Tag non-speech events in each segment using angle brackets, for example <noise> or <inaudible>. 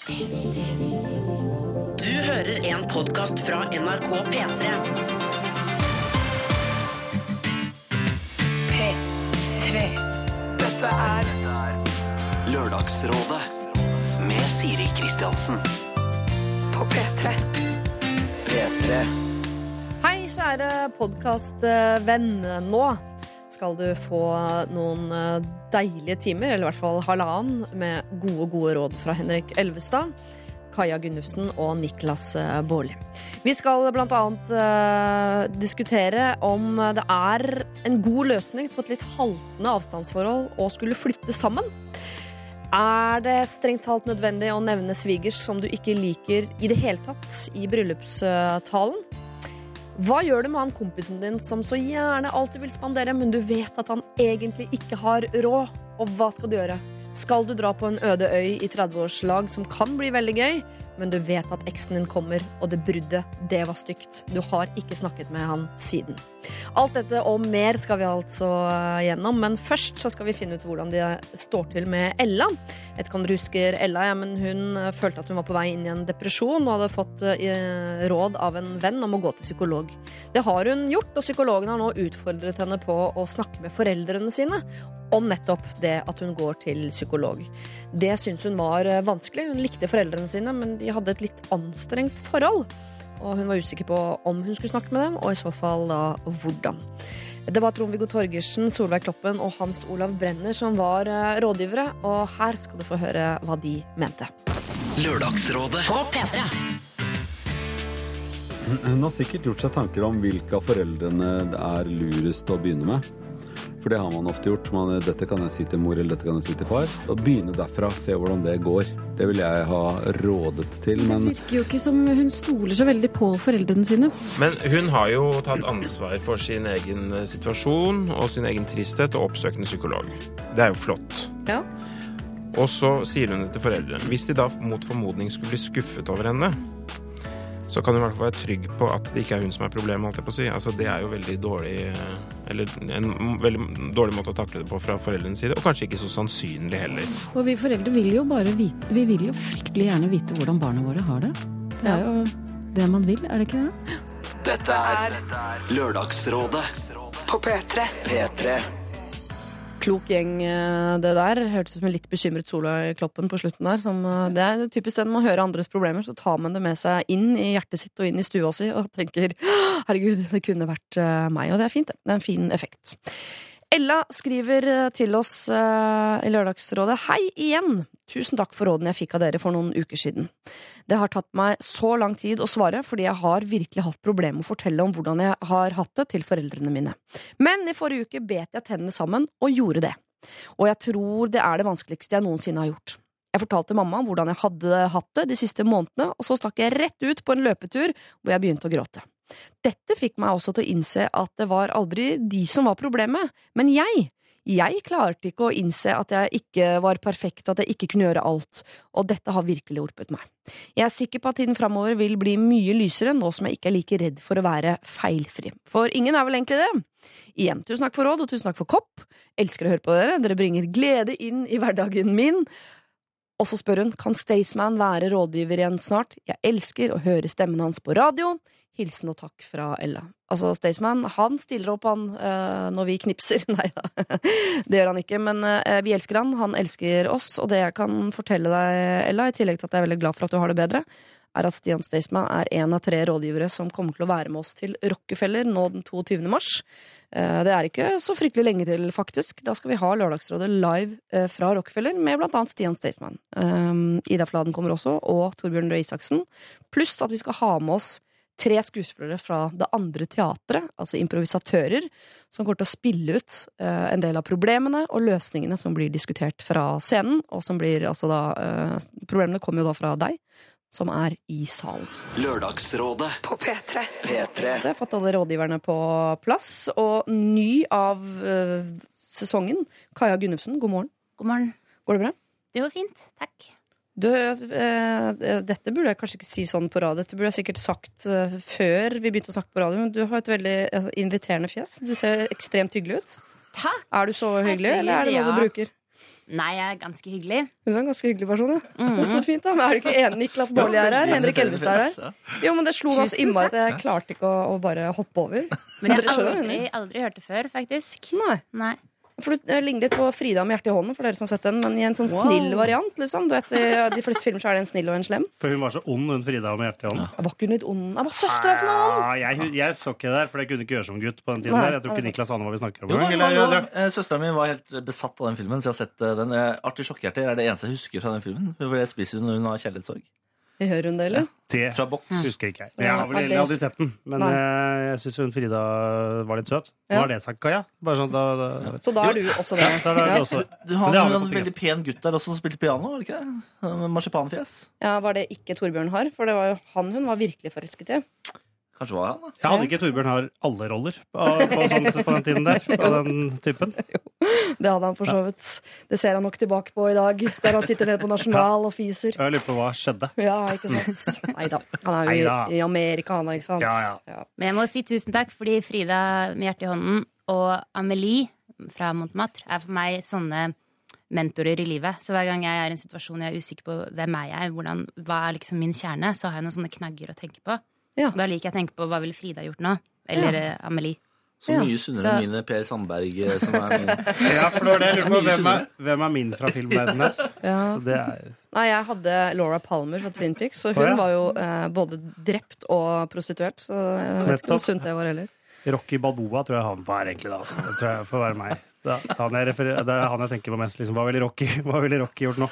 Du hører en podkast fra NRK P3. P3. Dette er Lørdagsrådet med Siri Kristiansen. på P3. P3. Hei, kjære podkastvenn. Nå skal du få noen eh, deilige timer, eller i hvert fall halvannen, med gode, gode råd fra Henrik Elvestad, Kaja Gunnufsen og Niklas eh, Baarli. Vi skal blant annet eh, diskutere om det er en god løsning på et litt haltende avstandsforhold å skulle flytte sammen. Er det strengt talt nødvendig å nevne svigers som du ikke liker i det hele tatt i bryllupstalen? Hva gjør du med han kompisen din som så gjerne alltid vil spandere, men du vet at han egentlig ikke har råd? Og hva skal du gjøre? Skal du dra på en øde øy i 30-årslag som kan bli veldig gøy, men du vet at eksen din kommer, og det bruddet, det var stygt. Du har ikke snakket med han siden. Alt dette og mer skal vi altså eh, gjennom, men først så skal vi finne ut hvordan det står til med Ella. Jeg vet ikke om dere husker Ella, ja, men hun eh, følte at hun var på vei inn i en depresjon og hadde fått eh, råd av en venn om å gå til psykolog. Det har hun gjort, og psykologen har nå utfordret henne på å snakke med foreldrene sine om nettopp det at hun går til psykolog. Det syntes hun var eh, vanskelig. Hun likte foreldrene sine, men de hadde et litt anstrengt forhold. Og hun var usikker på om hun skulle snakke med dem, og i så fall da hvordan. Det var Trond-Viggo Torgersen, Solveig Kloppen og Hans Olav Brenner som var eh, rådgivere, og her skal du få høre hva de mente. Lørdagsrådet På P3. Hun har sikkert gjort seg tanker om hvilke av foreldrene det er lurest å begynne med. For det har man ofte gjort. Man, dette kan jeg si til mor, eller dette kan jeg si til far. Og begynne derfra, se hvordan det går. Det vil jeg ha rådet til. Det virker jo ikke som hun stoler så veldig på foreldrene sine. Men hun har jo tatt ansvar for sin egen eh, situasjon og sin egen tristhet og oppsøkende psykolog. Det er jo flott. Ja. Og så sier hun det til foreldrene. Hvis de da mot formodning skulle bli skuffet over henne, så kan hun i hvert fall være trygg på at det ikke er hun som er problemet. holdt jeg på å si. Altså, det er jo veldig dårlig eh, Eller en veldig dårlig måte å takle det på fra foreldrenes side, og kanskje ikke så sannsynlig heller. Og vi foreldre vil jo bare vite Vi vil jo fryktelig gjerne vite hvordan barna våre har det. Det er jo det man vil, er det ikke det? Dette er Lørdagsrådet. på P3. P3. Klok gjeng, eh, det der. Hørtes ut som en litt bekymret Solveig Kloppen på slutten der. Som, eh, det er typisk den man hører andres problemer, så tar man det med seg inn i hjertet sitt og inn i stua si og tenker herregud, det kunne vært eh, meg. Og det er fint, det. Det er en fin effekt. Ella skriver til oss i Lørdagsrådet Hei igjen! Tusen takk for rådene jeg fikk av dere for noen uker siden. Det har tatt meg så lang tid å svare, fordi jeg har virkelig hatt problemer med å fortelle om hvordan jeg har hatt det til foreldrene mine. Men i forrige uke bet jeg tennene sammen og gjorde det. Og jeg tror det er det vanskeligste jeg noensinne har gjort. Jeg fortalte mamma hvordan jeg hadde hatt det de siste månedene, og så stakk jeg rett ut på en løpetur hvor jeg begynte å gråte. Dette fikk meg også til å innse at det var aldri de som var problemet, men jeg. Jeg klarte ikke å innse at jeg ikke var perfekt, at jeg ikke kunne gjøre alt, og dette har virkelig hjulpet meg. Jeg er sikker på at tiden framover vil bli mye lysere nå som jeg ikke er like redd for å være feilfri. For ingen er vel egentlig det? Igjen, tusen takk for råd, og tusen takk for kopp. Elsker å høre på dere, dere bringer glede inn i hverdagen min. Og så spør hun kan Staysman være rådgiver igjen snart. Jeg elsker å høre stemmen hans på radio. Hilsen og takk fra Ella. Altså, Staysman han stiller opp han eh, når vi knipser. <laughs> Nei da, det gjør han ikke. Men eh, vi elsker han, han elsker oss. Og det jeg kan fortelle deg, Ella, i tillegg til at jeg er veldig glad for at du har det bedre, er at Stian Staysman er en av tre rådgivere som kommer til å være med oss til Rockefeller nå den 22. mars. Eh, Det er ikke så fryktelig lenge til, faktisk. Da skal vi ha Lørdagsrådet live fra Rockefeller med blant annet Stian Staysman. Ida Fladen kommer også, og Torbjørn Røe Isaksen. Pluss at vi skal ha med oss tre skuespillere fra det andre teatret, altså improvisatører, som kommer til å spille ut uh, en del av problemene og løsningene som blir diskutert fra scenen, og som blir altså da uh, Problemene kommer jo da fra deg, som er i salen. Lørdagsrådet. På P3. P3. Jeg har fått alle rådgiverne på plass, og ny av uh, sesongen, Kaja Gunnufsen, god morgen. God morgen. Går det bra? Det går fint, takk. Du, eh, dette burde jeg kanskje ikke si sånn på radio. Dette burde jeg sikkert sagt eh, før vi begynte å snakke på radio. Men du har et veldig eh, inviterende fjes. Du ser ekstremt hyggelig ut. Takk. Er du så hyggelig, eller er det noe ja. du bruker? Nei, jeg er ganske hyggelig. Hun er en ganske hyggelig person, ja. Mm -hmm. <laughs> så fint, da. Men er du ikke enig? Niklas Baarli er her. Henrik Elvestad er her. Jo, men det slo meg så innmari at jeg klarte ikke å, å bare hoppe over. Men jeg har aldri, aldri hørt det før, faktisk. Nei. Nei. For du eh, ligner litt på Frida med hjertet i hånden, for dere som har sett den, men i en sånn Wow. snill variant, liksom. Du vet, I de fleste filmer så er det en snill og en slem. For hun var så ond, hun Frida med hjertet i hånden. Ja. var ikke hun litt ond? Jeg var søstera som var ond! Ah, jeg, jeg så ikke det der, for jeg kunne ikke gjøre som gutt på den tiden. Nei, der. Jeg tror ikke Niklas aner hva vi snakker om. Jo, jo, Eh, Søsteren min var helt besatt av den filmen, så jeg har sett eh, den. Eh, Artig sjokkhjerter er det eneste jeg husker fra den filmen. For jeg spiser hun når hun har kjærlighetssorg. Hører hun det, eller? Det Fra boks. husker ikke jeg. Jeg har vel aldri sett den. Men Nei. eh, jeg syns hun Frida var litt søt. Nå Ja. har det sagt, Kaja. Bare sånn, da, da, Så da er du også det. Ja, er det også. Du har har en veldig pen gutt der også som spilte piano, var det ikke det? Marsipanfjes. Ja, Var det ikke Torbjørn Harr? For det var jo han hun var virkelig forelsket i. Kanskje var han, da. Jeg hadde ikke Torbjørn har alle roller på, på, på den tiden der. På <laughs> den typen. Det hadde han for så vidt. Det ser han nok tilbake på i dag, der han sitter nede på Nasjonal og fiser. Jeg lurer på hva skjedde. Ja, ikke sant? Nei da. Han er jo Neida. i, i Amerika, han, ikke sant? Ja, ja. Men jeg må si tusen takk, fordi Frida med hjertet i hånden og Amelie fra Montmartre er for meg sånne mentorer i livet. Så hver gang jeg er i en situasjon jeg er usikker på hvem er jeg, hvordan, hva er liksom min kjerne, så har jeg noen sånne knagger å tenke på. Ja. Da liker jeg å tenke på hva ville Frida gjort nå? Eller ja. Amelie. Så mye sunnere Så- enn mine Per Sandberg, eh, som er min. <laughs> Ja, for det var det jeg lurte på. Hvem er, hvem er min fra filmverdenen her? <laughs> Ja. Så Det er, Nei, jeg hadde Laura Palmer fra Twin Peaks, og hun ja. var jo eh, både drept og prostituert. Så jeg vet ikke hvor Nettopp. sunt det var heller. Rocky Balboa tror jeg han på her, egentlig. da altså. Det tror jeg får være meg. Er han jeg, referer, det er han jeg tenker på mest. Liksom, hva ville Rocky, hva ville Rocky gjort nå?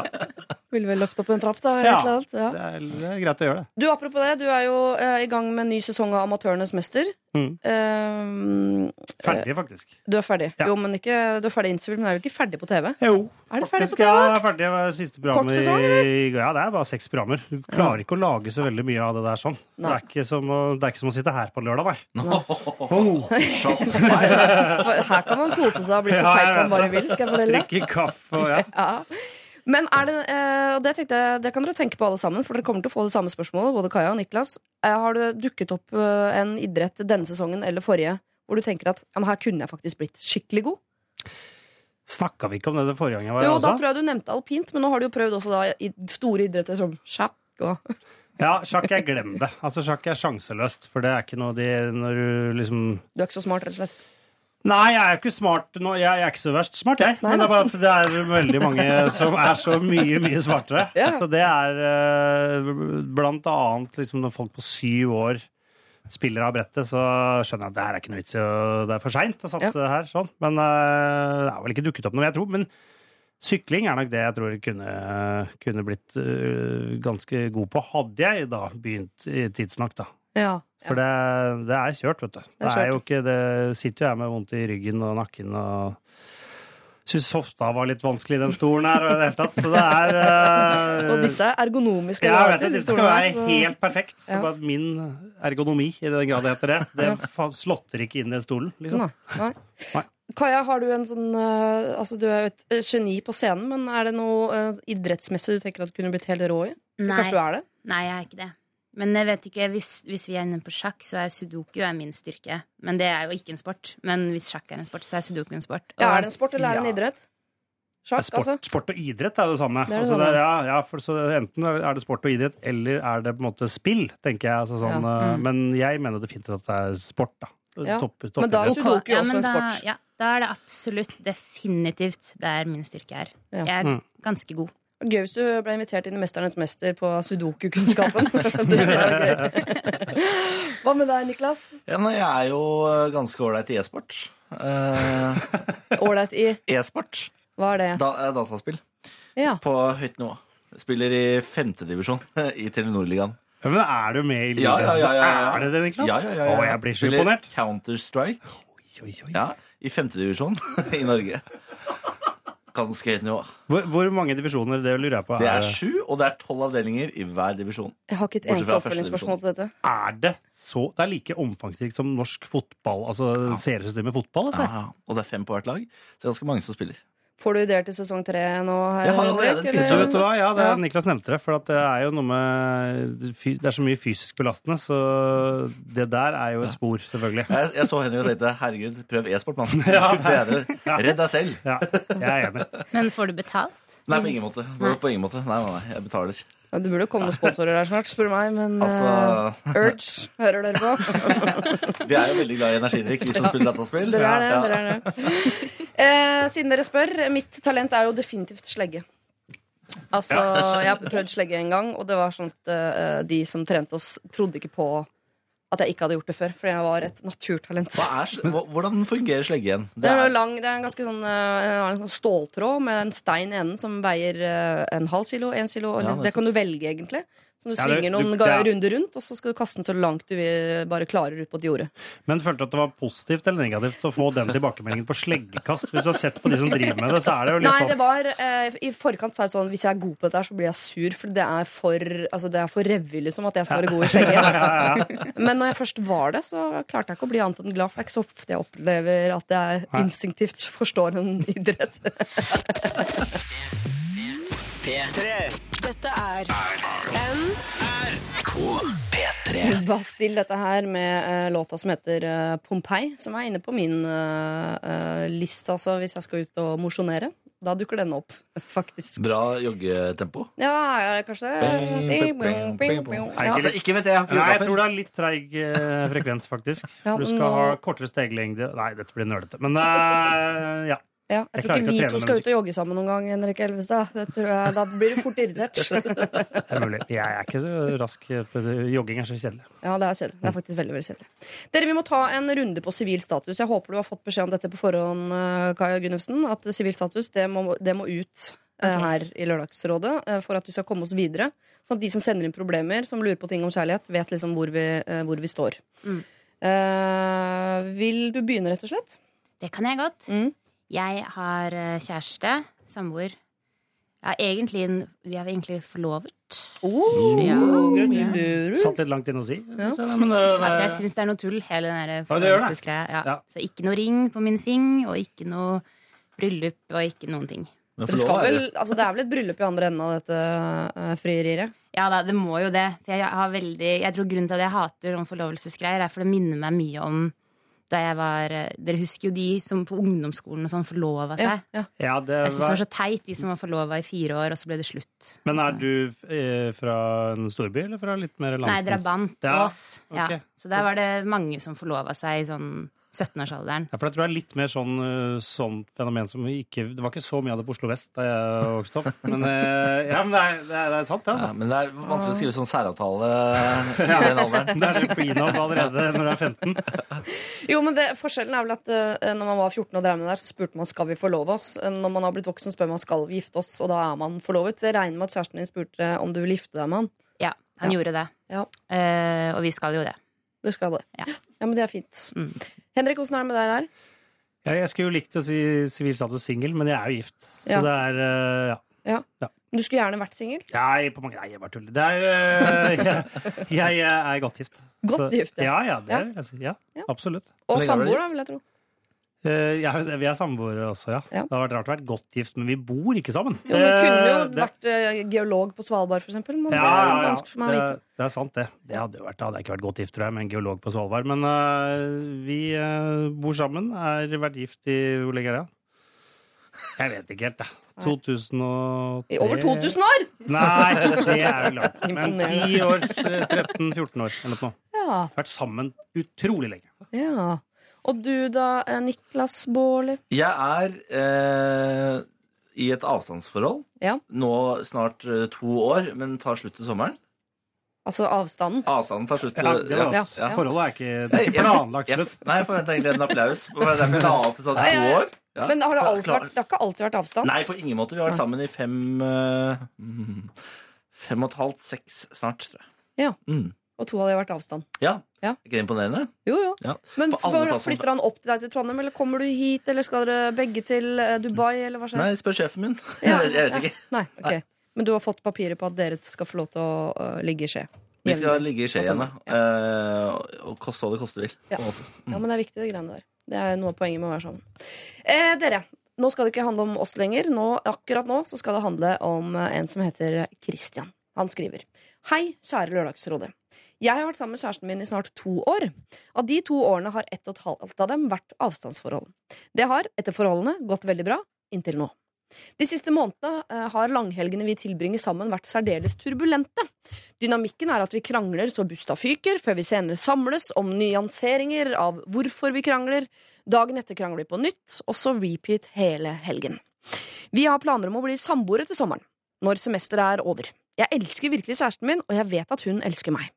<laughs> Ville vel løpt opp en trapp, da. Ja. eller annet. Ja. Det er, det er greit å gjøre det. Du, Apropos det, du er jo eh, i gang med en ny sesong av Amatørenes mester. Mm. Eh, Ferdig, faktisk. du er ferdig. Ja. Jo, men ikke, du er ferdig innspilt, men er du ikke ferdig på TV? Jo, Er du ferdig på TV? Ja, jeg er ferdig med siste program. Kort sesong, i- Ja, det er bare seks programmer. Du klarer ikke å lage så veldig mye av det der sånn. Det er, ikke som å, det er ikke som å sitte her på lørdag, nei. Oh, <laughs> Her kan man kose seg og bli så feit man bare vil. Skal jeg fortelle? drikke kaffe og ja. <laughs> Men er det, eh, det, tenkte jeg, det kan dere tenke på alle sammen, for dere kommer til å få det samme spørsmålet, både Kaja og Niklas. Eh, har det dukket opp eh, en idrett denne sesongen eller forrige hvor du tenker at her kunne jeg faktisk blitt skikkelig god? Snakka vi ikke om det det forrige gang jeg var Jo, da tror jeg du nevnte alpint, men nå har du jo prøvd også da i store idretter som sjakk og Ja, sjakk er glem det. Altså, sjakk er sjanseløst, for det er ikke noe de Når du liksom Du er ikke så smart, rett og slett. Nei, jeg er ikke smart nå. Jeg, er ikke så verst smart, jeg. Men det er bare at det er veldig mange som er så mye, mye smartere. Ja. Så det er eh, blant annet liksom når folk på syv år spiller av brettet, så skjønner jeg at det her er ikke noe vits i Det er for seint å satse her, sånn. Men eh, det har vel ikke dukket opp noe, jeg tror. Men sykling er nok det jeg tror jeg kunne, kunne blitt eh, ganske god på. Hadde jeg da begynt i tidsnok, da. Ja. For det, det er kjørt, vet du. Det, er er jo ikke, det sitter jo jeg med vondt i ryggen og nakken og Syns hofta var litt vanskelig i den stolen her. Og, det hele tatt, så det er uh, Og disse er ergonomiske. jeg vet det, de skal være så- helt perfekt. Så Ja. bare min ergonomi, i den grad det heter det, det slåtter ikke inn i stolen. Liksom. Nei, nei. Kaja, har du en sånn uh, Altså, du er jo et geni på scenen, men er det noe uh, idrettsmessig du tenker at du kunne blitt helt rå i? Nei. Kanskje du er det? Nei, jeg er ikke det. Men jeg vet ikke, hvis, hvis vi er inne på sjakk, så er sudoku er min styrke. Men det er jo ikke en sport. Men hvis sjakk er en sport, så er sudoku en sport. Ja, er det en sport, eller er det en Ja. idrett? Sjakk, Sport, altså? sport og idrett er det samme. Det er det altså, det er, ja, ja, for så enten er det sport og idrett, eller er det på en måte spill, tenker jeg. Altså, sånn, Ja. eh, Mm. Men jeg mener definitivt at det er sport, da. Ja. Topp, Men da er sudoku ja, også en en da, sport. Ja, da er det absolutt, definitivt, der min styrke er. Ja. Jeg er Mm. ganske god. Gøy hvis du ble invitert inn i Mesternes mester på sudoku-kunnskapen. <laughs> Hva med deg, Niklas? Ja, nei, jeg er jo eh, ganske ålreit i e-sport. Eh, Ålreit i E-sport. Hva er det? Da, eh, dataspill. Ja. På høyt nivå. Spiller i femtedivisjon i Telenor-ligaen. Ja, men er du med i Ja, ligaen? ja, ja, ja, ja. Er det det, Niklas? Ja, ja, ja, ja. Å, jeg blir så imponert. Spiller. Counter-Strike Oi, oi. ja, i femtedivisjon <laughs> i Norge. Ganske høyt nivå. Hvor, hvor mange divisjoner, det lurer jeg på. Det er sju, og det er tolv avdelinger i hver divisjon. Jeg har ikke et eneste oppfølgingsspørsmål til dette. er det så Det er like omfangsrikt som norsk fotball, altså seriesystemet fotball? Ja, ja. Og det er fem på hvert lag. Så det er ganske mange som spiller. Får du ideer til sesong tre nå? her, Jeg har allerede eller? Vet du hva, ja, det er Ja. Niklas nevnte det, for at det er jo noe med Det er så mye fysisk belastende, så det der er jo et spor, selvfølgelig. Jeg, jeg så henne og tenkte herregud, prøv e-sport, mann. <laughs> Ja. Redd deg selv. Ja, jeg er enig. Men får du betalt? Nei, på ingen måte. På ingen måte. Nei, nei, nei, jeg betaler. Det burde komme noen sponsorer her snart, spør du meg, men Altså- uh, Urge, hører dere på? <laughs> Vi er jo veldig glad i energidrikk, vi som spiller dataspill. Dere er det, Ja. dere er det. Eh, siden dere spør, mitt talent er jo definitivt slegge. Altså, jeg har prøvd slegge en gang, og det var sånn at uh, de som trente oss, trodde ikke på at jeg ikke hadde gjort det før, for jeg var et naturtalent. Er, hvordan fungerer slegge igjen? Det er, lang, det er en ganske sånn, eh, en sånn ståltråd med en stein i enden som veier eh, en halv kilo, en kilo. Ja, det, det kan du velge, egentlig. Så du Ja, det- svinger noen du- ja. runder rundt, og så skal du kaste den så langt du vil, bare klarer ut på et jorde. Men følte du at det var positivt eller negativt å få den tilbakemeldingen på sleggekast? Hvis du har sett på de som driver med det, så er det jo litt Nei, sånn det var eh, I forkant sa jeg sånn Hvis jeg er god på dette, her, så blir jeg sur. For det er for, altså, det er for revy, liksom, at jeg skal være god i slegge. Men når jeg først var det, så klarte jeg ikke å bli annet enn glad. For det er ikke så ofte jeg opplever at jeg Nei. instinktivt forstår en idrett. Dette er P3. Bastille dette her med uh, låta som heter uh, Pompeii, som er inne på min uh, eh, liste, altså, hvis jeg skal ut og mosjonere. Da dukker denne opp, <laughs> faktisk. Bra joggetempo. Ja, ja, kanskje Bing, bing. Altså, ikke vet jeg, jeg Nei, jeg tror det er litt treig frekvens, faktisk. Ja, du skal nå- ha kortere steglengde Nei, dette blir nølete. Men eh, ja. Ja, Jeg jeg, tror ikke ikke vi to skal ut og jogge sammen noen gang, Henrik Elvestad. Det tror jeg, da blir du fort irritert. <laughs> Det er mulig. Jeg er ikke så rask. Jogging er så kjedelig. Ja, det er kjedelig. Det er faktisk veldig, veldig kjedelig. Dere, Vi må ta en runde på sivil status. Jeg håper du har fått beskjed om dette på forhånd, eh, Kaja Gunnufsen. At sivil status det må, det må ut Okay. Her i Lørdagsrådet eh, for at vi skal komme oss videre. Sånn at de som sender inn problemer, som lurer på ting om kjærlighet, vet liksom hvor vi, eh, hvor vi står. Mm. Uh, vil du begynne, rett og slett? Det kan jeg godt. Mm. Jeg har eh, kjæreste, samboer. Ja, egentlig, vi er egentlig forlovet. Oh, Ja. gratulerer. Satt litt langt inne å si. Ja. Så, men, uh, Ja, jeg syns det er noe tull, hele den forlovelsesgreia. Ja. Ja. Så ikke noe ring på min fing, og ikke noe bryllup, og ikke noen ting. Men Det, skal vel, altså det er vel et bryllup i andre enden av dette uh, frieriet? Ja da, det må jo det. For jeg har veldig Jeg tror grunnen til at jeg hater forlovelsesgreier, er for det minner meg mye om da jeg var eh, Dere husker jo de som på ungdomsskolen og sånn forlova seg. ja. ja, det Jeg synes det var, var så teit, de som var forlova i fire år, og så ble det slutt. men er du eh, fra en storby, eller fra litt mer Nei, drabant. Ja, Ås. Ja. ok. Så der var det mange som forlova seg i sånn 17-årsalderen. Ja, for jeg tror det er litt mer sånn, sånn fenomen som ikke Det var ikke så mye av det på Oslo vest da jeg vokste opp. <laughs> Men, eh, ja, men det, er, det, er, det er sant, det. Ja, Altså. men det er vanskelig å skrive sånn særavtale <laughs> i den alderen. Det er så prenup allerede når du er 15. Jo, men det, Forskjellen er vel at eh, når man var 14 og drev med det der, så spurte man skal vi forlove oss. Når man har blitt voksen, spør man skal vi gifte oss, og da er man forlovet. Så jeg regner med at kjæresten din spurte om du vil gifte deg med han. Ja, han Ja. gjorde det. Ja. Eh, og vi skal jo det. Du skal det. Ja. men det er fint. Mm. Henrik, åssen er det med deg der? Ja, jeg skulle jo likt å si sivil status singel, men jeg er jo gift. Så Ja. det er uh, ja. Du skulle gjerne vært singel. Nei, på mange, nei, jeg bare tuller. Det er, uh, <laughs> jeg, jeg er godt gift. Godt Så- gift, ja. ja. Ja, det Ja. Ja, Ja. absolutt. Og samboer, da, vil jeg tro. Eh, ja, vi er samboere også, ja. Ja. Det har vært rart å være godt gift, men vi bor ikke sammen. Jo, men kunne jo Eh, det- vært eh, geolog på Svalbard, for eksempel. Men ja, det er vanskelig for meg å Det, vite. det er sant, det. Det hadde jo vært, det hadde jeg ikke vært godt gift, tror jeg, med en geolog på Svalbard. Men uh, vi uh, bor sammen. Er vært gift i Hvor lenge er det? Jeg vet ikke helt, jeg. 2003 I over 2000 år! Nei, det er jo langt. <laughs> Men 10 år, 13-14 år eller noe. Ja, Vært sammen utrolig lenge. ja. Og du da, eh, Niklas Baarli? Jeg er eh, i et avstandsforhold. Ja. Nå snart eh, to år, men tar slutt til sommeren. Altså avstanden. Avstanden tar slutt Ja, det var, Ja, ja. Forholdet er ikke, det er ikke planlagt slutt. Nei, jeg forventa egentlig en applaus. Det er derfor jeg til sånn to år. Ja. Men har det, alltid vært, det har ikke alltid vært avstands? Nei, på ingen måte. Vi har vært sammen i fem eh, mm, Fem og et halvt, seks snart, tror jeg. Ja. Mm. Og to hadde de vært avstand. Ja. Ja. Ikke det imponerende? Jo, jo. Ja. Men For flytter han opp til deg til Trondheim, eller kommer du hit, eller skal dere begge til eh, Dubai, eller hva skjer? Nei, spør sjefen min. <laughs> Ja, <laughs> jeg vet ikke. Nei, ok. Men du har fått papirer på at dere skal få lov til å uh, ligge i skje? Vi skal ligge i skje igjen, ja. Uh, og koste hva det koste vil. Ja. måte. Ja, men det er viktig, det greiene der. Det er noe av poenget med å være sammen. Eh, dere, nå skal det ikke handle om oss lenger. Nå, akkurat nå så skal det handle om en som heter Christian. Han skriver Hei, kjære Lørdagsrådet. Jeg har vært sammen med kjæresten min i snart to år. Av de to årene har ett og et halvt av dem vært avstandsforhold. Det har, etter forholdene, gått veldig bra inntil nå. De siste månedene eh, har langhelgene vi tilbringer sammen, vært særdeles turbulente. Dynamikken er at vi krangler så busta fyker, før vi senere samles om nyanseringer av hvorfor vi krangler. Dagen etter krangler vi på nytt, og så repeat hele helgen. Vi har planer om å bli samboere til sommeren, når semesteret er over. Jeg elsker virkelig kjæresten min, og jeg vet at hun elsker meg.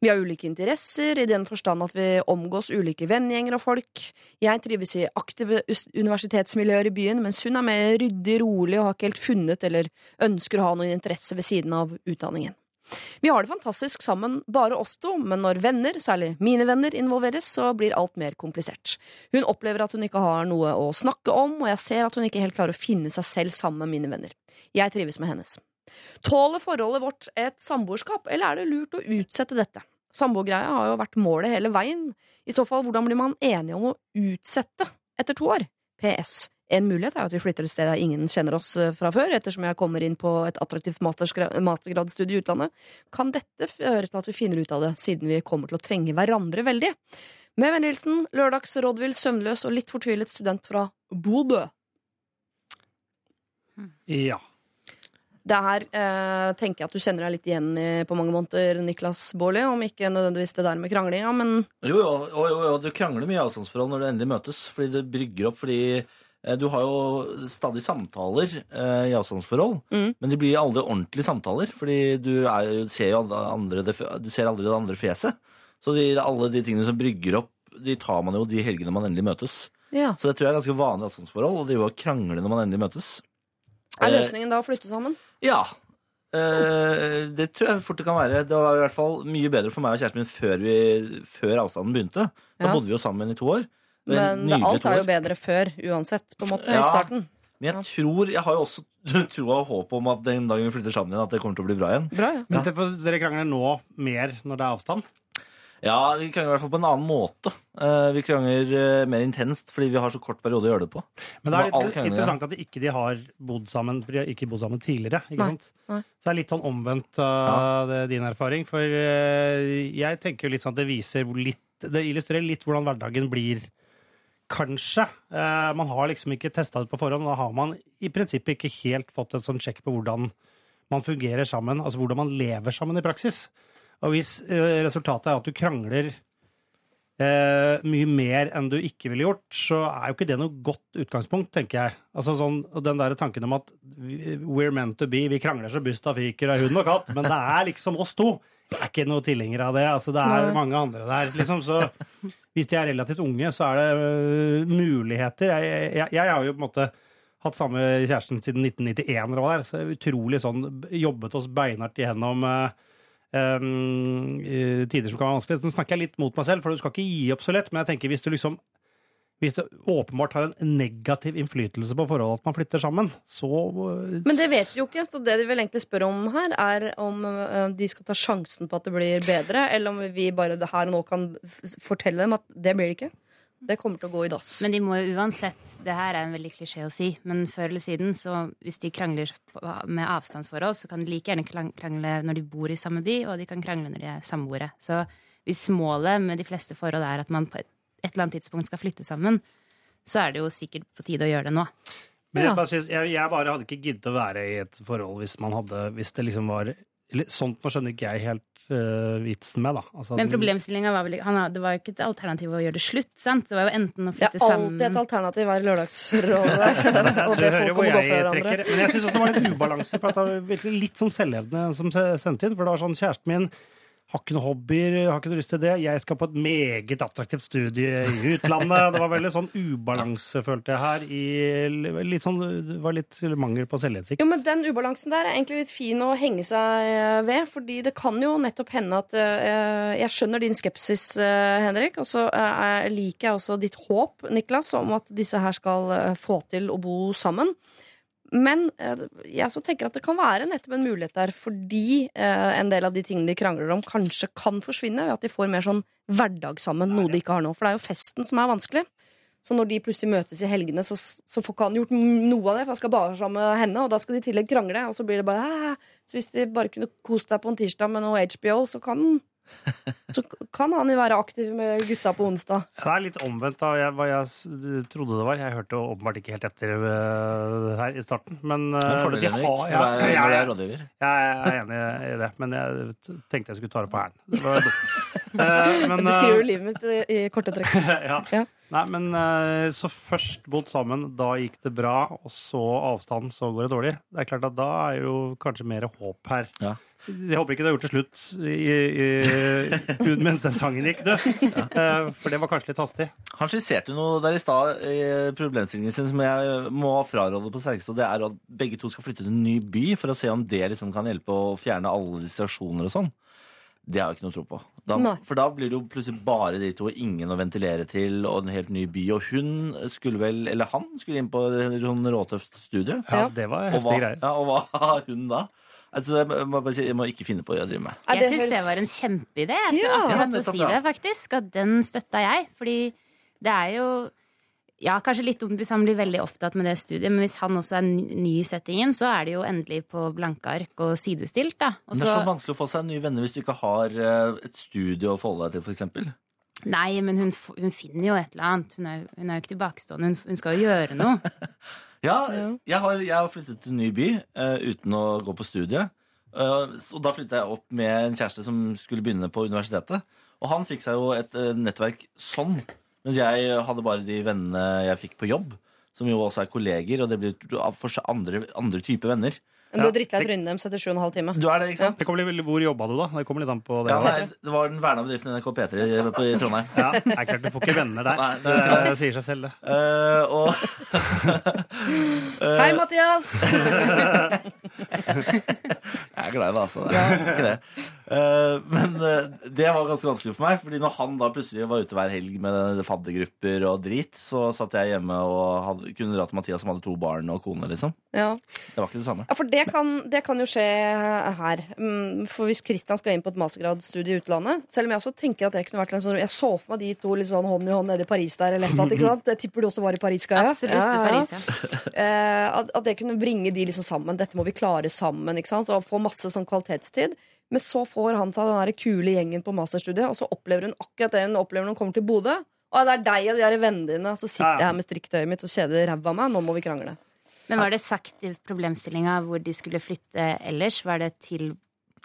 Vi har ulike interesser, i den forstand at vi omgås ulike vennegjenger og folk. Jeg trives i aktive universitetsmiljøer i byen, mens hun er mer ryddig, rolig og har ikke helt funnet eller ønsker å ha noen interesse ved siden av utdanningen. Vi har det fantastisk sammen, bare oss to, men når venner, særlig mine venner, involveres, så blir alt mer komplisert. Hun opplever at hun ikke har noe å snakke om, og jeg ser at hun ikke helt klarer å finne seg selv sammen med mine venner. Jeg trives med hennes. Tåler forholdet vårt et samboerskap, eller er det lurt å utsette dette? Samboergreia har jo vært målet hele veien. I så fall, hvordan blir man enige om å utsette etter to år? PS. En mulighet er at vi flytter et sted der ingen kjenner oss eh, fra før, ettersom jeg kommer inn på et attraktivt mastergradstudie i utlandet. Kan dette føre til at vi finner ut av det, siden vi kommer til å trenge hverandre veldig? Med vennhilsen hilsen lørdagsrådvill, søvnløs og litt fortvilet student fra Bodø. Ja. Det her eh, tenker jeg at du kjenner deg litt igjen i på mange måneder, Niklas Baarli. Om ikke nødvendigvis det der med kranglinga, men Jo, jo, jo, jo, du krangler mye i avstandsforhold når du endelig møtes, fordi det brygger opp. fordi eh, du har jo stadig samtaler eh, i avstandsforhold, Mm. men de blir aldri ordentlige samtaler. Fordi du, er, du ser jo andre, du ser aldri det andre fjeset. Så de, alle de tingene som brygger opp, de tar man jo de helgene man endelig møtes. ja. Så det tror jeg er ganske vanlig avstandsforhold, å drive og krangle når man endelig møtes. Er Eh, løsningen da å flytte sammen? Ja. Eh, det tror jeg fort det kan være. Det var i hvert fall mye bedre for meg og kjæresten min før, vi, før avstanden begynte. Da Ja. bodde vi jo sammen i to år. Det var Men nydelige alt to er jo bedre før, uansett, på en måte, Ja. i starten. Men jeg tror, jeg har jo også <laughs> tro og håp om at den dagen vi flytter sammen igjen, at det kommer til å bli bra igjen. Bra, ja. Men det- for dere krangler nå mer når det er avstand? Ja, vi krangler i hvert fall på en annen måte. Eh, vi krangler eh, mer intenst fordi vi har så kort periode å gjøre det på. Men det er litt interessant at de ikke de har bodd sammen, for de har ikke bodd sammen tidligere. ikke Nei, sant? nei. Så det er litt sånn omvendt av det- din erfaring. For eh, jeg tenker jo litt sånn at det viser litt Det illustrerer litt hvordan hverdagen blir, kanskje. Eh, man har liksom ikke testa det på forhånd. Da har man i prinsippet ikke helt fått et sånn sjekk på hvordan man fungerer sammen, altså hvordan man lever sammen i praksis. Og hvis eh, resultatet er at du krangler eh, mye mer enn du ikke ville gjort, så er jo ikke det noe godt utgangspunkt, tenker jeg. Altså sånn, Den der tanken om at we're meant to be, vi krangler så busta fyker av hund og katt, men det er liksom oss to. Jeg er ikke noe tilhenger av det. altså Det er Nei. mange andre der. liksom, så Hvis de er relativt unge, så er det uh, muligheter. Jeg, jeg, jeg har jo på en måte hatt samme kjæresten siden 1991, eller hva det er, så utrolig sånn jobbet oss beinhardt igjennom eh, um, tider som kan være vanskelig. Nå snakker jeg litt mot meg selv, for du skal ikke gi opp så lett. Men jeg tenker hvis du liksom hvis det åpenbart har en negativ innflytelse på forholdet at man flytter sammen, så eh, Men det vet vi jo ikke, så det de vel egentlig spør om her, er om eh, de skal ta sjansen på at det blir bedre, eller om vi bare her og nå kan fortelle dem at det blir det ikke. Det kommer til å gå i dass. Men de må jo uansett Det her er en veldig klisjé å si, men før eller siden, så hvis de krangler med avstandsforhold, så kan de like gjerne krangle når de bor i samme by, og de kan krangle når de er samboere. Så hvis målet med de fleste forhold er at man på et, eller annet tidspunkt skal flytte sammen, så er det jo sikkert på tide å gjøre det nå. Men jeg, bare synes, jeg, jeg bare hadde ikke giddet å være i et forhold hvis man hadde Hvis det liksom var eller, Sånt nå skjønner ikke jeg helt vitsen med, da. Altså, Men problemstillinga var vel han, Det var jo ikke et alternativ å gjøre det slutt, sant? Det var jo enten å flytte sammen Det er alltid et alternativ <laughs> hver lørdagsrolle. og Du det hører folk hvor gå jeg fra hverandre. trekker. Men jeg syns også det var litt ubalanse. For at det var virkelig litt sånn selvhevdende som sendte inn. For det var sånn kjæresten min har ikke noen hobbyer, har ikke noe lyst til det. Jeg skal på et meget attraktivt studie i utlandet. Det var veldig sånn ubalanse, følte jeg her. I, litt sånn, det var litt mangel på selvinnsikt. Jo, men Den ubalansen der er egentlig litt fin å henge seg eh, ved. fordi det kan jo nettopp hende at uh, Jeg skjønner din skepsis, uh, Henrik. Og så uh, liker jeg også ditt håp, Niklas, om at disse her skal få til å bo sammen. Men eh, jeg så tenker at det kan være nettopp en mulighet der, fordi eh, en del av de tingene de krangler om, kanskje kan forsvinne ved at de får mer sånn hverdag sammen, noe de ikke har nå. For det er jo festen som er vanskelig. Så når de plutselig møtes i helgene, så, så får ikke han gjort noe av det, for han skal bare sammen med henne, og da skal de i tillegg krangle, og så blir det bare «Æ». Så hvis de bare kunne kost deg på en tirsdag med noe HBO, så kan <laughs> så kan han jo være aktiv med gutta på onsdag. Det er litt omvendt av hva jeg trodde det var. Jeg hørte åpenbart ikke helt etter øh, her i starten. Men Det er fordel, de har- ja, du jeg- er jeg- Jeg er enig i det, men jeg tenkte jeg skulle ta det på hælen. <laughs> Eh, men, Det beskriver livet mitt i, i korte trekk. <laughs> ja. Ja. Nei, men eh, så først bodd sammen, da gikk det bra, og så avstand, så går det dårlig. Det er klart at da er jo kanskje mer håp her. Ja. Jeg håper ikke du har gjort det slutt i, i, <laughs> mens den sangen gikk, du. Ja. For det var kanskje litt hastig. Han skisserte noe der i stad i problemstillingen sin som jeg må fraråde på sterkeste, og det er at begge to skal flytte til en ny by for å se om det liksom kan hjelpe å fjerne alle distraksjoner og sånn. Det har jeg ikke noe tro på. Da, for da blir det jo plutselig bare de to, ingen å ventilere til, og en helt ny by. Og hun skulle vel, eller han skulle inn på et sånn råtøft studie. Ja, det var heftige greier. ja, og hva har hun da? Altså, jeg, må bare si, jeg må ikke finne på å drive med. Jeg syns det var en kjempeidé. Jeg skulle Ja, akkurat ja, å si det, faktisk. At den støtta jeg. Fordi det er jo ja, kanskje litt dumt hvis han blir veldig opptatt med det studiet, men hvis han også er ny ny i settingen, så er det jo endelig på blanke ark og sidestilt, da. Også... Men det er så vanskelig å få seg nye venner hvis du ikke har eh, et studio å forholde deg til, f.eks. nei, men hun, hun finner jo et eller annet. Hun er, hun er jo ikke tilbakestående. Hun, hun skal jo gjøre noe. <laughs> Ja. Jeg, har, jeg har flyttet til en ny by eh, uten å gå på studie. Eh, og da flytta jeg opp med en kjæreste som skulle begynne på universitetet. Og han fikk seg jo et eh, nettverk sånn, mens jeg hadde bare de vennene jeg fikk på jobb. Som jo også er kolleger, og det blir av for seg andre, andre typer venner. Men du har drittlei trynet deres etter sju og en halv time. Du er det, ikke sant? Det kommer litt, hvor jobba du, da? Det kommer litt an på det. Ja, nei, det var den verna bedriften NRK P3 i, på- i Trondheim. Ja, det er klart du får ikke venner der. Nei, det er det sier seg selv, det. Eh, og Hei, Mathias! <laughs> <laughs> Jeg er glad i det, altså. Det er <laughs> ikke det. Eh, men eh, det var ganske vanskelig for meg, Fordi når han da plutselig var ute hver helg med faddergrupper og drit, så satt jeg hjemme og hadde, kunne dra til Mathias som hadde to barn og kone, liksom. Ja. Det var ikke det samme. Ja, for det kan, det kan jo skje her. Mm, For hvis Kristian skal inn på et mastergradsstudie i utlandet Selv om jeg også tenker at det kunne vært en sånn Jeg så for meg de to litt sånn hånd i hånd nede i Paris der, eller et eller annet. Ikke sant? Jeg tipper du også var i Paris, Kaja? Absolutt. Ja, ja. Paris, ja. Eh, at, at det kunne bringe de liksom sammen. Dette må vi klare sammen. Ikke sant? Og få masse sånn kvalitetstid. Men så får han seg den der kule gjengen på masterstudiet, og så opplever hun akkurat det hun opplever når hun kommer til Bodø. Og det er deg og de der vennene dine. Så sitter jeg her med strikketøyet mitt og kjeder ræva av meg. Nå må vi krangle. Men var det sagt i problemstillinga hvor de skulle flytte ellers? Var det til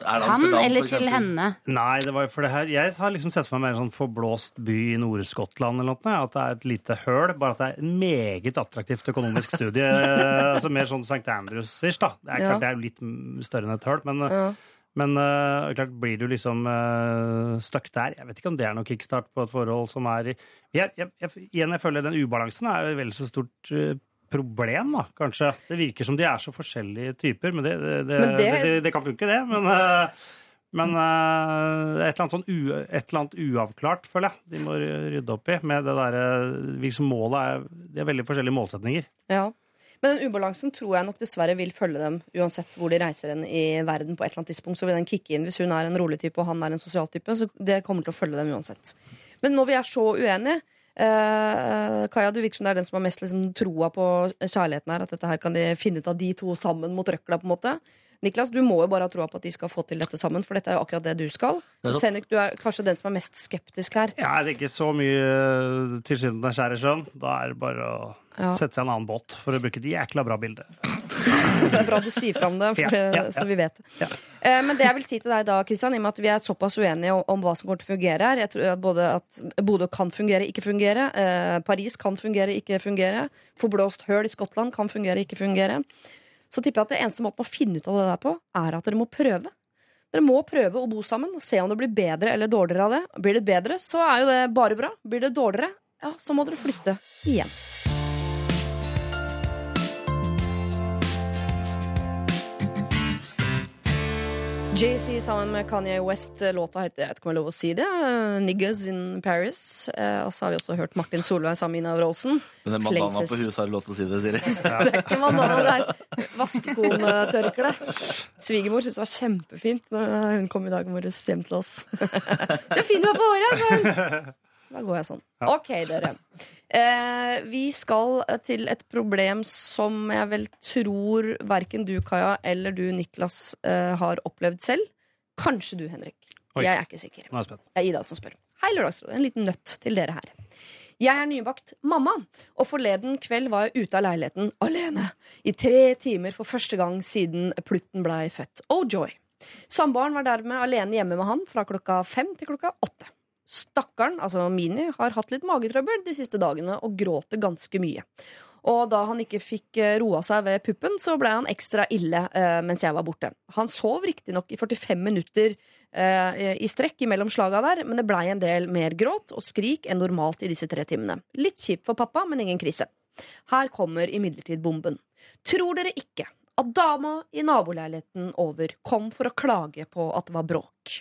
han Amsterdam, eller for til henne? Nei, det var jo for det her Jeg har liksom sett for meg en sånn forblåst by i Nord-Skottland eller noe. At det er et lite høl, bare at det er et meget attraktivt økonomisk studie. <laughs> altså mer sånn St. Andrews-ish, da. Det er Ja. klart det er jo litt større enn et høl, men, Ja. men uh, klart blir du liksom uh, stuck der. Jeg vet ikke om det er noe kickstart på et forhold som er i jeg, jeg, jeg, Igjen, jeg føler den ubalansen er vel så stort øh, problem, da, kanskje. Det virker som de er så forskjellige typer, men det, det, det, Men det- det, det, det kan funke, det. Men, øh, men øh, et, eller annet sånn u, et eller annet uavklart, føler jeg, de må rydde opp i. Med det derre liksom målet er De har veldig forskjellige målsetninger. Ja. Men den ubalansen tror jeg nok dessverre vil følge dem uansett hvor de reiser hen i verden. på et eller annet tidspunkt, Så vil den kicke inn hvis hun er en rolig type og han er en sosial type. Så det kommer til å følge dem uansett. Men når vi er så uenige eh, Kaja, du virker som det er den som har mest liksom, troa på kjærligheten her. At dette her kan de finne ut av de to sammen mot røkla. på en måte Niklas, du må jo bare ha troa på at de skal få til dette sammen, for dette er jo akkurat det du skal. Det Så Henrik, du er kanskje den som er mest skeptisk her. Ja, det er ikke så mye tilsynelatende tilskyndende skjær i sjøen. Da er det bare å Ja. sette seg en annen båt for å bruke et jækla bra bilde. <laughs> Det er bra du sier fram det, for, Ja, ja, ja. så vi vet det. Ja. Eh, Men det jeg vil si til deg da, Kristian, i og med at vi er såpass uenige om, om hva som kommer til å fungere her Jeg tror at både at Bodø kan fungere, ikke fungere. Eh, Paris kan fungere, ikke fungere. Forblåst høl i Skottland kan fungere, ikke fungere. Så tipper jeg at det eneste måten å finne ut av det der på, er at dere må prøve. Dere må prøve å bo sammen og se om det blir bedre eller dårligere av det. Blir det bedre, så er jo det bare bra. Blir det dårligere, ja, så må dere flytte igjen. JC sammen med Kanye West. Låta heter jeg vet ikke om jeg lov å si det. eh, 'Niggas in Paris'. Eh, Og så har vi også hørt Martin Solveig sammen med Ina Wroldsen. Men det er Flengses. på huset har lov til å si det, Siri. <laughs> Det er ikke madonna, det er vaskekonetørkle. Svigermor syntes det var kjempefint når hun kom i dag morges hjem til oss. <laughs> Det er fint du er på håret! hun. Da går jeg sånn. Ja. Ok, dere. Eh, vi skal til et problem som jeg vel tror verken du, Kaja, eller du, Niklas, eh, har opplevd selv. Kanskje du, Henrik. Oi. Jeg er ikke sikker. Nå er jeg spent. Det er Ida som spør. Hei, Lørdagsrådet. En liten nøtt til dere her. Jeg er nybakt mamma, og forleden kveld var jeg ute av leiligheten alene. I tre timer for første gang siden Plutten blei født. Oh joy. Samboeren var dermed alene hjemme med han fra klokka fem til klokka åtte. Stakkaren, altså Mini, har hatt litt magetrøbbel de siste dagene og gråter ganske mye. Og da han ikke fikk eh, roa seg ved puppen, så ble han ekstra ille eh, mens jeg var borte. Han sov riktignok i 45 minutter eh, i strekk imellom slaga der, men det blei en del mer gråt og skrik enn normalt i disse tre timene. Litt kjipt for pappa, men ingen krise. Her kommer imidlertid bomben. Tror dere ikke at dama i naboleiligheten over kom for å klage på at det var bråk?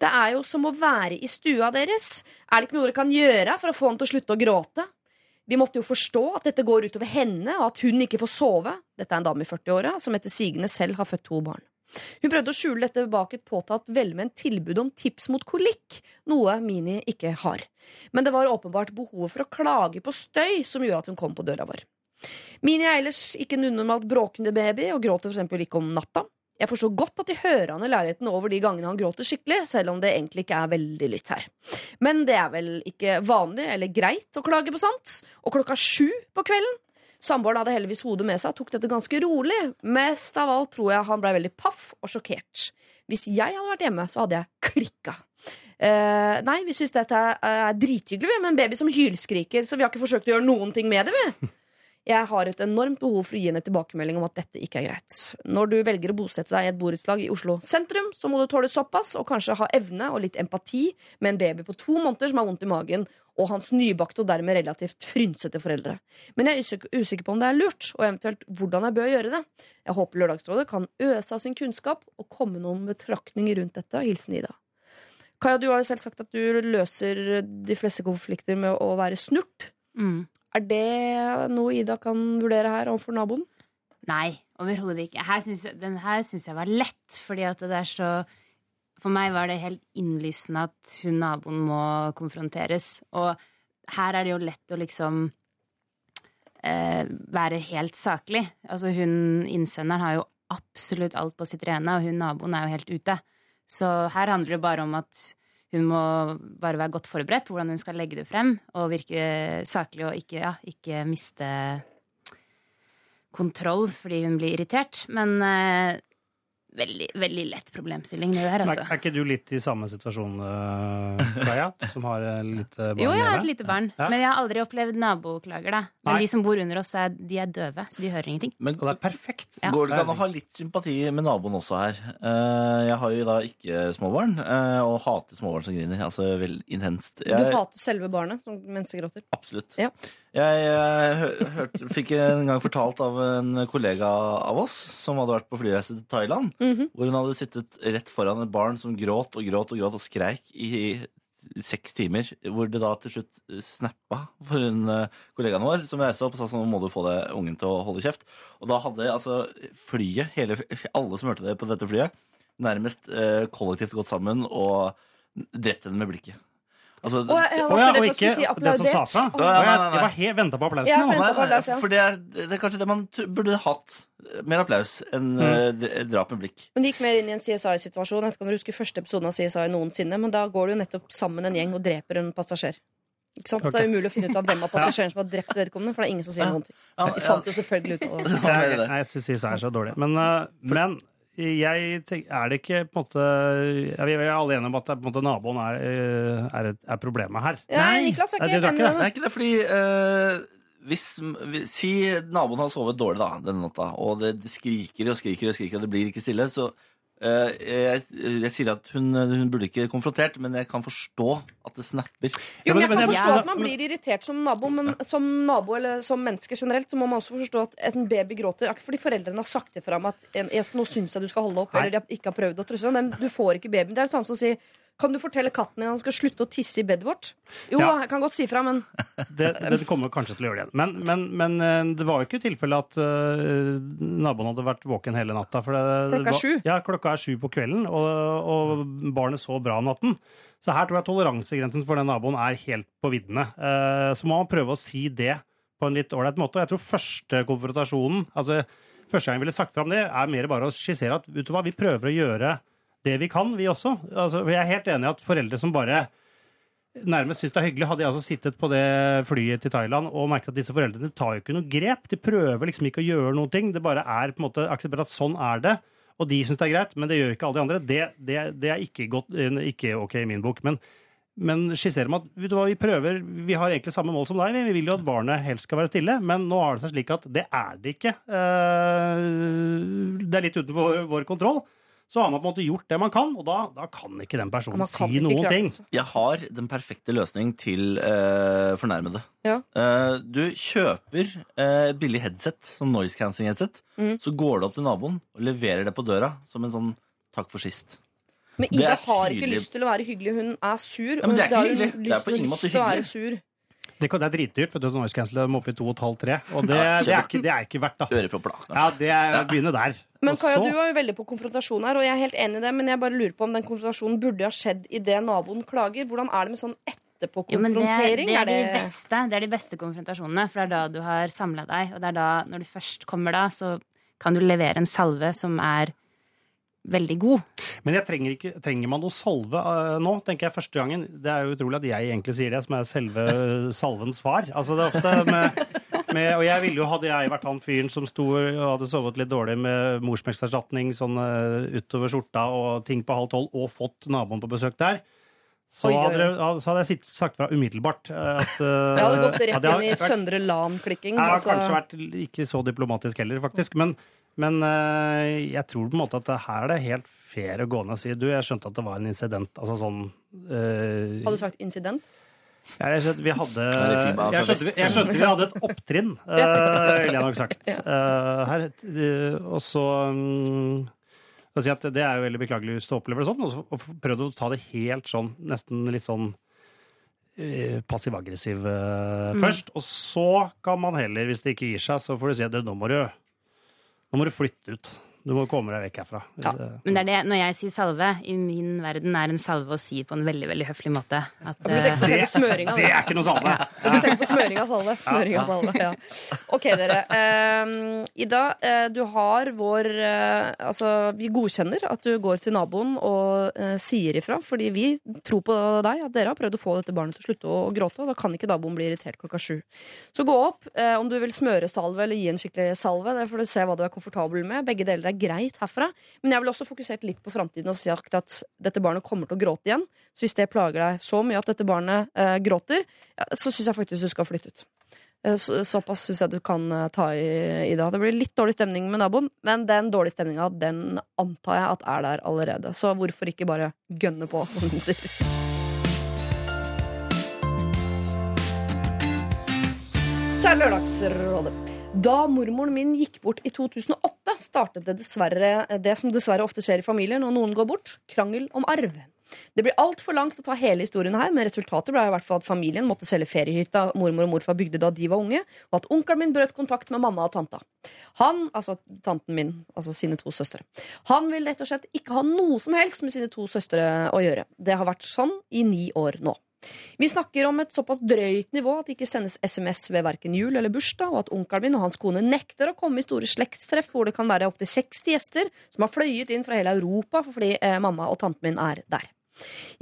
Det er jo som å være i stua deres. Er det ikke noe dere kan gjøre for å få han til å slutte å gråte? Vi måtte jo forstå at dette går utover henne, og at hun ikke får sove. Dette er en dame i 40-åra som etter sigende selv har født to barn. Hun prøvde å skjule dette bak et påtatt velment tilbud om tips mot kolikk, noe Mini ikke har. Men det var åpenbart behovet for å klage på støy som gjorde at hun kom på døra vår. Mini er ellers ikke en unormalt bråkende baby og gråter eksempel ikke om natta. Jeg forstår godt at de hører han i leiligheten over de gangene han gråter skikkelig, selv om det egentlig ikke er veldig lytt her. Men det er vel ikke vanlig eller greit å klage på sånt? Og klokka sju på kvelden? Samboeren hadde heldigvis hodet med seg og tok dette ganske rolig. Mest av alt tror jeg han blei veldig paff og sjokkert. Hvis jeg hadde vært hjemme, så hadde jeg klikka. Uh, nei, vi syns dette er, er drithyggelig en baby som hylskriker, så vi har ikke forsøkt å gjøre noen ting med det. vi jeg har et enormt behov for å gi henne tilbakemelding om at dette ikke er greit. Når du velger å bosette deg i et borettslag i Oslo sentrum, så må du tåle såpass, og kanskje ha evne og litt empati med en baby på to måneder som har vondt i magen, og hans nybakte og dermed relativt frynsete foreldre. Men jeg er usikker, på om det er lurt, og eventuelt hvordan jeg bør gjøre det. Jeg håper Lørdagsrådet kan øse av sin kunnskap og komme noen betraktninger rundt dette. Hilsen Ida. Kaja, du har jo selv sagt at du løser de fleste konflikter med å være snurt. Mm. Er det noe Ida kan vurdere her overfor naboen? Nei, overhodet ikke. Her synes jeg, den her syns jeg var lett, fordi at det er så For meg var det helt innlysende at hun naboen må konfronteres. Og her er det jo lett å liksom eh, være helt saklig. Altså hun innsenderen har jo absolutt alt på sitt rene, og hun naboen er jo helt ute. Så her handler det bare om at hun må bare være godt forberedt på hvordan hun skal legge det frem, og virke saklig og ikke, ja, ikke miste kontroll fordi hun blir irritert. Men eh, veldig, veldig lett problemstilling, det der, Er, altså. er ikke du litt i samme situasjon, Kaja? <laughs> Som har et lite barn Jo, jeg har et lite barn, Ja. men jeg har aldri opplevd naboklager, da. Men Nei. de som bor under oss, er, de er døve, så de hører ingenting. Men Og det er perfekt. Ja. Går det ikke an å ha litt sympati med naboen også her? Eh, Jeg har jo da ikke småbarn, eh, og hater småbarn som griner. Altså vel intenst. Du hater selve barnet som mens det gråter. absolutt. Ja. Jeg jeg hø- hørte, fikk en gang fortalt av en kollega av oss som hadde vært på flyreise til Thailand, Mhm. hvor hun hadde sittet rett foran et barn som gråt og gråt og gråt og skreik i seks timer, hvor det da til slutt snappa for en eh, kollegaen vår, som reiste opp og sa sånn, nå må du få det ungen til å holde kjeft. Og da hadde altså flyet, hele, alle som hørte det på dette flyet, nærmest eh, kollektivt gått sammen og drept henne med blikket. Altså, Og jeg, jeg var så og redd for at det som sa fra. Å, ja, nei, nei, nei. Jeg var helt venta på applausen. Ja, på applaus, ja. for det er, det er kanskje det man burde hatt. Mer applaus enn Mm. eh, drap med blikk. Men det gikk mer inn i en CSI-situasjon. Jeg vet ikke om dere husker første episoden av CSI noensinne, men da går det jo nettopp sammen en gjeng og dreper en passasjer. Ikke sant? Så det er umulig å finne ut av hvem av <laughs> passasjerene som har drept vedkommende, for det er ingen som sier noen ting. De fant jo selvfølgelig ut av det. Nei, jeg syns CSI er så dårlig. Men, uh, men jeg tenker, er det ikke på en måte Vi er alle enige om at på en måte, naboen er, uh, er, er problemet her. Nei, Niklas er ikke det Det det. er ikke det, fordi uh, hvis, hvis- Si naboen har sovet dårlig da, denne natta, og det, skriker og skriker og skriker, og det blir ikke stille, så eh, jeg, jeg sier at hun, hun burde ikke konfrontert, men jeg kan forstå at det snapper. Jo, men jeg kan forstå at man blir irritert som nabo, men som nabo eller som menneske generelt, så må man også forstå at en baby gråter. Ikke fordi foreldrene har sagt det fra om at en, jeg, nå syns jeg du skal holde opp, eller de ikke har prøvd å trøste. Du får ikke babyen. Det er det samme som å si Kan du fortelle katten din han skal slutte å tisse i bedet vårt? Jo Ja. jeg kan godt si fra, men <laughs> Det, det kommer kanskje til å gjøre det igjen. Men, men, men eh, det var jo ikke tilfelle at eh, naboen hadde vært våken hele natta. For det, Klokka er var- sju. Ja, klokka er sju på kvelden, og, og barnet så bra om natten. Så her tror jeg toleransegrensen for den naboen er helt på viddene. Eh, så må man prøve å si det på en litt ålreit måte. Og jeg tror første konfrontasjonen, altså første gang jeg ville sagt fram det, er mer bare å skissere at vet du hva, vi prøver å gjøre det vi kan, vi også. Altså, jeg er helt enig i at foreldre som bare nærmest syns det er hyggelig. Hadde jeg altså sittet på det flyet til Thailand og merket at disse foreldrene tar jo ikke noe grep. De prøver liksom ikke å gjøre noen ting. Det bare er på en måte akseptert at sånn er det. Og de syns det er greit, men det gjør ikke alle de andre. Det, det, det er ikke, godt, eh, ikke ok i min bok. Men, men skisserer med at vet du hva, vi prøver, vi har egentlig samme mål som deg. Vi vil jo at barnet helst skal være stille, men nå har det seg slik at det er det ikke. Eh, Det er litt utenfor vår, kontroll. Så har man på en måte gjort det man kan, og da, da kan ikke den personen si noen krangre, ting. Jeg har den perfekte løsning til uh, fornærmede. Ja. Uh, du kjøper uh, et billig headset, sånn noise cancelling headset. Mm. Så går du opp til naboen og leverer det på døra som en sånn takk for sist. Men Ida har har ikke lyst til å være hyggelig. Hun er sur. Ja, men det er ikke hyggelig. Det er på ingen måte lyst til å være hyggelig. Det, kan- det er dritdyrt, for noise cancel må opp i 2,5-3. Og det, Ja, det, er ikke, det er ikke verdt, da. Ørepropper, da. Ja, det er begynne der. Men Kaja, du var jo veldig på konfrontasjon her, og jeg er helt enig i det, men jeg bare lurer på om den konfrontasjonen burde ha skjedd idet naboen klager. Hvordan er det med sånn Jo, men det, er, etterpåkonfrontering? det, er de beste, det er de beste konfrontasjonene, for det er da du har samla deg. Og det er da, når du først kommer da, så kan du levere en salve som er veldig god. Men jeg trenger, ikke, trenger man noe salve uh, nå, tenker jeg første gangen. Det er jo utrolig at jeg egentlig sier det, som er selve <laughs> salvens far. Altså det er ofte med, med Og jeg ville jo, hadde jeg vært han fyren som sto og hadde sovet litt dårlig med morsmelkerstatning sånn uh, utover skjorta og ting på halv tolv, og fått naboen på besøk der, så, oi. hadde, det- så hadde jeg sagt fra umiddelbart. eh, At, <laughs> eh, Jeg hadde gått rett inn i Søndre Lan-klikking. jeg har altså. kanskje vært ikke så diplomatisk heller, faktisk. Men, men eh, jeg tror på en måte at her er det helt fair å gå ned og si Du, jeg skjønte at det var en incident. Altså sånn uh, Hadde du sagt incident? ja, jeg skjønte vi hadde jeg skjønte, vi- jeg skjønte vi hadde et opptrinn, uh, <laughs> ville jeg nok sagt. Uh, her, eh, og så um, si at Det er jo veldig beklagelig hvis du opplever det sånn. Og, så, og prøvd å ta det helt sånn, nesten litt sånn eh, passiv-aggressiv eh, Mm. først. Og så kan man heller, hvis det ikke gir seg, så får du si at nå må du, nå må du flytte ut. Du må komme deg vekk herfra. Ja. Men det er det, når jeg sier salve, i min verden er en salve å si på en veldig veldig høflig måte. At, tenker på eh, smøringa? Det er ikke noe salve. Du tenker på smøring av salve? Smøring av salve, ja. Ok, dere. Ehm, Ida, eh, du har vår uh, Altså, vi godkjenner at du går til naboen og uh, sier ifra, fordi vi tror på deg, at dere har prøvd å få dette barnet til å slutte å gråte, og da kan ikke naboen bli irritert klokka sju. Så gå opp. uh, om du vil smøre salve eller gi en skikkelig salve, det får du se hva du er komfortabel med. Begge deler er greit herfra. Men jeg vil også fokusert litt på framtiden og sagt at dette barnet kommer til å gråte igjen. Så hvis det plager deg så mye at dette barnet eh, gråter, ja, så syns jeg faktisk du skal flytte ut. Eh, Så, såpass syns jeg du kan eh, ta i, i det. Det blir litt dårlig stemning med naboen, men den dårlige stemninga den antar jeg at er der allerede. Så hvorfor ikke bare gønne på, som de sier. Så er det Lørdagsrådet. Da mormoren min gikk bort i 2008, startet det dessverre det som dessverre ofte skjer i familier når noen går bort krangel om arv. Det blir altfor langt å ta hele historien her, men resultatet ble i hvert fall at familien måtte selge feriehytta mormor og morfar bygde da de var unge, og at onkelen min brøt kontakt med mamma og tanta. Han, altså tanten min, altså sine to søstre, han vil rett og slett ikke ha noe som helst med sine to søstre å gjøre. Det har vært sånn i ni år nå. Vi snakker om et såpass drøyt nivå at det ikke sendes SMS ved verken jul eller bursdag, og at onkelen min og hans kone nekter å komme i store slektstreff hvor det kan være opptil 60 gjester som har fløyet inn fra hele Europa fordi eh, mamma og tanten min er der.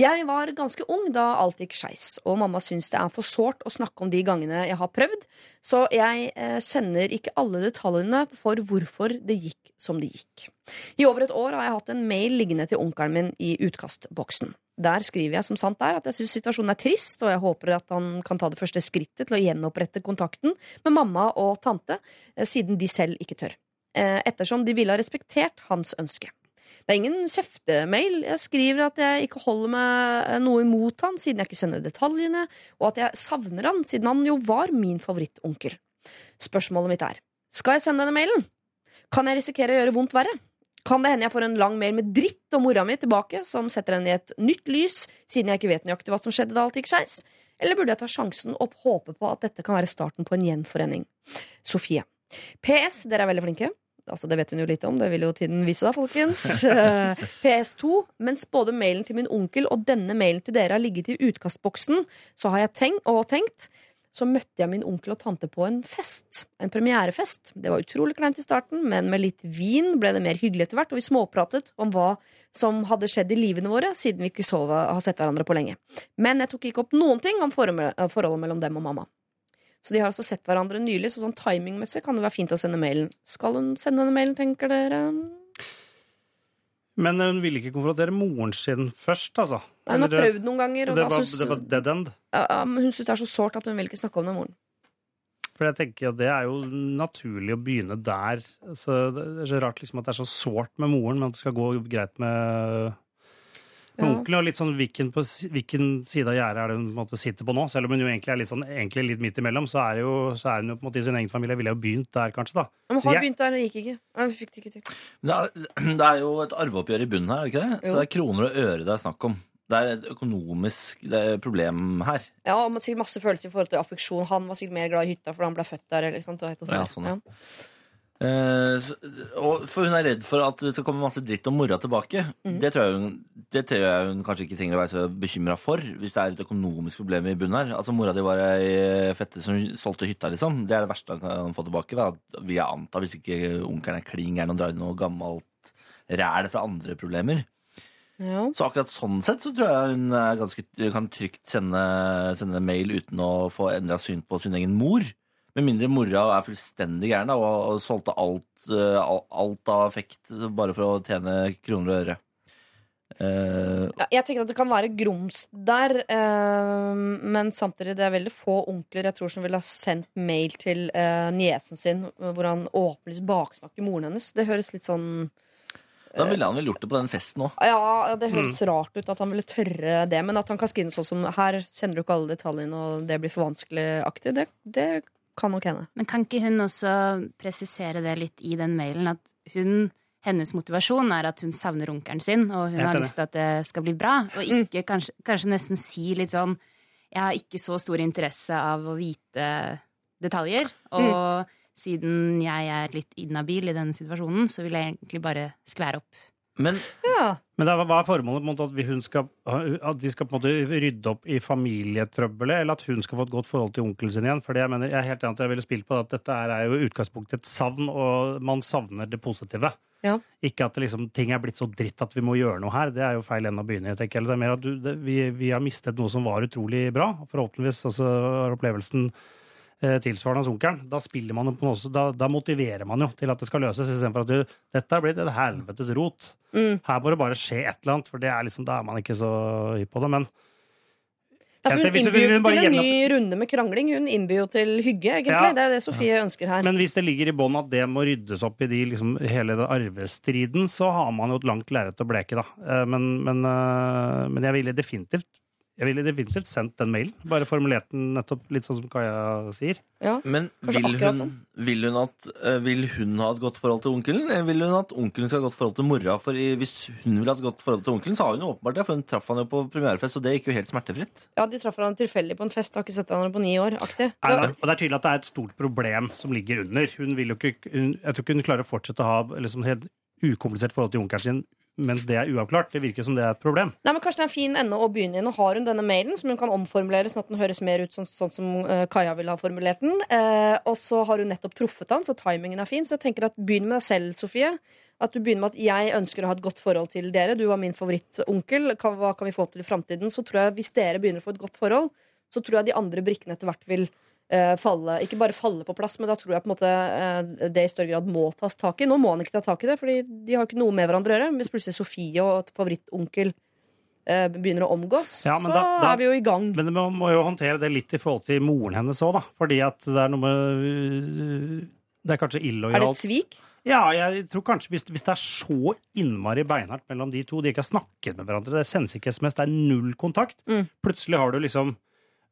Jeg var ganske ung da alt gikk skeis, og mamma syns det er for sårt å snakke om de gangene jeg har prøvd, så jeg eh, kjenner ikke alle detaljene for hvorfor det gikk som det gikk. I over et år har jeg hatt en mail liggende til onkelen min i utkastboksen. Der skriver jeg som sant er at jeg syns situasjonen er trist, og jeg håper at han kan ta det første skrittet til å gjenopprette kontakten med mamma og tante, eh, siden de selv ikke tør. Eh, Ettersom de ville ha respektert hans ønske. Det er ingen kjeftemail. Jeg skriver at jeg ikke holder meg noe imot han, siden jeg ikke kjenner detaljene, og at jeg savner han, siden han jo var min favorittonkel. Spørsmålet mitt er, skal jeg sende denne mailen? Kan jeg risikere å gjøre vondt verre? Kan det hende jeg får en lang mail med dritt om mora mi tilbake, som setter henne i et nytt lys, siden jeg ikke vet nøyaktig hva som skjedde da alt gikk skeis? Eller burde jeg ta sjansen og håpe på at dette kan være starten på en gjenforening? Sofie. PS, dere er veldig flinke. Altså, Det vet hun jo lite om, det vil jo tiden vise, da, folkens. <laughs> Eh, PS2. Mens både mailen til min onkel og denne mailen til dere har ligget i utkastboksen, så har jeg tenkt, og tenkt så møtte jeg min onkel og tante på en fest. En premierefest. Det var utrolig kleint i starten, men med litt vin ble det mer hyggelig etter hvert, og vi småpratet om hva som hadde skjedd i livene våre siden vi ikke så, har sett hverandre på lenge. Men jeg tok ikke opp noen ting om forholdet mellom dem og mamma. Så de har altså sett hverandre nylig, så sånn timingmessig kan det være fint å sende mailen. Skal hun sende denne mailen, tenker dere? Men hun ville ikke konfrontere moren sin først, altså. Nei, hun har prøvd noen ganger, det var, syns- det var dead end. Men hun syns det er så sårt at hun vil ikke snakke om det med moren. For jeg tenker at det er jo naturlig å begynne der. Så det er så rart liksom at det er så sårt med moren, men at det skal gå greit med, Ja. onkelen. Og litt sånn hvilken, på, hvilken side av gjerdet er det hun på en måte sitter på nå? Selv om hun jo egentlig er litt, sånn, egentlig litt midt imellom, så er, jo, så er hun jo på en måte i sin egen familie. Ville jo begynt der, kanskje, da. Men har Jeg- begynt der, det gikk ikke. Jeg fikk det ikke til. Det er, det er jo et arveoppgjør i bunnen her, er det ikke det? Jo. Så det er kroner og øre det er snakk om. Det er et økonomisk det er et problem her. Ja, og sikkert masse følelser i forhold til affeksjon. Han var sikkert mer glad i hytta fordi han ble født der. Eller, ikke sant? Og, og, og Ja, sånn, ja. Eh, og for hun er redd for at det skal komme masse dritt om mora tilbake. Mm. Det, tror jeg hun, det tror jeg hun kanskje ikke trenger å være så bekymra for, hvis det er et økonomisk problem i bunnen her. Altså Mora di var ei fette som solgte hytta, liksom. Det er det verste han kan få tilbake, da. Vil jeg anta, hvis ikke onkelen er kling gæren og drar inn noe gammelt ræl fra andre problemer. Ja. Så akkurat sånn sett så tror jeg hun er ganske, kan trygt sende, sende mail uten å få endra syn på sin egen mor. Med mindre mora er fullstendig gæren og, og solgte alt, eh, alt av effekt bare for å tjene kroner og øre. Uh, Ja, jeg tenker at det kan være grums der, uh, men samtidig det er veldig få onkler jeg tror som ville ha sendt mail til uh, niesen sin hvor han åpenlyst baksnakker moren hennes. Det høres litt sånn da ville han vel gjort det på den festen òg. Ja, det høres rart ut at han ville tørre det, men at han kan skrive noe sånn som 'her kjenner du ikke alle detaljene, og det blir for vanskelig'-aktig, det, det kan nok hende. Men kan ikke hun også presisere det litt i den mailen? At hun, hennes motivasjon er at hun savner onkelen sin, og hun har lyst til at det skal bli bra. Og ikke kanskje, kanskje nesten si litt sånn Jeg har ikke så stor interesse av å vite detaljer. Og siden jeg er litt inhabil i denne situasjonen, så vil jeg egentlig bare skvære opp. Men Ja, Men det er, hva er formålet? på en måte, At, hun skal, at de skal på en måte rydde opp i familietrøbbelet, eller at hun skal få et godt forhold til onkelen sin igjen? For jeg, mener, jeg er helt enig at jeg ville spilt på at dette er er jo i utgangspunktet et savn, og man savner det positive. Ja. Ikke at liksom, ting er blitt så dritt at vi må gjøre noe her. Det er jo feil ende å begynne i. Det er mer at du, det, vi, vi har mistet noe som var utrolig bra. Forhåpentligvis altså, er opplevelsen tilsvarende hos onkelen. Da spiller man på noe, så da, da motiverer man jo til at det skal løses, istedenfor at du, dette har blitt et helvetes rot. Mm. Her må det bare skje et eller annet, for det er liksom, da er man ikke så hypp på det. Men hun innbyr jo til en ny runde med krangling, hun innbyr jo til hygge, egentlig. Ja. Det er jo det Sofie ønsker her. Men hvis det ligger i bånn at det må ryddes opp i de, liksom, hele den arvestriden, så har man jo et langt lerret å bleke, da. Eh, Men, men, eh, men jeg ville definitivt jeg ville definitivt sendt den mailen. Bare formulert den nettopp litt sånn som Kaja sier. Ja. Men vil hun, sånn. vil, hun at, eh, vil hun ha et godt forhold til onkelen, eller vil hun at onkelen skal ha et godt forhold til mora? For hvis hun vil ha et godt forhold til onkelen, så har hun jo åpenbart det, for hun traff han jo på premierefest, og det gikk jo helt smertefritt. Ja, de traff han tilfeldig på en fest, har ikke sett hverandre på ni år. Aktig. Så, Nei, og det er tydelig at det er et stort problem som ligger under. Hun vil jo ikke, hun, jeg tror ikke hun klarer å fortsette å ha liksom, helt ukomplisert forhold til onkelen sin mens det er uavklart. Det virker som det er et problem. Nei, men Kanskje det er en fin ende å begynne i. Nå har hun denne mailen som hun kan omformulere sånn at den høres mer ut sånn, sånn som uh, Kaja ville ha formulert den. Uh, og så har hun nettopp truffet han, så timingen er fin. Så jeg tenker at begynn med deg selv, Sofie. At du begynner med at jeg ønsker å ha et godt forhold til dere. Du var min favorittonkel. Hva kan vi få til i framtiden? Så tror jeg hvis dere begynner å få et godt forhold, så tror jeg de andre brikkene etter hvert vil falle. Ikke bare falle på plass, men da tror jeg på en måte eh, det i større grad må tas tak i. Nå må han ikke ta tak i det, Fordi de har ikke noe med hverandre å gjøre. Hvis plutselig Sofie og et favorittonkel eh, begynner å omgås, Ja, så da- da- er vi jo i gang. Men man må jo håndtere det litt i forhold til moren hennes òg, da. Fordi at det er noe med Det er kanskje Er det et svik? Ja, jeg tror kanskje hvis, hvis det er så innmari beinhardt mellom de to, de ikke har snakket med hverandre, det sendes ikke SMS, det er null kontakt, Mm. plutselig har du liksom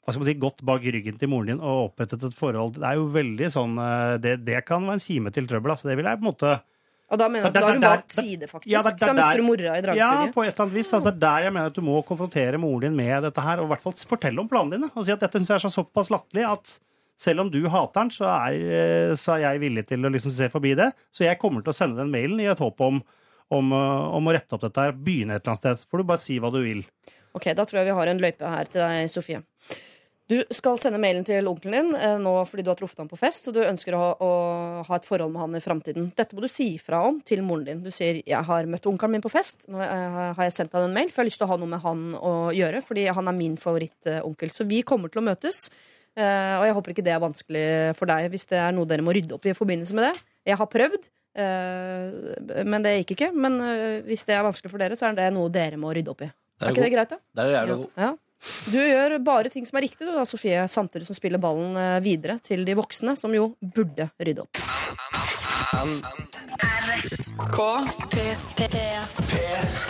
hva skal man si, gått bak ryggen til moren din og opprettet et forhold. Det er jo veldig sånn eh, Det, det kan være en kime til trøbbel. Altså, det vil jeg på en måte Og da mener du at da har hun der- valgt side, faktisk. Ja, der, der, så mister du mora i Ja, på et eller annet vis. Altså, der jeg mener at du må konfrontere moren din med dette her, og i hvert fall fortelle om planene dine. Og si at dette synes jeg er så såpass latterlig at selv om du hater den, så er, eh, så er jeg villig til å liksom se forbi det. Så jeg kommer til å sende den mailen i et håp om, om, eh, om å rette opp dette her. Begynne et eller annet sted. Får du bare si hva du vil. Ok, Da tror jeg vi har en løype her til deg, Sofie. Du skal sende mailen til onkelen din eh, nå fordi du har truffet ham på fest, og du ønsker å ha, å ha et forhold med han i framtiden. Dette må du si fra om til moren din. Du sier 'jeg har møtt onkelen min på fest', nå eh, har jeg sendt han en mail, for jeg har lyst til å ha noe med han å gjøre, fordi han er min favorittonkel. Så vi kommer til å møtes, eh, og jeg håper ikke det er vanskelig for deg hvis det er noe dere må rydde opp i i forbindelse med det. Jeg har prøvd. Men det gikk ikke. Men hvis det er vanskelig for dere, så er det noe dere må rydde opp i. Er, Er ikke det greit, da? Det er jævlig god. Ja. Du gjør bare ting som er riktig, du da, Sofie, samtidig som spiller ballen eh, videre til de voksne, som jo burde rydde opp.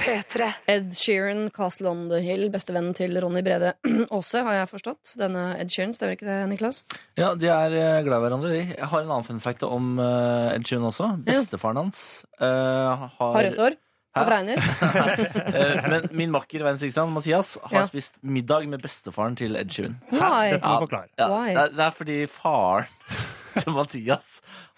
P3. Ed Sheeran, 'Castle on the Hill', bestevennen til Ronny Brede Aase, har jeg forstått. Denne Ed Sheeran, stemmer ikke det, Niklas? Ja, de er eh, glad i hverandre, de. Jeg har en annen fun fact om eh, Ed Sheeran også. Bestefaren hans uh, har Har rødt hår? Fregner? <laughs> Eh, Men min makker Veien Sigstrand, Mathias, har Ja. spist middag med bestefaren til Ed Sheeran. Why? Dette må du forklare. Ja, Why? det, er, det er fordi faren til <laughs> Mathias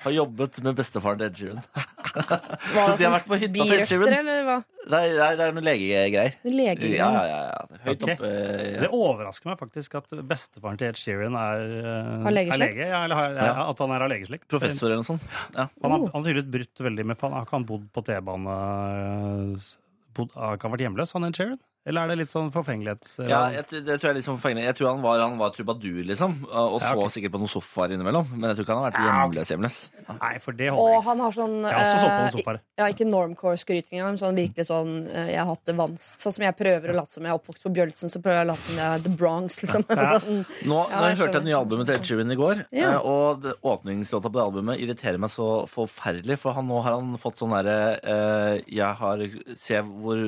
har jobbet med bestefaren til Ed Sheeran. <laughs> Hva, Så de har vært på hytta til Ed Sheeran. eller hva? Det er, det noen legegreier. Legegreier. Ja, ja, ja, ja. Høyt Ok. opp. ja. Det overrasker meg faktisk at bestefaren til Ed Sheeran er, eh, Har legeslekt? er lege. Ja, eller har, Ja. At han er av legeslekt. Professor eller noe sånt. Ja. Han har, han har tydeligvis brutt veldig med faen. Har ikke han bodd på T-bane eh, bodd- Har ikke han vært hjemløs, han Ed Sheeran? Eller er det litt sånn forfengelighets... Ja, jeg, det tror jeg er litt sånn forfengelig. Jeg tror han var, han var trubadur, liksom. Og så Ja, ok. sikkert på noen sofaer innimellom. Men jeg tror ikke han har vært hjemløs hjemløs. Nei, for det Og holder ikke. han har sånn Jeg har også sovet på eh, sofaer. Ja, ikke normcore-skryting engang, men sånn virkelig sånn eh, Jeg har hatt det vanskelig. Sånn som jeg prøver å late som jeg er oppvokst på Bjølsen, så prøver jeg å late som jeg er The Bronx, liksom. <laughs> Ja. sånn. Nå, Ja, nå jeg hørte jeg det nye albumet til Ed Sheeran i går, Ja. eh, og åpningslåta på det albumet irriterer meg så forferdelig, for han, nå har han fått sånn derre uh, Jeg har Se hvor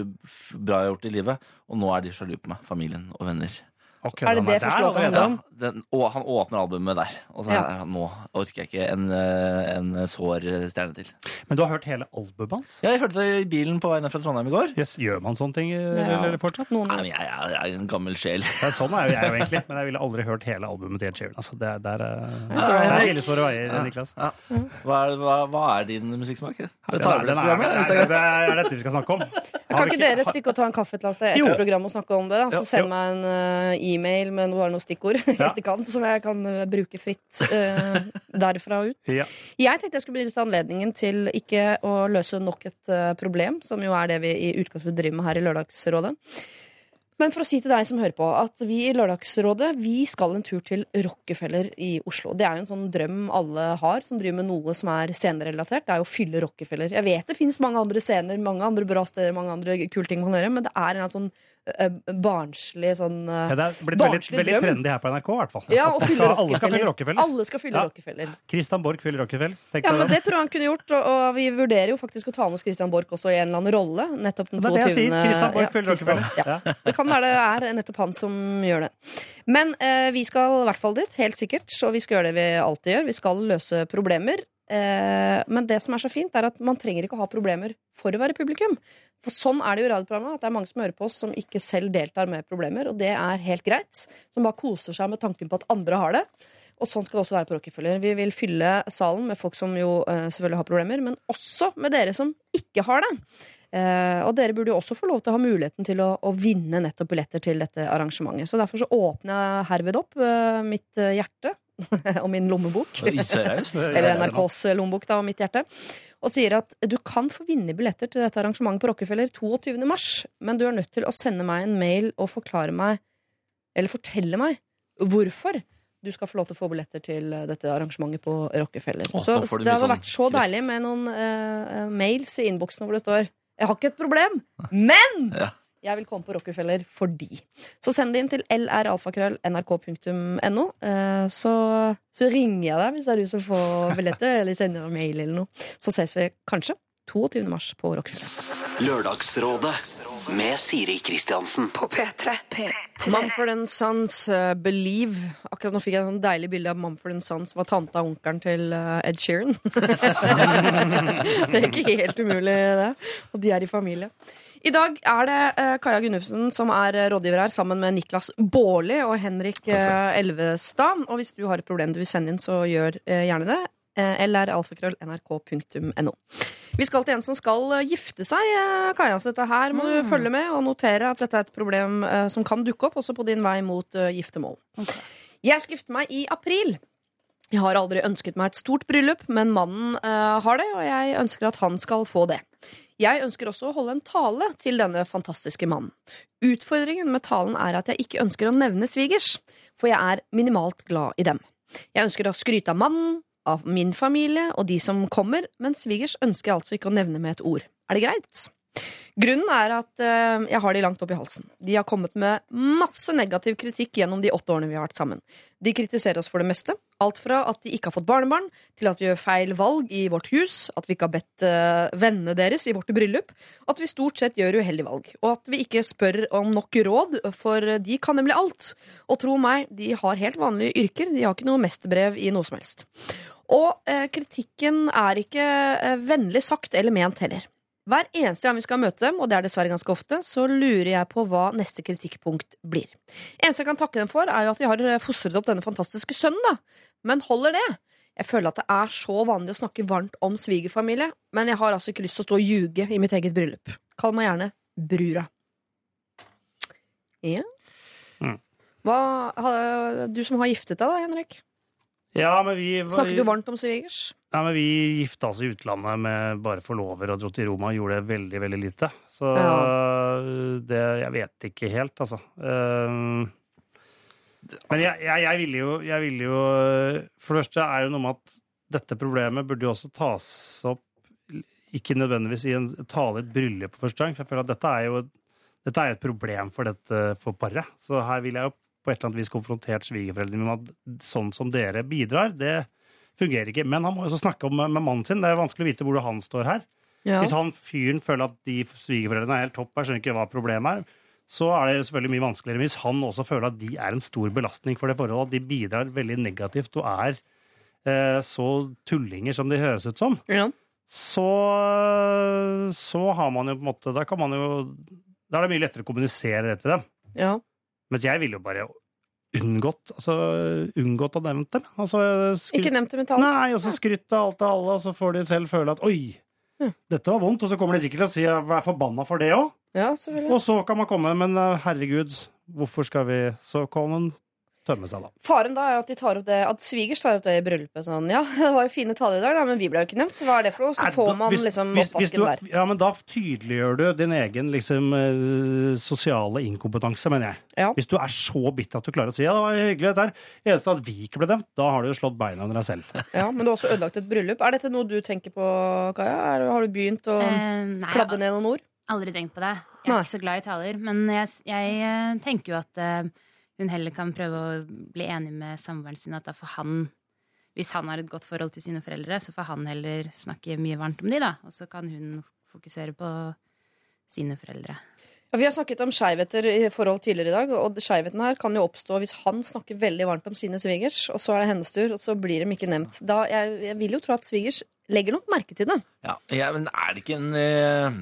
bra jeg har gjort i livet, og nå er de sjalu på meg, familien og venner. Ok, Er det det første låta handler om? Den, og han åpner albumet der. Og så Ja. er han, nå orker jeg ikke en, eh, en sår stjerne til. Men du har hørt hele albumet hans? Ja, jeg hørte det i bilen på vei ned fra Trondheim i går. Yes, gjør man sånne ting eh, Ja. eller fortsatt? Noen Nei, men jeg, jeg, jeg er en gammel sjel. <laughs> Ja, sånn er jo jeg jo egentlig, men jeg ville aldri hørt hele albumet til Ed Sheeran. Altså, det, er- det er, hillesåre er veier, Niklas. Ja. Hva, er, hva, hva er din musikksmak? Det tar det, det er, det er dette vi skal snakke om. Har Kan ikke dere stikke og ta en kaffe et eller annet sted etter programmet og snakke om det? da? Så send meg en eh, e-mail med noe, noe stikkord <laughs> i Ja. etterkant som jeg kan eh, bruke fritt uh, derfra og ut. Ja. Jeg tenkte jeg skulle benytte anledningen til ikke å løse nok et uh, problem, som jo er det vi i utgangspunktet driver med her i Lørdagsrådet. Men for å si til deg som hører på, at vi i Lørdagsrådet vi skal en tur til Rockefeller i Oslo. Det er jo en sånn drøm alle har, som driver med noe som er scenerelatert. Det er jo å fylle Rockefeller. Jeg vet det finnes mange andre scener, mange andre bra steder, mange andre kule ting man kan gjøre, men det er en sånn barnslig sånn uh, Ja, det er blitt veldig, veldig trendy her på NRK, i hvert fall. Ja, og fylle Alle skal fylle Rockefeller. Alle skal fylle Ja. Rockefeller. Christian Borch fyller Rockefeller. Ja, men det. Tror jeg han kunne gjort, og, og vi vurderer jo faktisk å ta med oss Christian Borch også i en eller annen rolle. Nettopp den Det er det jeg 22. sier. Christian Borch fyller Rockefeller. Det kan være det er nettopp han som gjør det. Men uh, vi skal i hvert fall dit, helt sikkert. Og vi skal gjøre det vi alltid gjør. Vi skal løse problemer. Eh, men det som er så fint, er at man trenger ikke å ha problemer for å være publikum. For sånn er det jo i radioprogrammet, at det er mange som hører på oss som ikke selv deltar med problemer, og det er helt greit. Som bare koser seg med tanken på at andre har det. Og sånn skal det også være på Rockefeller. Vi vil fylle salen med folk som jo eh, selvfølgelig har problemer, men også med dere som ikke har det. Eh, og dere burde jo også få lov til å ha muligheten til å, å vinne nettopp billetter til dette arrangementet. Så derfor så åpner jeg herved opp mitt hjerte <laughs> og min lommebok. <laughs> Eller NRKs lommebok da, og mitt hjerte. Og sier at du kan få vinne billetter til dette arrangementet på Rockefeller 22. mars, men du er nødt til å sende meg en mail og forklare meg, eller fortelle meg, hvorfor du skal få lov til å få billetter til eh, dette arrangementet på Rockefeller. Åh, så så det hadde sånn vært så kreft. deilig med noen uh, mails i innboksen hvor det står 'Jeg har ikke et problem, men Ja. Jeg vil komme på Rockefeller fordi'. Så send det inn til lralfakrøll.nrk.no. Eh, så, så ringer jeg deg hvis det er du som får billetter, eller sender en mail eller noe. Så ses vi kanskje 22. mars på Rockefeller. Lørdagsrådet Med Siri Kristiansen. På P3. Mumford and Sons, uh, Believe. Akkurat nå fikk jeg et sånn deilig bilde av Mumford and Sons var tanta og onkelen til uh, Ed Sheeran. <laughs> det er ikke helt umulig, det. Og de er i familie. I dag er det uh, Kaja Gunnufsen som er uh, rådgiver her, sammen med Niklas Baarli og Henrik uh, Elvestad. Og hvis du har et problem du vil sende inn, så gjør uh, gjerne det. Eller alfakrøll.nrk.no. Vi skal til en som skal gifte seg, Kaja. Så dette her må du følge med og notere at dette er et problem som kan dukke opp også på din vei mot giftermål. Okay. Jeg skal gifte meg i april. Jeg har aldri ønsket meg et stort bryllup, men mannen eh, har det, og jeg ønsker at han skal få det. Jeg ønsker også å holde en tale til denne fantastiske mannen. Utfordringen med talen er at jeg ikke ønsker å nevne svigers, for jeg er minimalt glad i dem. Jeg ønsker å skryte av mannen, av min familie og de som kommer, men svigers ønsker jeg altså ikke å nevne med et ord. Er det greit? Grunnen er at eh, jeg har de langt opp i halsen. De har kommet med masse negativ kritikk gjennom de åtte årene vi har vært sammen. De kritiserer oss for det meste. Alt fra at de ikke har fått barnebarn, til at vi gjør feil valg i vårt hus, at vi ikke har bedt eh, vennene deres i vårt bryllup, at vi stort sett gjør uheldige valg, og at vi ikke spør om nok råd, for de kan nemlig alt. Og tro meg, de har helt vanlige yrker, de har ikke noe mesterbrev i noe som helst. Og eh, kritikken er ikke vennlig sagt eller ment heller. Hver eneste gang vi skal møte dem, og det er dessverre ganske ofte, så lurer jeg på hva neste kritikkpunkt blir. Eneste jeg kan takke dem for, er jo at de har eh, fostret opp denne fantastiske sønnen, da. Men holder det? Jeg føler at det er så vanlig å snakke varmt om svigerfamilie, men jeg har altså ikke lyst til å stå og ljuge i mitt eget bryllup. Kall meg gjerne Brura. Ja. Mm. Hva, du som har giftet deg, da, Henrik. Ja, men vi Snakker du varmt om svigers? Nei, men Vi gifta oss i utlandet med bare forlover og dro til Roma og gjorde veldig veldig lite. Så det Jeg vet ikke helt, altså. Eh, Men jeg, jeg, jeg ville jo, jeg ville jo For det første er jo noe med at dette problemet burde jo også tas opp ikke nødvendigvis i en tale i et bryllup på første gang. For jeg føler at dette er jo dette er et problem for dette for paret. Så her vil jeg jo på et eller annet vis konfrontert svigerforeldrene med at sånn som dere bidrar, det fungerer ikke. Men han må også snakke om med mannen sin. Det er vanskelig å vite hvor han står her. Ja. Hvis han fyren føler at de svigerforeldrene er helt topp, jeg skjønner ikke hva problemet er, så er det selvfølgelig mye vanskeligere. Hvis han også føler at de er en stor belastning for det forholdet, at de bidrar veldig negativt og er eh, så tullinger som de høres ut som, Ja. så, så har man jo på en måte Da kan man jo Da er det mye lettere å kommunisere det til dem. Ja. Mens jeg ville jo bare unngått altså unngått å nevne dem. Altså, skryt- Ikke nevnt dem i tall. Nei, og så skrytt av alt og alle, og så får de selv føle at oi, Ja. dette var vondt. Og så kommer de sikkert til å si at jeg er forbanna for det òg. Ja. Og så kan man komme, men uh, herregud, hvorfor skal vi Så man tømme seg, da. Faren da er at de tar opp det At svigers tar opp det i bryllupet. Sånn, ja, <laughs> det var jo fine taler i dag, da, men vi ble jo ikke nevnt. Hva er det for noe? Så får da- man hvis- liksom oppvasken der. Ja, men da tydeliggjør du din egen liksom, eh, sosiale inkompetanse, mener jeg. Ja. Hvis du er så bitter at du klarer å si ja, det var hyggelig dette her, eneste at vi ikke ble nevnt, da har du jo slått beina under deg selv. Ja, men du har også ødelagt et bryllup. Er dette noe du tenker på, Kaja? Er, har du begynt å Eh, klabbe ned noen ord? Aldri tenkt på det. Jeg er Nei. ikke så glad i taler. Men jeg, jeg eh, tenker jo at eh, hun heller kan prøve å bli enig med samboeren sin at da får han Hvis han har et godt forhold til sine foreldre, så får han heller snakke mye varmt om de, da. Og så kan hun fokusere på sine foreldre. Ja, vi har snakket om skeivheter i forhold tidligere i dag, og skjevheten her kan jo oppstå hvis han snakker veldig varmt om sine svigers, og så er det hennes tur, og så blir de ikke nevnt. Da, jeg, jeg vil jo tro at svigers legger nok merke til det. Ja, ja, men er det ikke en eh,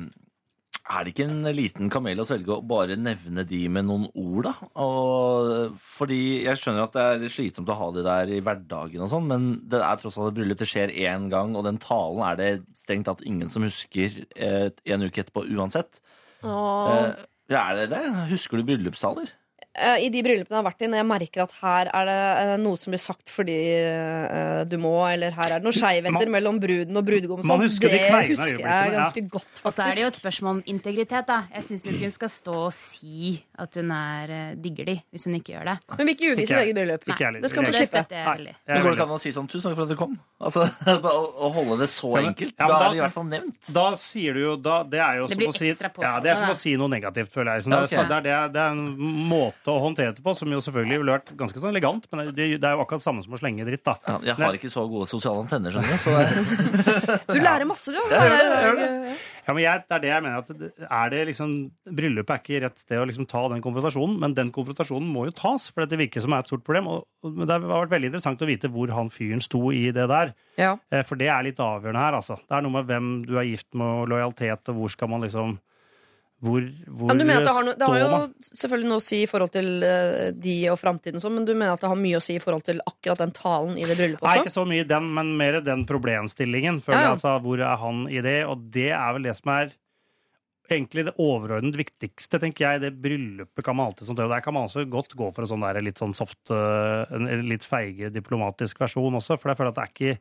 Er det ikke en liten kamel å svelge å bare nevne de med noen ord, da? Og, fordi jeg skjønner at det er slitsomt å ha de der i hverdagen og sånn, men det er tross alt et bryllup. Det skjer én gang, og den talen er det strengt tatt ingen som husker eh, en uke etterpå uansett. Eh, ja, er det det? Husker du bryllupstaler? Eh, I de bryllupene jeg har vært i, når jeg merker at her er det eh, noe som blir sagt fordi eh, du må, eller her er det noen skeivheter mellom bruden og brudgommen, sånn, det husker jeg ganske godt, faktisk. Og så er det jo et spørsmål om integritet, da. Jeg syns ikke hun skal stå og si at hun er digger de, hvis hun ikke gjør det. Men vil ikke ljuge i sitt eget bryllup. Nei. Det skal hun få slippe. Men går det ikke an å si sånn 'tusen takk for at du kom'? Altså, <laughs> å, å holde det så enkelt. ja, da da- er det i hvert fall nevnt. Da sier du jo da, Det er jo Det som å si, ja, det er som å si noe negativt, føler jeg. Det, er, ok. så det, er, det, det en måte å håndtere det på, som jo selvfølgelig ville vært ganske sånn elegant, men det, det er jo akkurat samme som å slenge dritt, da. Ja, jeg har ikke så gode sosiale antenner, skjønner du. Så <laughs> Du lærer masse, du. <laughs> Ja, jeg gjør det, jeg. Ja, men jeg, det er det jeg mener. at Er det liksom, Bryllupet er ikke rett sted å liksom ta den konfrontasjonen, men den konfrontasjonen må jo tas, for det virker som er et stort problem. Og, og, det har vært veldig interessant å vite hvor han fyren sto i det der. Ja. Eh, For det er litt avgjørende her, altså. Det er noe med hvem du er gift med, og lojalitet, og hvor skal man liksom Hvor, hvor Men du mener at det har, no, det har jo selvfølgelig noe å si i forhold til uh, de og framtiden, sånn, men du mener at det har mye å si i forhold til akkurat den talen i det bryllupet Nei, ikke så mye den, men mer den problemstillingen. Føler Ja, ja. jeg, altså, hvor er han i det? Og det er vel det som er egentlig det overordnet viktigste, tenker jeg. Det bryllupet kan man alltid sånn, Der kan man også godt gå for en sånn der litt sånn soft, eh, en en litt feige diplomatisk versjon også, for jeg føler at det er ikke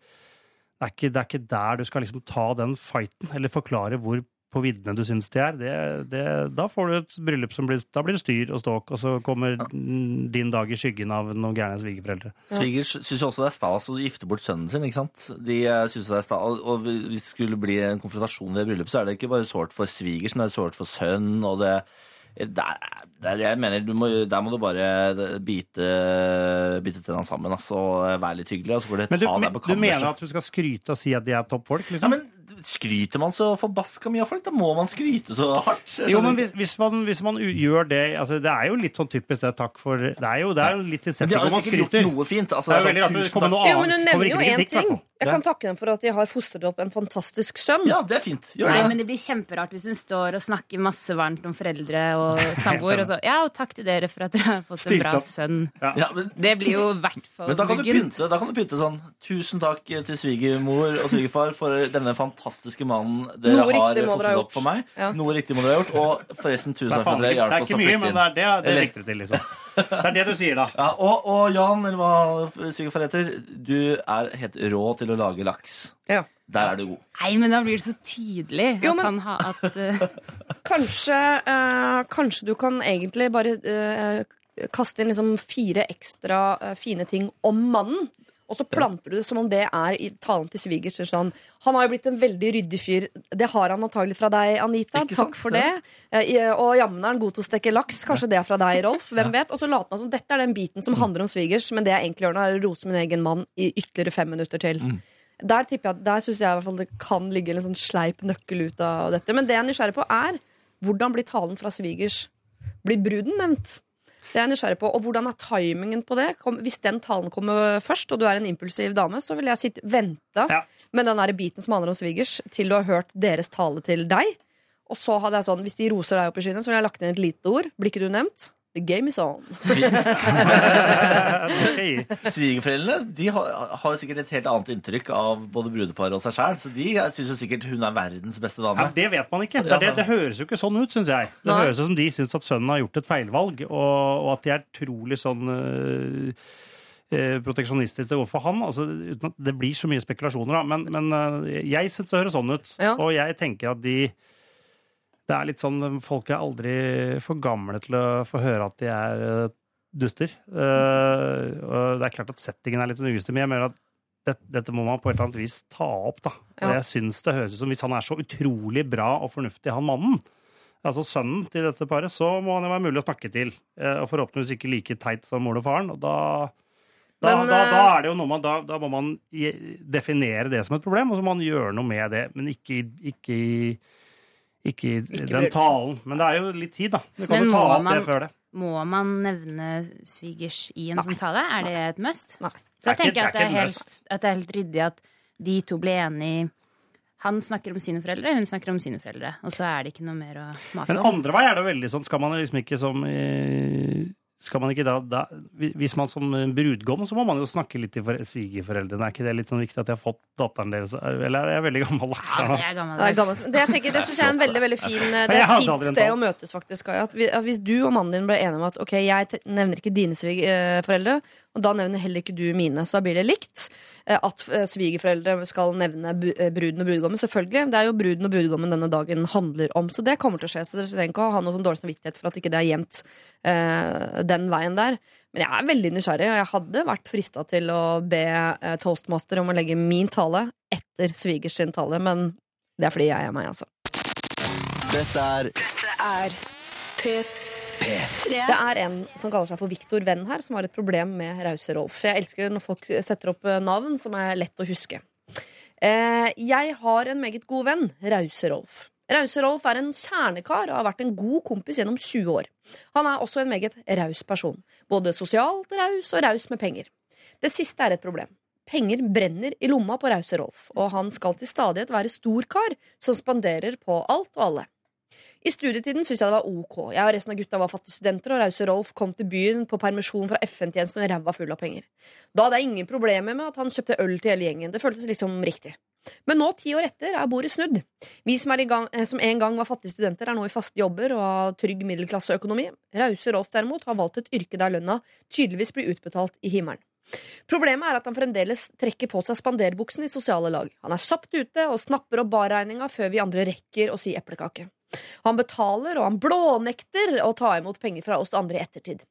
det er, ikke, det er ikke der du skal liksom ta den fighten, eller forklare hvor på viddene du syns de er. Det, det, da får du et bryllup som blir Da blir det styr og ståk, og så kommer din dag i skyggen av noen gærne svigerforeldre. Svigers syns jo også det er stas å gifte bort sønnen sin. ikke sant? De eh, synes det er stas, og- hvis det skulle bli en konfrontasjon ved bryllup, så er det ikke bare sårt for svigers, men det er sårt for sønn. og det det er, det er, jeg mener, du må, Der må du bare bite, bite tennene sammen altså, og være litt hyggelig. Altså, så Men du, men, du mener at du skal skryte og si at de er toppfolk? Ja, Liksom? men Skryter man så forbaska mye av folk? Da må man skryte så hardt. Jo, men hvis, hvis, man, hvis man gjør det altså, Det er jo litt sånn typisk det. Takk for Det er jo, det er jo litt Men tilsetning de har om jo man sikkert gjort noe fint. Altså, Det er jo sånn, veldig rart å komme noe annet. Jo, men du nevner jo én ting. Jeg kan takke dem for at de har fostret opp en fantastisk sønn. Ja, det er fint. Gjør det. Nei, men det blir kjemperart hvis hun står og snakker masse varmt om foreldre og <laughs> samboer, og så Ja, og takk til dere for at dere har fått en bra opp. sønn. Ja, men, Det blir jo i hvert fall men da kan, du pynte, da kan du pynte sånn Tusen takk til svigermor og svigerfar for denne fantastiske mannen dere Noe har fostret opp for meg. Ja. Noe riktig må dere ha gjort. Og forresten, tusen er, takk for at dere ikke- det flytte er Det er ikke mye, men det er det det likte til, liksom. Det er det du sier, da. Ja, og, og Jan, eller hva svigerfar heter, du er helt rå til å lage laks. Ja. Der er du god. Nei, men da blir det så tydelig Jo, at men- han har at uh... <laughs> Kanskje, uh, kanskje du kan egentlig bare uh, kaste inn liksom fire ekstra fine ting om mannen. Og så planter du det som om det er i talen til svigers. Sånn. Han har jo blitt en veldig ryddig fyr. Det har han antagelig fra deg, Anita. Ikke sant? Takk for det. Eh, og jammen er han god til å steke laks. Kanskje det er fra deg, Rolf. Hvem vet? Og så later han som dette er den biten som handler om svigers, men det jeg egentlig gjør nå, er å rose min egen mann i ytterligere fem minutter til. Der, tipper jeg, der syns jeg i hvert fall det kan ligge en sånn sleip nøkkel ut av dette. Men det jeg er nysgjerrig på, er hvordan blir talen fra svigers Blir bruden nevnt? Det er jeg nysgjerrig på. Og hvordan er timingen på det? Hvis den talen kommer først, og du er en impulsiv dame, så vil jeg sitte, vente Ja. med den der biten som handler om svigers, til du har hørt deres tale til deg. Og så hadde jeg sånn, hvis de roser deg opp i skyene, så ville jeg lagt inn et lite ord. Blir ikke du nevnt? The game is on. <laughs> Svigerforeldrene de har, har sikkert et helt annet inntrykk av både brudeparet og seg sjæl, så de syns jo sikkert hun er verdens beste Ja, dame. det vet man ikke. Det, det, det høres jo ikke sånn ut, syns jeg. Det Nei. høres ut som de syns at sønnen har gjort et feilvalg, og, og at de er trolig sånn øh, proteksjonistisk proteksjonistiske overfor han. Altså, uten at det blir så mye spekulasjoner, da. Men, men øh, jeg syns det høres sånn ut. Ja. Og jeg tenker at de Det er litt sånn Folk er aldri for gamle til å få høre at de er øh, duster. Uh, det er klart at settingen er litt sånn ugustig, men jeg mener at det, dette må man på et eller annet vis ta opp, da. Og Ja. jeg synes det høres ut som hvis han er så utrolig bra og fornuftig, han mannen, altså sønnen til dette paret, så må han jo være mulig å snakke til. Eh, Og forhåpentligvis ikke like teit som mor og faren. Og da, da, Men, da, eh, da er det jo noe man Da, da må man definere det som et problem, og så må man gjøre noe med det. Men ikke, ikke, i- ikke i Ikke den talen. Men det er jo litt tid, da. Du kan Men jo ta må man, det før det. Må man nevne svigers i en sånn tale? Er det et must? Nei. Ikke- tenker jeg at det det ikke et helt, at det er helt ryddig at de to blir enige Han snakker om sine foreldre, hun snakker om sine foreldre. Og så er det ikke noe mer å mase om. Men andre vei er det veldig sånn, skal man liksom ikke som eh, Skal man ikke da, da Hvis man som brudgom, så må man jo snakke litt til fore- svigerforeldrene. Er ikke det litt sånn viktig at de har fått datteren deres? Eller er jeg veldig gammel? Ja, jeg det er Det er gammeldags. Det, jeg tenker, det synes jeg er en veldig veldig fin Det er et fint sted å møtes, faktisk. At hvis du og mannen din ble enige om at ok, jeg nevner ikke dine svigerforeldre, og da nevner heller ikke du mine, så da blir det likt. Eh, At eh, svigerforeldre skal nevne eh, bruden og brudgommen, selvfølgelig. Det er jo bruden og brudgommen denne dagen handler om, så det kommer til å skje. Så dere trenger ikke å ha noe sånn dårlig samvittighet for at ikke det er gjemt eh, den veien der. Men jeg er veldig nysgjerrig, og jeg hadde vært frista til å be toastmaster om å legge min tale etter svigers sin tale, men det er fordi jeg er meg, altså. Dette er Dette er Det er en som kaller seg for Viktor Venn her, som har et problem med Rause-Rolf. Jeg elsker når folk setter opp eh, navn som er lett å huske. Eh, jeg har en meget god venn, Rause-Rolf. Rause-Rolf er en kjernekar og har vært en god kompis gjennom 20 år. Han er også en meget raus person. Både sosialt raus og raus med penger. Det siste er et problem. Penger brenner i lomma på Rause-Rolf, og han skal til stadighet være stor kar som spanderer på alt og alle. I studietiden syntes jeg det var ok. Jeg og resten av gutta var fattige studenter, og Rause Rolf kom til byen på permisjon fra FN-tjenesten med ræva full av penger. Da hadde jeg ingen problemer med at han kjøpte øl til hele gjengen. Det føltes liksom riktig. Men nå, ti år etter, er bordet snudd. Vi som, gang, eh, som en gang var fattige studenter, er nå i faste jobber og har trygg middelklasseøkonomi. Rause Rolf derimot har valgt et yrke der lønna tydeligvis blir utbetalt i himmelen. Problemet er at han fremdeles trekker på seg spanderbuksen i sosiale lag. Han er kjapt ute og snapper opp barregninga før vi andre rekker å si eplekake. Han betaler, og han blånekter å ta imot penger fra oss andre i ettertid.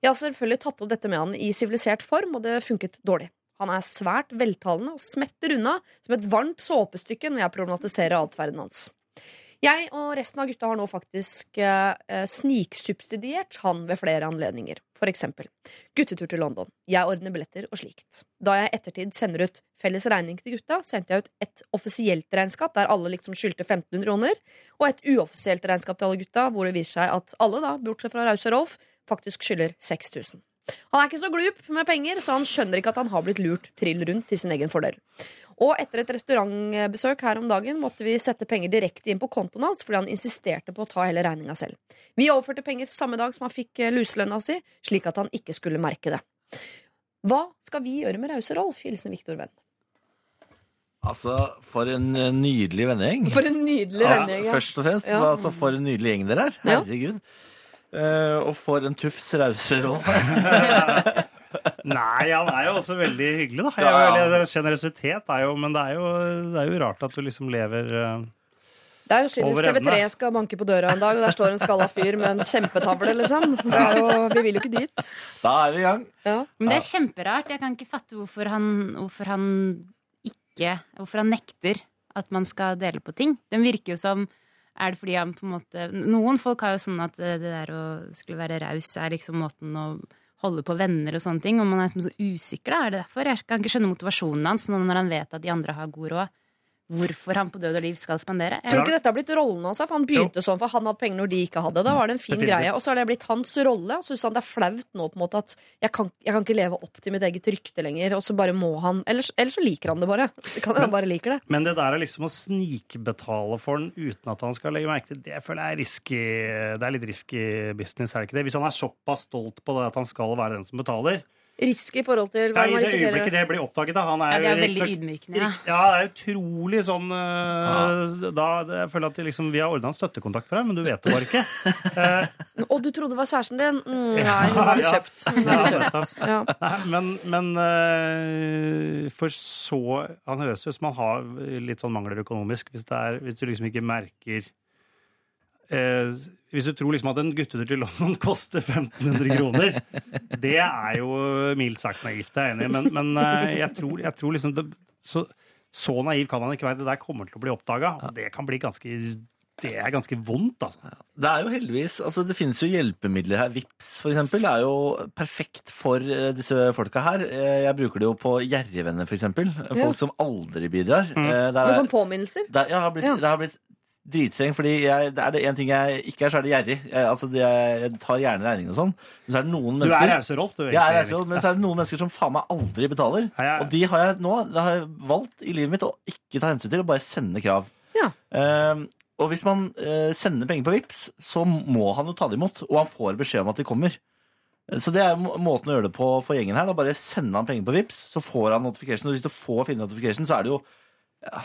Jeg har selvfølgelig tatt opp dette med han i sivilisert form, og det funket dårlig. Han er svært veltalende og smetter unna som et varmt såpestykke når jeg problematiserer atferden hans. Jeg og resten av gutta har nå faktisk eh, sniksubsidiert han ved flere anledninger. For eksempel guttetur til London. Jeg ordner billetter og slikt. Da jeg i ettertid sender ut felles regning til gutta, sendte jeg ut et offisielt regnskap der alle liksom skyldte 1500 kroner, og et uoffisielt regnskap til alle gutta hvor det viser seg at alle, da, bortsett fra Rause Rolf, faktisk skylder 6000. Han er ikke så glup med penger, så han skjønner ikke at han har blitt lurt trill rundt til sin egen fordel. Og etter et restaurantbesøk her om dagen måtte vi sette penger direkte inn på kontoen hans fordi han insisterte på å ta hele regninga selv. Vi overførte penger samme dag som han fikk eh, luselønna si, slik at han ikke skulle merke det. Hva skal vi gjøre med Rause Rolf? Hilsen Viktor Venn. Altså, for en eh, nydelig vennegjeng. For en nydelig Ja, vennegjeng. ja. Først og fremst. Ja. Altså, for en nydelig gjeng dere er. Herregud. Eh, og får en tufs rause roll. <laughs> Nei, han er jo også veldig hyggelig, da. Ja, jeg, generøsitet er jo Men det er jo, det er jo rart at du liksom lever eh, Det er jo synd hvis TV3 skal banke på døra en dag, og der står en skalla fyr med en kjempetavle, liksom. Det er jo, vi vil jo ikke dit. Da er vi i gang. Ja. Men det er kjemperart. Jeg kan ikke fatte hvorfor han, hvorfor han ikke Hvorfor han nekter at man skal dele på ting. Den virker jo som er det fordi han på en måte Noen folk har jo sånn at det det der å skulle være raus er liksom måten å holde på venner og sånne ting. Og man er liksom så usikker, da. Er det derfor? Jeg kan ikke skjønne motivasjonen hans når han vet at de andre har god råd. Hvorfor han på død og liv skal spandere. Tror du ikke dette har blitt rollen hans? For han begynte sånn, for han hadde penger når de ikke hadde. Da var det en fin det greie. Og så har det blitt hans rolle. Og så syns han det er flaut nå på en måte at jeg kan, jeg kan ikke leve opp til mitt eget rykte lenger. Og så bare må han Ellers, ellers så liker han det bare. Kan men, han bare liker det. Men det der er liksom å snikbetale for den uten at han skal legge merke til det, føler jeg er risky. Det er litt risky business, er det ikke det? Hvis han er såpass stolt på det at han skal være den som betaler. Risk i forhold til hva Nei, I man det øyeblikket risikerer. det blir oppdaget, da. Han er, Ja, det er jo veldig ydmykende. Ja. Ja, det er utrolig sånn eh, da, det- Jeg føler at liksom, Vi har ordna en støttekontakt for deg, men du vet det bare ikke. <laughs> Uh, Og du trodde det var kjæresten din? Mm, nei, hun har vi kjøpt. Hun har vi kjøpt. Ja. Nei, men, men uh, for så Han høres ut som han har litt sånn mangler økonomisk, hvis, det er, hvis du liksom ikke merker eh, Hvis du tror liksom at en guttetur til London <laughs> koster 1500 kroner, <laughs> det er jo mildt sagt naivt, det er jeg enig i, men, men eh, jeg, tror, jeg tror liksom det, så, så naiv kan man ikke være. Det der kommer til å bli oppdaga, og det kan bli ganske Det er ganske vondt, altså. Det er jo heldigvis, altså det finnes jo hjelpemidler her. Vips for eksempel er jo perfekt for eh, disse folka her. Eh, Jeg bruker det jo på gjerrigvenner, for eksempel. Folk Ja. som aldri bidrar. Mm. Eh, det er- Noen sånne påminnelser? Det, jeg har blitt, Ja. det har blitt dritstreng, fordi jeg, det er det en ting jeg ikke er, så er det gjerrig. Jeg, altså det, jeg tar gjerne regning og sånn. Men så er det noen mennesker Du er rause, Rolf. Du, jeg er rause, men så er det noen mennesker som faen meg aldri betaler. Ja, ja. Og de har jeg nå det har jeg valgt i livet mitt å ikke ta hensyn til, og bare sende krav. Ja. Um, og hvis man uh, sender penger på Vips, så må han jo ta det imot, og han får beskjed om at de kommer. Så det er måten å gjøre det på for gjengen her. Da. Bare sende han penger på Vips, så får han notification. Og hvis du får finne notification, så er det jo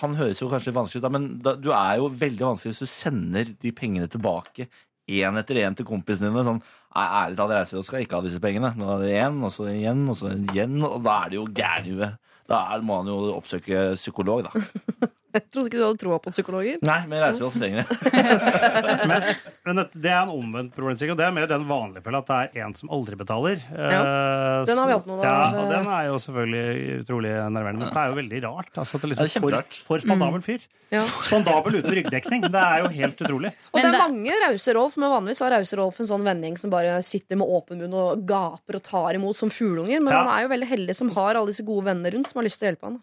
Han høres jo kanskje vanskelig ut, da, men da, du er jo veldig vanskelig hvis du sender de pengene tilbake én etter én til kompisene dine. Sånn, «Nei, ærlig talt, jeg reiser og skal ikke ha disse pengene. Nå er det én, og så igjen, og så igjen. Og da er det jo gæren. Da er, må han jo oppsøke psykolog, da. <laughs> Jeg trodde ikke du hadde troa på psykologer. Nei, men jeg reiser jo ofte lenger. <laughs> Men, men det er en omvendt problemstilling, og det er mer den vanlige følelsen at det er en som aldri betaler. Ja, Den har vi hatt noen ja, av. og den er jo selvfølgelig utrolig nerverende. Men det er jo veldig rart. Altså, at det Ja, liksom det er for, for spandabel fyr. Ja. Spandabel uten ryggdekning. Det er jo helt utrolig. Og det er mange rause Rolf, men vanligvis har rause Rolf en sånn vending som bare sitter med åpen munn og gaper og tar imot som fugleunger. Men Ja. han er jo veldig heldig som har alle disse gode vennene rundt som har lyst til å hjelpe han.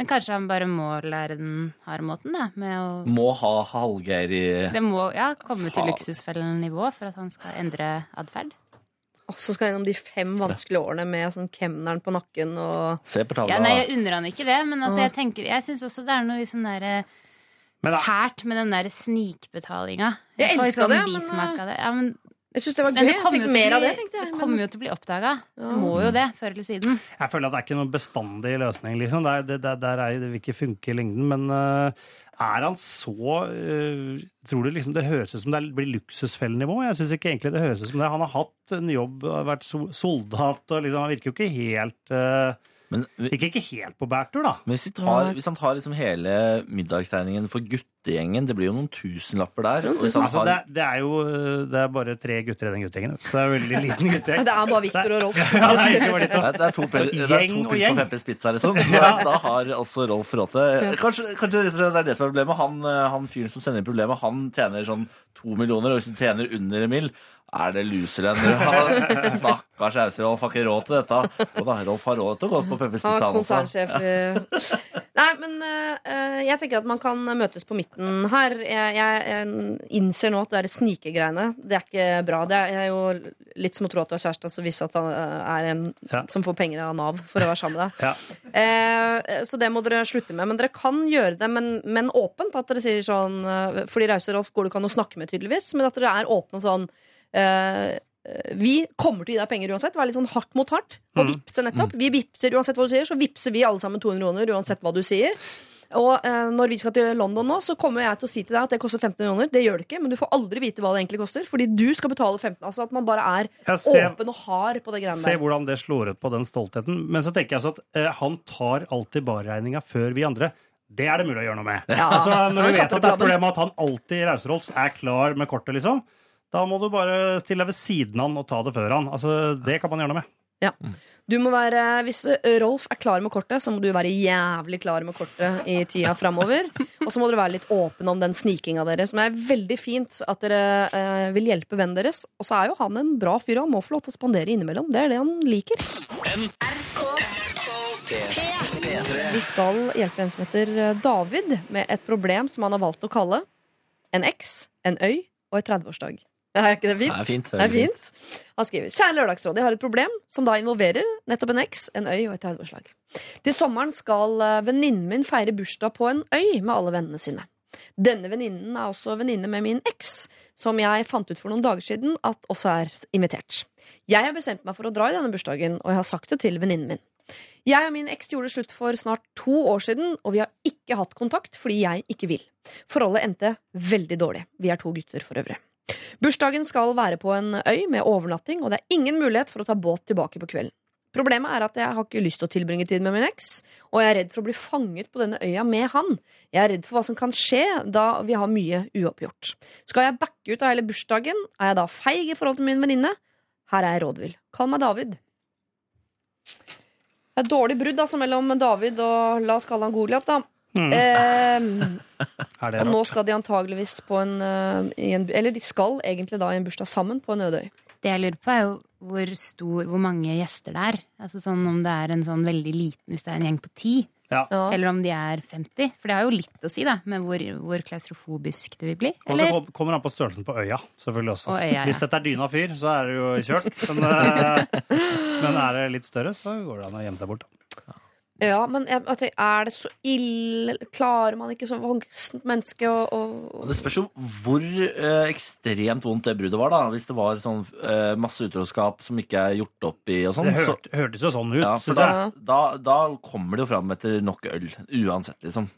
Men kanskje han bare må lære den harde måten, da. Med å Må ha Hallgeir i Det må ja, komme til luksusfellen-nivå for at han skal endre atferd. Og så skal gjennom de fem vanskelige årene med sånn kemneren på nakken og Se på tavla. Ja, nei, jeg unner han ikke det, men altså, jeg tenker Jeg syns også det er noe sånn derre fælt med den der snikbetalinga. Jeg jeg elsker sånn det, men, det. Ja, men Jeg syns det var gøy. det det, bli- jeg. Det kom jo til å bli oppdaga. Ja. Må jo det, før eller siden. Jeg føler at det er ikke noen bestandig løsning, liksom. Det, er, det, det, der er, det vil ikke funke i lengden. Men uh, er han så uh, Tror du liksom det høres ut som det blir luksusfellnivå? Jeg syns ikke egentlig det høres ut som det. Han har hatt en jobb, har vært soldat, og liksom, han virker jo ikke helt eh, Men, Gikk ikke helt på bærtur, da. men hvis, tar, hvis han tar liksom hele middagstegningen for guttegjengen, det blir jo noen tusenlapper der. Og hvis han Altså, har, det, det er jo det er bare tre gutter i den guttegjengen. Så det er en veldig liten guttegjeng. Det er bare Victor og Rolf. <laughs> Ja, det er det er to, det er to pils på Peppers Pizza, liksom. <laughs> Så Da har også Rolf råd til. Kanskje, kanskje det er det som er problemet. Han, eh, han fyren som sender inn problemet, han tjener sånn to millioner, og hvis du tjener under en mill., er det loserlønn du har? Stakkars Ause-Rolf har ikke råd til dette. Og da, Rolf har råd til å gå på Peppers Pizza. er konsernsjef. Nei, men uh, jeg tenker at man kan møtes på midten her. Jeg, jeg, jeg innser nå at det er snikegreiene. Det er ikke bra. Det er jo litt som å tro at du har kjæreste, og så vise at han eh, er en Ja. som får penger av Nav for å være sammen med deg. Ja. Uh, så det må dere slutte med. Men dere kan gjøre det, men, men åpent. At dere sier sånn uh, Fordi Rause Rolf går det ikke an å snakke med, tydeligvis. Men at dere er åpne sånn eh, vi kommer til å gi deg penger uansett. Være litt sånn hardt mot hardt. Og Mm. vippse nettopp. Vi vippser uansett hva du sier, så vippser vi alle sammen 200 kroner uansett hva du sier. Og eh, når vi skal til London nå, så kommer jeg til å si til deg at det koster 15 kroner. Det gjør det ikke, men du får aldri vite hva det egentlig koster. Fordi du skal betale 15. Altså at man bare er ser- åpen og hard på det greiene Se hvordan det slår ut på den stoltheten. Men så tenker jeg altså at eh, han tar alltid barregninga før vi andre. Det er det mulig å gjøre noe med. Ja. Altså, når vi vet at det er et problem problemet at han alltid Rauserolfs er klar med kortet, liksom, da må du bare stille deg ved siden av han og ta det før han. Altså, det kan man gjøre noe med. Ja. Du må være, hvis eh, Rolf er klar med kortet, så må du være jævlig klar med kortet i tida framover. Og så må dere være litt åpne om den snikinga deres, som er veldig fint at dere eh, vil hjelpe vennen deres. Og så er jo han en bra fyr, og han må få lov til å spandere innimellom. Det er det han liker. Vi skal hjelpe en som heter eh, David, med et problem som han har valgt å kalle en X, en øy og et 30-årsdag. Er ikke det fint? Det er fint, det er fint. Han skriver Kjære Lørdagsråd, jeg har et problem som da involverer nettopp en eks, en øy og et 30-årslag. Til sommeren skal eh, venninnen min feire bursdag på en øy med alle vennene sine. Denne venninnen er også venninne med min eks, som jeg fant ut for noen dager siden at også er invitert. Jeg har bestemt meg for å dra i denne bursdagen, og jeg har sagt det til venninnen min. Jeg og min eks gjorde slutt for snart to år siden, og vi har ikke hatt kontakt fordi jeg ikke vil. Forholdet endte veldig dårlig. Vi er to gutter for øvrig. Bursdagen skal være på en øy med overnatting, og det er ingen mulighet for å ta båt tilbake på kvelden. Problemet er at jeg har ikke lyst til å tilbringe tid med min eks, og jeg er redd for å bli fanget på denne øya med han. Jeg er redd for hva som kan skje da vi har mye uoppgjort. Skal jeg backe ut av hele bursdagen? Er jeg da feig i forhold til min venninne? Her er jeg rådvill. Kall meg David. Det er et dårlig brudd altså, mellom David og la oss kalle han Goliat, da. Mm. Eh, <laughs> Er det og nå skal de antageligvis på en, eh, i en Eller de skal egentlig da i en bursdag sammen på en ødøy. Det jeg lurer på, er jo hvor stor, hvor mange gjester det er. Altså sånn Om det er en sånn veldig liten, hvis det er en gjeng på ti. Ja. Eller om de er 50. For det har jo litt å si, da, med hvor, hvor klaustrofobisk det vil bli. Og så kommer han på størrelsen på øya, selvfølgelig også. Og øya, ja. Hvis dette er dyna fyr, så er det jo kjørt. Men, eh, <laughs> men er det litt større, så går det an å gjemme seg bort. da. Ja, men jeg, jeg tenker, er det så ille Klarer man ikke som voksent menneske å, å Og Det spørs jo hvor eh, ekstremt vondt det bruddet var. da Hvis det var sånn eh, masse utroskap som ikke er gjort opp i og sånn. Det så- hørte, hørtes jo sånn ut, Ja, for synes da, jeg. da, da kommer det jo fram etter nok øl. Uansett, liksom.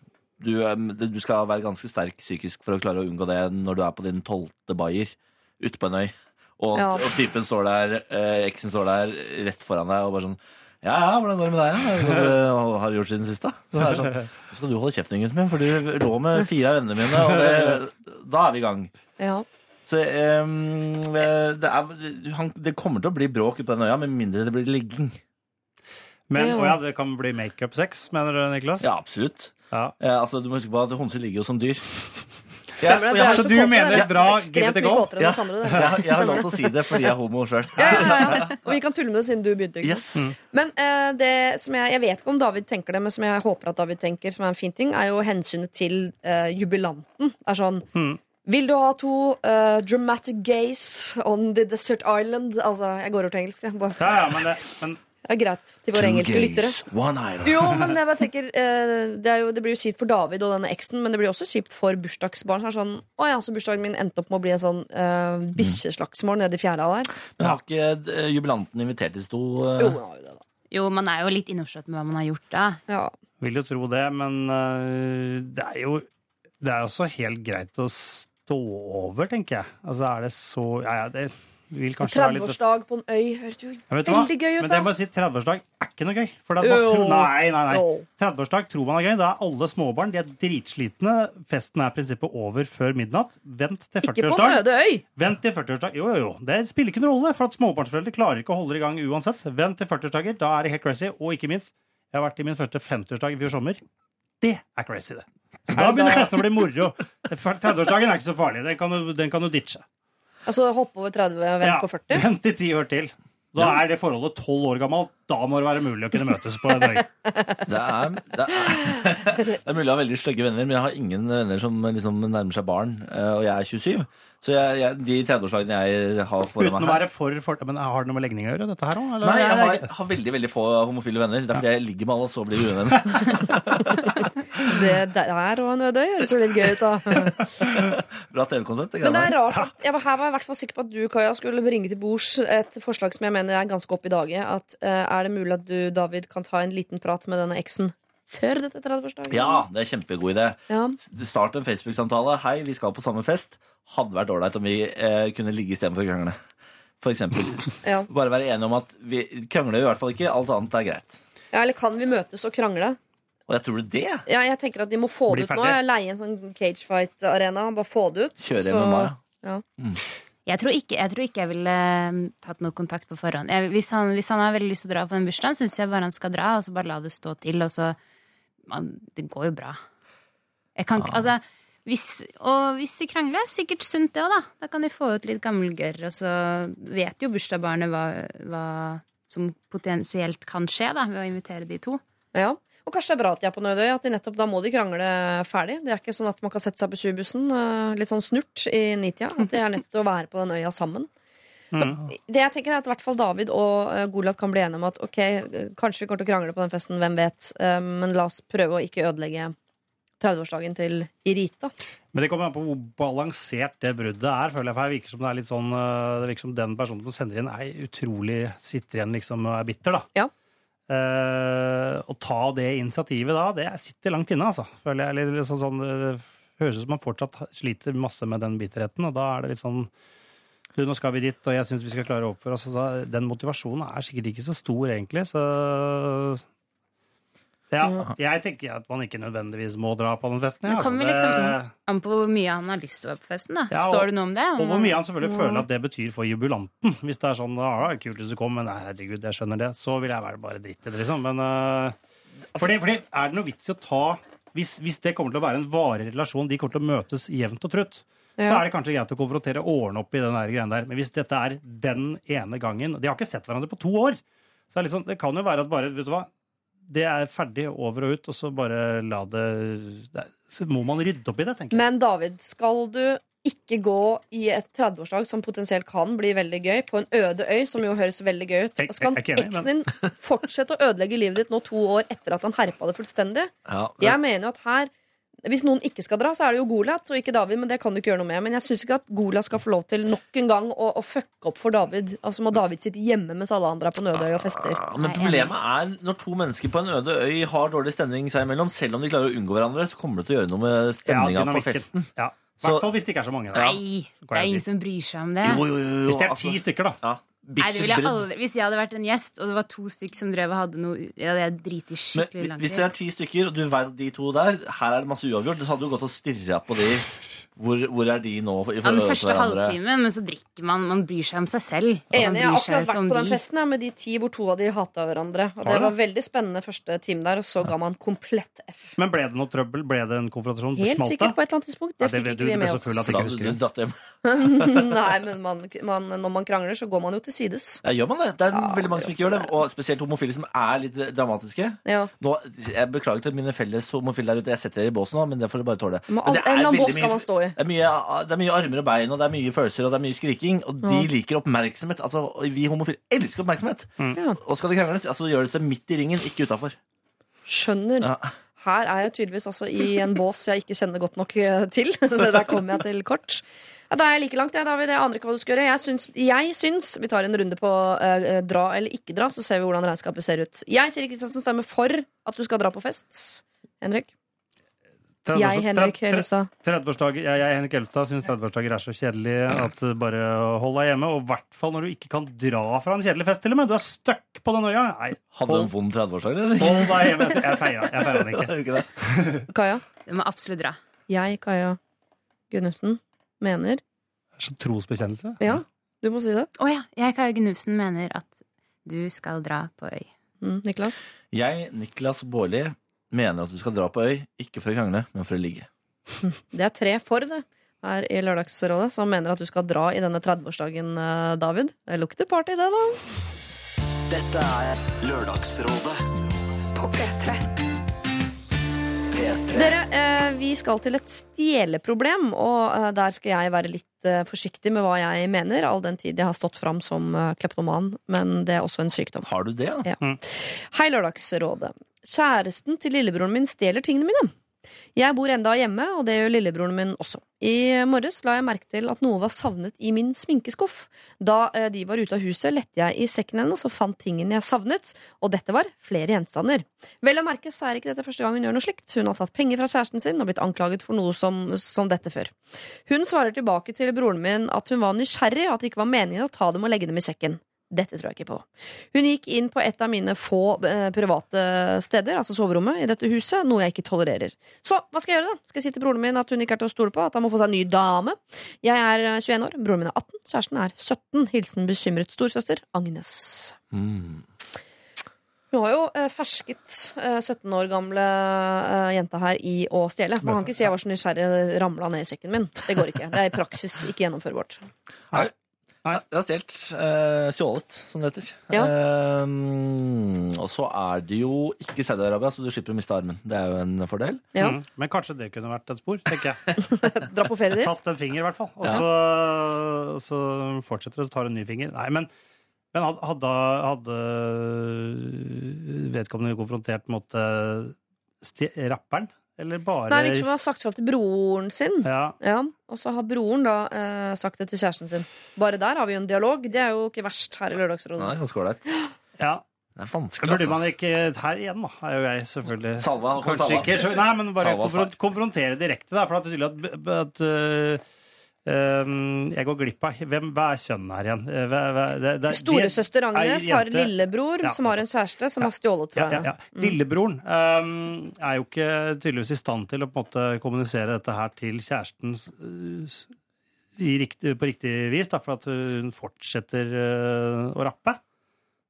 Du, eh, du skal være ganske sterk psykisk for å klare å unngå det når du er på din tolvte bayer ute på en øy. Og, Ja. og typen står der, eh, eksen står der rett foran deg og bare sånn Ja, ja, hvordan går det med deg? <laughs> Hva har du gjort siden sist, da? Så er sånn, skal du holde kjeften, gutten min, for du lå med fire av vennene mine, og det, da er vi i gang. Ja. Så um, det, er, han, det kommer til å bli bråk ute på den øya, med mindre det blir ligging. Men Ja. å ja, det kan bli makeup-sex, mener du, Niklas? Ja, absolutt. Ja. Eh, altså, du må huske på at homser ligger jo som dyr. Stemmer det? Ja, så så du mener bra, give it a go? Ja. andre. Jeg, jeg har lov til å si det fordi jeg er homo sjøl. Ja, ja, ja. <laughs> Og vi kan tulle med det siden du begynte. Ikke? Yes. Men uh, det som jeg, jeg vet ikke om David tenker det, men som jeg håper at David tenker, som er en fin ting, er jo hensynet til uh, jubilanten. Er sånn Vil du ha to uh, dramatic gays on the desert island? Altså, jeg går over til engelsk. jeg. Bare, Ja, ja, men det, men er greit til våre engelske lyttere. one. Jo, men jeg bare tenker eh, det, er jo, det blir jo kjipt for David og denne eksen, men det blir også kjipt for bursdagsbarn. som er sånn, å ja, så Bursdagen min endte opp med å bli en sånn uh, bikkjeslagsmål nede i fjæra der. Men har ikke eh, jubilanten invitert disse to? eh? Jo, han har jo det, da. Jo, man er jo litt innforstått med hva man har gjort da. Ja. vil jo tro det, men øh, det er jo Det er også helt greit å stå over, tenker jeg. Altså, er det så Ja, ja, det vil kanskje være litt 30-årsdag på en øy høres jo Ja, vet du hva? veldig gøy ut, Men da. det må jeg si, 30-årsdag er ikke noe gøy. For det er bare, tro- nei, nei, nei. Jo. 30-årsdag tror man er gøy. Da er alle småbarn de er dritslitne. Festen er i prinsippet over før midnatt. Vent til Ikke på en 40-årsdag. øde øy! Vent til 40-årsdag. Jo, jo, jo. Det spiller ikke noen rolle, for at småbarnsforeldre klarer ikke å holde det i gang uansett. Vent til 40-årsdager. Da er det helt crazy. Og ikke minst, jeg har vært i min første 50-årsdag i fjor sommer. Det er crazy, det. Så da begynner festen å bli moro. 30-årsdagen er ikke så farlig. Den kan du, den kan du ditche. Altså hoppe over 30 og vente Ja, på 40? Vent i ti år til. Da er det forholdet tolv år gammelt. Da må det være mulig å kunne møtes på en øy. <laughs> Det er, det, er, det er mulig å ha veldig stygge venner, men jeg har ingen venner som liksom nærmer seg barn. eh, Og jeg er 27. Så jeg, jeg, de 30-årslagene jeg har foran Uten meg å være for, for Men Har det noe med legning å gjøre, dette her òg? Nei, jeg har, har veldig veldig få homofile venner. Det er fordi jeg ligger med alle, og så blir vi uvenner. <laughs> <laughs> Det der og en Ødøy høres jo litt gøy ut, da. <laughs> Bra TV-konsept. Men det er rart at jeg var, her var jeg i hvert fall sikker på at du, Kaja, skulle bringe til bords et forslag som jeg mener er ganske opp i dag At uh, Er det mulig at du, David, kan ta en liten prat med denne eksen før dette 30-årsdagen? Ja, det er kjempegod idé. Ja. Start en Facebook-samtale. Hei, vi skal på samme fest. Hadde vært ålreit om vi eh, kunne ligge istedenfor å krangle. For eksempel. <laughs> Ja. Bare være enige om at vi krangler i hvert fall ikke. Alt annet er greit. ja, Eller kan vi møtes og krangle? Og jeg tror du det? Ja, jeg tenker at de må få Bli det ut nå. Jeg Leie en sånn cagefight-arena. Bare få det ut. Kjøre Så- MMA. Ja. Jeg tror ikke jeg, tror ikke jeg ville eh, tatt noe kontakt på forhånd. Jeg, hvis, han, hvis han har veldig lyst til å dra på den bursdagen, syns jeg bare han skal dra, og så bare la det stå til. Og så man, Det går jo bra. Jeg kan ikke Altså hvis, og hvis de krangler, sikkert sunt det òg, da. Da kan de få ut litt gammel gørr, og så vet jo bursdagsbarnet hva, hva som potensielt kan skje da, ved å invitere de to. Ja. Og kanskje det er bra at de er på Nødøy. At de nettopp da må de krangle ferdig. Det er ikke sånn at man kan sette seg på 20-bussen eh, litt sånn snurt i nitida. At de er nødt til å være på den øya sammen. Men det jeg tenker er at i hvert fall David og Golat Goliat kan bli enige om at ok, eh, kanskje vi kommer til å krangle på den festen, hvem vet. Eh, men la oss prøve å ikke ødelegge 30-årsdagen til Irita. Men det kommer an på hvor balansert det bruddet er. føler jeg, for Det virker som det er litt sånn Det virker som den personen som sender inn, er utrolig sitter igjen liksom og er bitter. da. Ja. Eh, å ta det initiativet da, det sitter langt inne, altså. Føler jeg. Eller sånn, sånn, det høres ut som man fortsatt sliter masse med den bitterheten, og da er det litt sånn du, nå skal vi dit, og jeg syns vi skal klare å oppføre oss. Altså, den motivasjonen er sikkert ikke så stor, egentlig. Så ja, jeg tenker at man ikke nødvendigvis må dra på den festen. Det Ja, kommer altså, liksom an på hvor mye han har lyst til å være på festen. da. Ja, og- Står det noe om det? og hvor mye han selvfølgelig føler at det betyr for jubilanten. Hvis det er sånn ja, det er kult hvis du kom', men herregud, jeg skjønner det, så vil jeg være bare dritt i det, liksom. Men uh, fordi, fordi er det noe vits i å ta hvis, hvis det kommer til å være en varig relasjon, de kommer til å møtes jevnt og trutt, så er det kanskje greit å konfrontere årene opp i den greien der. Men hvis dette er den ene gangen De har ikke sett hverandre på to år. Så det, er litt sånn, det kan jo være at bare, vet du hva det er ferdig over og ut, og så bare la det, det Så må man rydde opp i det, tenker jeg. Men David, skal du ikke gå i et 30-årsdag som potensielt kan bli veldig gøy, på en øde øy, som jo høres veldig gøy ut, og ikke enig, eksen din fortsette å ødelegge livet ditt nå to år etter at han herpa det fullstendig? Ja, Jeg mener jo at her hvis noen ikke skal dra, så er det jo Goliat og ikke David. Men det kan du ikke gjøre noe med. Men jeg syns ikke at Goliat skal få lov til nok en gang å, å fucke opp for David. Altså må David sitte hjemme mens alle andre er på Nødøy og fester. Ja, Men problemet er når to mennesker på en øde øy har dårlig stemning seg imellom, selv om de klarer å unngå hverandre, så kommer det til å gjøre noe med stemninga på festen. Ja. I hvert fall hvis det ikke er så mange. Da. Nei, det er ingen si. som bryr seg om det. Jo, jo, jo, jo, Hvis det er altså. ti stykker, da. Nei, det ville jeg aldri Hvis jeg hadde vært en gjest, og det var to stykker som drev og hadde noe Ja, jeg driti skikkelig langt hvis det er ti stykker, og du vet at de to der, her er det masse uavgjort, så hadde du gått og stirra på de. Hvor, hvor er de nå i Ja, den første halvtimen, men så drikker man. Man bryr seg om seg selv. Enig, jeg har akkurat vært på den de. festen ja, med de ti hvor to av de hata hverandre. Og det var veldig spennende første time der, og så ga man komplett F. Men ble det noe trøbbel? Ble det en konfrontasjon? Helt Smalt sikkert på et eller annet tidspunkt. Ja, Det det fikk ikke vi med oss. Det. <laughs> Nei, men man, man, når man krangler, så går man jo til sides. Ja, gjør man det? Det er Ja, veldig mange som ikke gjør det, og spesielt homofile som er litt dramatiske. Ja. Nå, jeg Beklager til mine felles homofile der ute, jeg setter dere i båsen nå, men det får dere bare tåle. Men Men det er veldig mye- i. Det er, mye, det er mye armer og bein, og det er mye følelser og det er mye skriking. Og de Ja. liker oppmerksomhet. Altså, Vi homofile elsker oppmerksomhet. Ja. Og skal det krangles, altså gjør det seg midt i ringen, ikke utafor. Skjønner. Ja. Her er jeg tydeligvis altså i en bås jeg ikke kjenner godt nok eh, til. <laughs> Det der kommer jeg til kort. Ja, da er jeg like langt, jeg, David. Jeg aner ikke hva du skal gjøre. Jeg syns, jeg syns Vi tar en runde på eh, dra eller ikke dra, så ser vi hvordan regnskapet ser ut. Jeg, sier ikke Kristiansen, stemmer for at du skal dra på fest. Henrik? Jeg, Henrik Elstad. 30-årsdager, jeg, jeg, Henrik Elstad, syns 30-årsdager er så kjedelig at bare hold deg hjemme. Og i hvert fall når du ikke kan dra fra en kjedelig fest, til og med. Du er stuck på den øya. Nei, Hadde du en vond 30-årsdag, eller? hold deg hjemme. Jeg feira <laughs> den ikke. <laughs> Kaja? Du må absolutt dra. Jeg, Kaja Gunnufsen, mener Det er så trosbekjennelse. Ja, du må si det. Å ja. Jeg, Kaja Gunnufsen, mener at du skal dra på øy. Mm, Niklas? Jeg, Niklas Baarli, mener at du skal dra på øy, ikke for å krangle, men for å ligge. <laughs> Det er tre for det her i Lørdagsrådet som mener at du skal dra i denne 30-årsdagen, eh, David. Det lukter party, det, da. Dette er Lørdagsrådet På P3. P3. Dere, eh, vi skal til et stjeleproblem, og eh, der skal jeg være litt forsiktig med hva jeg mener, all den tid jeg har stått fram som kleptoman, men det er også en sykdom. Har du det, da? Ja. Hei, Lørdagsrådet. Kjæresten til lillebroren min stjeler tingene mine. Jeg bor enda hjemme, og det gjør lillebroren min også. I morges la jeg merke til at noe var savnet i min sminkeskuff. Da eh, de var ute av huset, lette jeg i sekken hennes og fant tingene jeg savnet, og dette var flere gjenstander. Vel å merke så er ikke dette første gang hun gjør noe slikt. Hun har tatt penger fra kjæresten sin og blitt anklaget for noe som, som dette før. Hun svarer tilbake til broren min at hun var nysgjerrig, og at det ikke var meningen å ta dem og legge dem i sekken. Dette tror jeg ikke på. Hun gikk inn på et av mine få eh, private steder, altså soverommet, i dette huset, noe jeg ikke tolererer. Så hva skal jeg gjøre, da? Skal jeg si til broren min at hun ikke er til å stole på, at han må få seg en ny dame? Jeg er eh, 21 år, broren min er 18, kjæresten er 17. Hilsen bekymret storsøster Agnes. Mm. Hun har jo eh, fersket eh, 17 år gamle eh, jenta her i å stjele. Man kan ikke si jeg var så nysgjerrig ramla ned i sekken min. Det går ikke. Det er i praksis ikke gjennomførbart. Nei. Nei. Jeg har stjålet. Uh, stjålet, som det heter. Ja. Eh, og så er det jo ikke Saudi-Arabia, så du slipper å miste armen. Det er jo en fordel. Ja. Mm. Men kanskje det kunne vært et spor, tenker jeg. <laughs> Dra på ferie dit. Tatt en finger, i hvert fall. Og Ja. så, så fortsetter det, så tar du en ny finger. Nei, men, men hadde, hadde vedkommende konfrontert mot rapperen? Eller bare Nei, virker som hun har sagt fra til broren sin. Ja, Ja, Og så har broren da eh, sagt det til kjæresten sin. Bare der har vi jo en dialog. Det er jo ikke verst her i Lørdagsrådet. det er ganske ålreit. ja. Det er vanskelig, burde altså. man ikke Her igjen, da, er jo jeg selvfølgelig Salva, Kanskje salva. ikke så- Nei, men bare Salva konfron konfrontere direkte, da. For det er tydelig at, at øh, jeg går glipp av Hvem, Hva er kjønnet her igjen? Eh, Hva, hva, det, det, Storesøster Agnes har lillebror Ja. som har en kjæreste som har stjålet fra Ja, ja, henne. ja. Lillebroren um, er jo ikke tydeligvis i stand til å på en måte kommunisere dette her til kjæresten uh, riktig, på riktig vis, da, for at hun fortsetter uh, å rappe.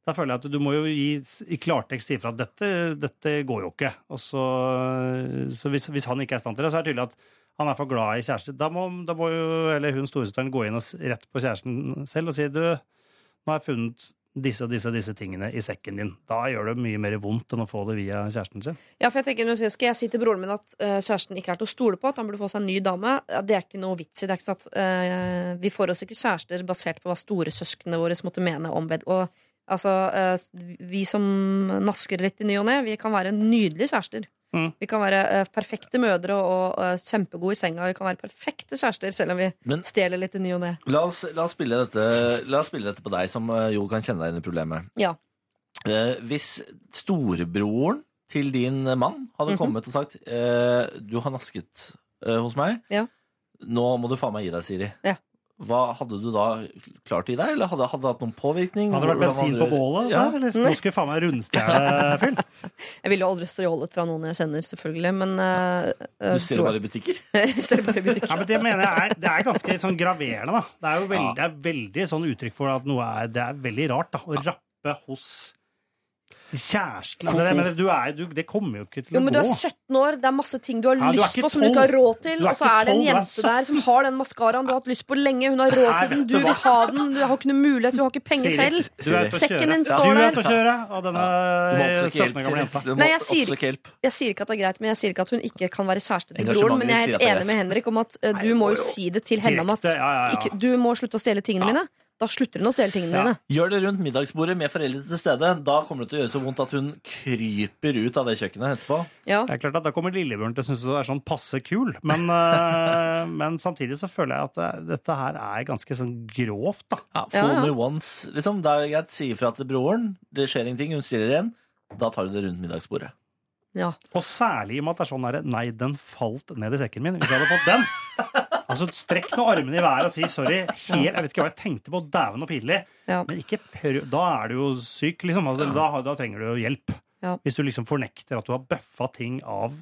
Da føler jeg at du må jo gi, i klartekst si ifra at dette, dette går jo ikke. Så, så hvis, hvis han ikke er i stand til det, så er det tydelig at han er for glad i kjæreste. Da må, da må jo eller hun storesøsteren gå inn og rett på kjæresten selv og si du, nå har jeg funnet disse og disse disse tingene i sekken din. Da gjør det mye mer vondt enn å få det via kjæresten sin. Ja, for jeg tenker, nå skal jeg si til broren min at uh, kjæresten ikke er til å stole på, at han burde få seg en ny dame. Det er ikke noe vits i. Det er ikke sånn at uh, Vi får oss ikke kjærester basert på hva storesøsknene våre måtte mene om ved Og altså, eh, vi som nasker litt i ny og ne, vi kan være nydelige kjærester. Mm. Vi kan være eh, perfekte mødre og eh, kjempegode i senga. Vi kan være perfekte kjærester selv om vi Men stjeler litt i ny og ne. la oss, la, oss spille dette, la oss spille dette på deg, som jo kan kjenne deg inn i problemet. Ja. Eh, hvis storebroren til din mann hadde Mhm. kommet og sagt eh, Du har nasket hos meg. Ja. Nå må du faen meg gi deg, Siri. Ja. Hva hadde du da klart i deg? Eller hadde, hadde det hatt noen påvirkning? Hadde det vært Hvordan bensin på bålet Ja. der, eller? Nå skulle faen meg rundstjele, Phil. <laughs> Jeg ville jo aldri stjålet fra noen jeg kjenner, selvfølgelig, men uh, Du ser det bare i butikker? <laughs> Jeg ser bare i butikker. Ja, men det mener jeg er, det er ganske sånn graverende, da. Det er jo veldig, det er veldig sånn uttrykk for at noe er Det er veldig rart, da. Å rappe hos kjæresten. Altså, det, men du er, du, det kommer jo ikke til å Jo, å men du er 17 år, det er masse ting du har Ja, lyst du på som du ikke har råd til, og så er det en 12, du jente der som har den maskaraen du har hatt lyst på lenge, hun har råd til den, du vil ha den, du har ikke noe mulighet, du har ikke penger selv. Sekken din står der. Du er ute å kjøre, og denne 17 år gamle jenta. Nei, jeg sier, jeg sier ikke at det er greit, men jeg sier ikke at hun ikke kan være kjæreste til broren. Men jeg er helt enig med Henrik om at eh, du må jo si det til henne om at ikke, du må slutte å stjele tingene mine. Da slutter hun å stjele tingene Ja. dine. Gjør det rundt middagsbordet med foreldre til stede. Da kommer det til å gjøre så vondt at hun kryper ut av det kjøkkenet etterpå. Ja. Det er klart at Da kommer lillebjørn til å synes du er sånn passe kul, men, øh, <laughs> men samtidig så føler jeg at dette her er ganske sånn grovt, da. Ja, Fool ja. me once. Liksom, det er greit. Si ifra til broren. Det skjer ingenting. Hun stiller igjen. Da tar du det rundt middagsbordet. Ja. Og særlig i og med at det er sånn herre Nei, den falt ned i sekken min. Hvis jeg hadde fått den <laughs> Altså, Strekk nå armene i været og si sorry. Helt, jeg vet ikke hva jeg tenkte på. Dæven og pinlig. Ja. Men ikke prøv Da er du jo syk, liksom. Altså, da, da trenger du jo hjelp. Ja. Hvis du liksom fornekter at du har bøffa ting av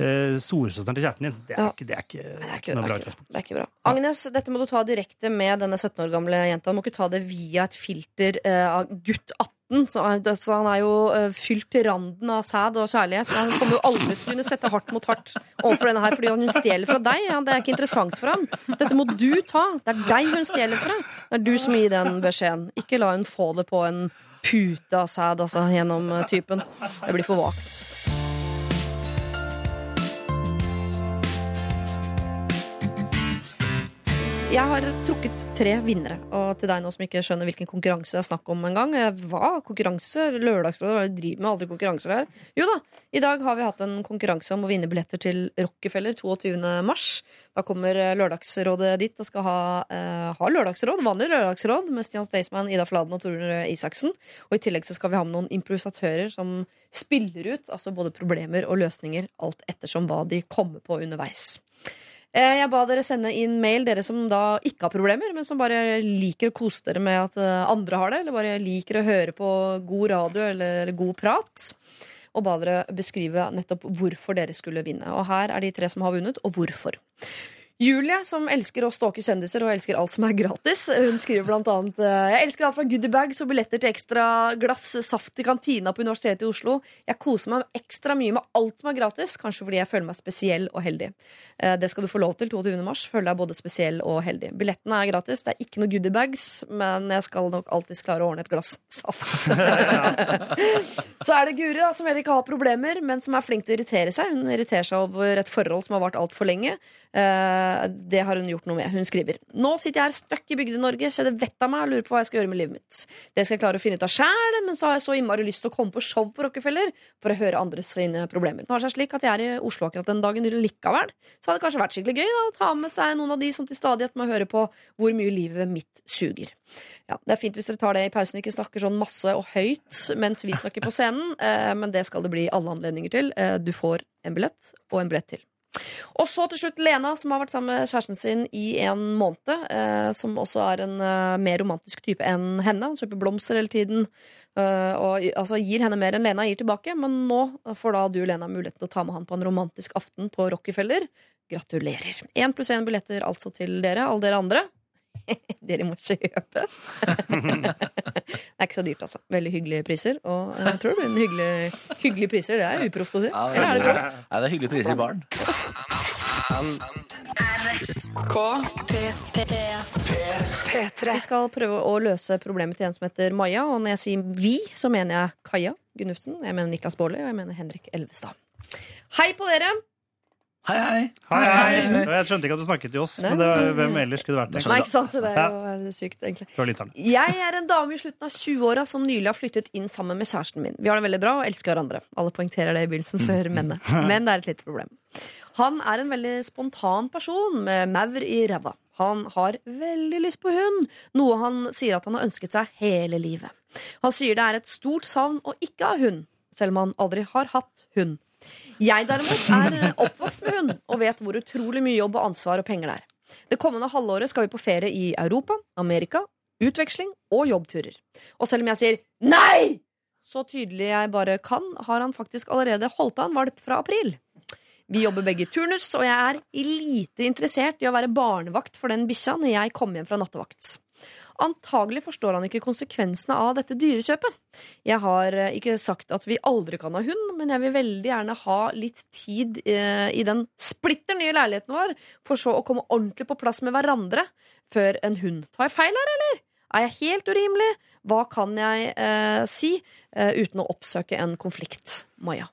eh, storesøsteren til kjæresten din. Det er Ja. ikke, det er ikke, det er ikke, noe bra utgangspunkt. det er ikke bra. Agnes, dette må du ta direkte med denne 17 år gamle jenta. Du må ikke ta det via et filter eh, av gutt 18. Så, han- så han er jo eh, fylt til randen av sæd og kjærlighet. Han kommer jo aldri til å kunne sette hardt mot hardt overfor denne her, fordi hun stjeler fra deg. Det er ikke interessant for ham. Dette må du ta. Det er deg hun stjeler fra. Det er du som gir den beskjeden. Ikke la hun få det på en pute av sæd altså, gjennom eh, typen. Det blir for vagt. Jeg har trukket tre vinnere. Og til deg nå som ikke skjønner hvilken konkurranse det er snakk om engang. eh, Hva? Konkurranse? Lørdagsrådet? Er driver med aldri konkurranser her? Jo da, i dag har vi hatt en konkurranse om å vinne billetter til Rockefeller 22. mars. Da kommer eh, Lørdagsrådet dit og skal ha, eh, ha lørdagsråd, vanlig lørdagsråd med Stian Staysman, Ida Fladen og Torunn Isaksen. Og i tillegg så skal vi ha med noen improvisatører som spiller ut altså både problemer og løsninger alt ettersom hva de kommer på underveis. Eh, Jeg ba dere sende inn mail, dere som da ikke har problemer, men som bare liker å kose dere med at eh, andre har det, eller bare liker å høre på god radio eller god prat. Og ba dere beskrive nettopp hvorfor dere skulle vinne. Og her er de tre som har vunnet, og hvorfor. Julie, som elsker å stalke kjendiser og elsker alt som er gratis, hun skriver blant annet eh, Jeg elsker alt fra goodiebags og billetter til ekstra glass saft i kantina på Universitetet i Oslo. Jeg koser meg ekstra mye med alt som er gratis, kanskje fordi jeg føler meg spesiell og heldig. Eh, Det skal du få lov til 22. mars. Føler deg både spesiell og heldig. Billettene er gratis. Det er ikke noe goodiebags, men jeg skal nok alltids klare å ordne et glass saft. <laughs> Så er det Guri, da, som heller ikke har problemer, men som er flink til å irritere seg. Hun irriterer seg over et forhold som har vart altfor lenge. Eh, Det har hun gjort noe med. Hun skriver Nå sitter jeg her støkk i Bygde-Norge, kjenner vettet av meg og lurer på hva jeg skal gjøre med livet mitt. Det skal jeg klare å finne ut av sjæl, men så har jeg så innmari lyst til å komme på show på Rockefeller for å høre andres sine problemer. Nå har seg slik at jeg er i Oslo akkurat den dagen likevel, så hadde det kanskje vært skikkelig gøy da, å ta med seg noen av de som til stadighet må høre på hvor mye livet mitt suger. Ja, Det er fint hvis dere tar det i pausen ikke snakker sånn masse og høyt mens vi snakker på scenen, eh, men det skal det bli alle anledninger til. Eh, du får en billett og en billett til. Og så til slutt Lena, som har vært sammen med kjæresten sin i en måned. Eh, som også er en eh, mer romantisk type enn henne. Han kjøper blomster hele tiden. eh, og altså, gir henne mer enn Lena gir tilbake. Men nå får da du, Lena, muligheten til å ta med han på en romantisk aften på Rockefeller. Gratulerer. Én pluss én billetter altså til dere, alle dere andre. <laughs> dere må kjøpe. <laughs> det er ikke så dyrt, altså. Veldig hyggelige priser. Og jeg tror det blir en hyggelig, hyggelige priser. Det er uproft å si. Eller er det proft? Nei, det er hyggelige priser i baren. Vi skal prøve å løse problemet til en som heter Maja. Og når jeg sier vi, så mener jeg Kaja Gunnufsen, jeg mener Niklas Baarli og jeg mener Henrik Elvestad. Hei på dere! Hei, hei. Hei, hei. Jeg skjønte ikke at du snakket til oss, men det var, hvem ellers skulle det vært? Nei, ikke sant? Det er jo sykt, egentlig. Jeg er en dame i slutten av 20-åra som nylig har flyttet inn sammen med kjæresten min. Vi har det veldig bra og elsker hverandre. Alle poengterer det i begynnelsen før mennene. Men det er et lite problem. Han er en veldig spontan person med maur i ræva. Han har veldig lyst på hund, noe han sier at han har ønsket seg hele livet. Han sier det er et stort savn å ikke ha hund, selv om han aldri har hatt hund. Jeg derimot <laughs> er oppvokst med hund og vet hvor utrolig mye jobb og ansvar og penger det er. Det kommende halvåret skal vi på ferie i Europa, Amerika, utveksling og jobbturer. Og selv om jeg sier nei, så tydelig jeg bare kan, har han faktisk allerede holdt av en valp fra april. Vi jobber begge turnus, og jeg er lite interessert i å være barnevakt for den bikkja når jeg kommer hjem fra nattevakt. Antagelig forstår han ikke konsekvensene av dette dyrekjøpet. Jeg har eh, ikke sagt at vi aldri kan ha hund, men jeg vil veldig gjerne ha litt tid eh, i den splitter nye leiligheten vår, for så å komme ordentlig på plass med hverandre før en hund. Tar jeg feil her, eller? Er jeg helt urimelig? Hva kan jeg eh, si eh, uten å oppsøke en konflikt? Maja.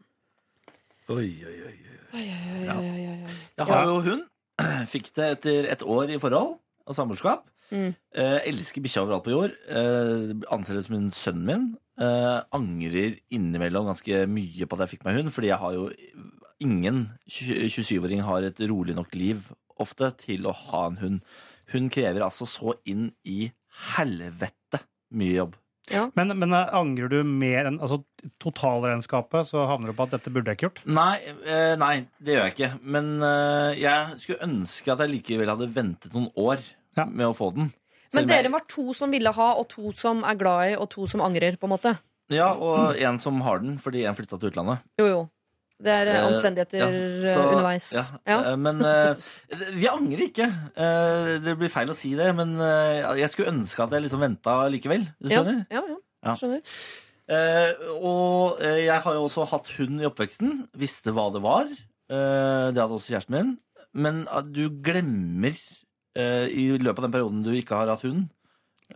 Oi, oi, oi. Jeg har jo hund. <clears throat> Fikk det etter et år i forhold og samboerskap. Mm. Eh, elsker bikkja overalt på jord. Eh, anser det som en sønnen min. Eh, angrer innimellom ganske mye på at jeg fikk meg hund, fordi jeg har jo ingen 27-åring har et rolig nok liv ofte til å ha en hund. Hun krever altså så inn i helvete mye jobb. Men, men eh, angrer du mer enn altså, totalregnskapet, så havner du på at dette burde jeg ikke gjort? Nei, eh, nei, det gjør jeg ikke. Men eh, jeg skulle ønske at jeg likevel hadde ventet noen år med å få den. Men dere var to som ville ha, og to som er glad i, og to som angrer, på en måte? Ja, og en som har den fordi en flytta til utlandet. Jo, jo. Det er eh, Eh, omstendigheter ja, eh, så- underveis. Ja, Ja. Men vi angrer ikke. Eh, Det blir feil å si det, men jeg skulle ønske at jeg liksom venta likevel. Du skjønner? ja, ja. Ja. Skjønner. Eh, og jeg har jo også hatt hund i oppveksten. Visste hva det var. Eh, det hadde også kjæresten min. Men at du glemmer eh, i løpet av den perioden du ikke har hatt hund,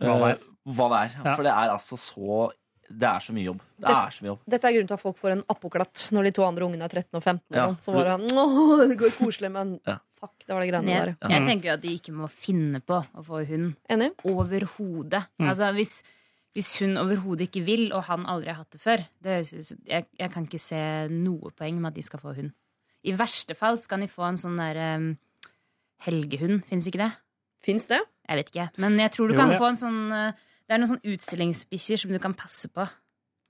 Hva det er. hva det er. Ja. For det er altså så Det er så mye jobb. Det Det- er så mye jobb. Dette er grunnen til at folk får en appoklatt når de to andre ungene er 13 og 15. Og Ja. sånn. Så bare Åh, det går koselig, men <laughs> Ja. fuck, det var det greiene Jeg, der. jeg tenker jo at de ikke må finne på å få hund. Enig? Overhodet. Mm. Altså, hvis, hvis hun overhodet ikke vil, og han aldri har hatt det før det, jeg, jeg kan ikke se noe poeng med at de skal få hund. I verste fall skal de få en sånn der um, helgehund. Fins ikke det? Fins det? Jeg vet ikke. Men jeg tror du Jo, kan ja. få en sånn uh, Det er noen sånne utstillingsbikkjer som du kan passe på.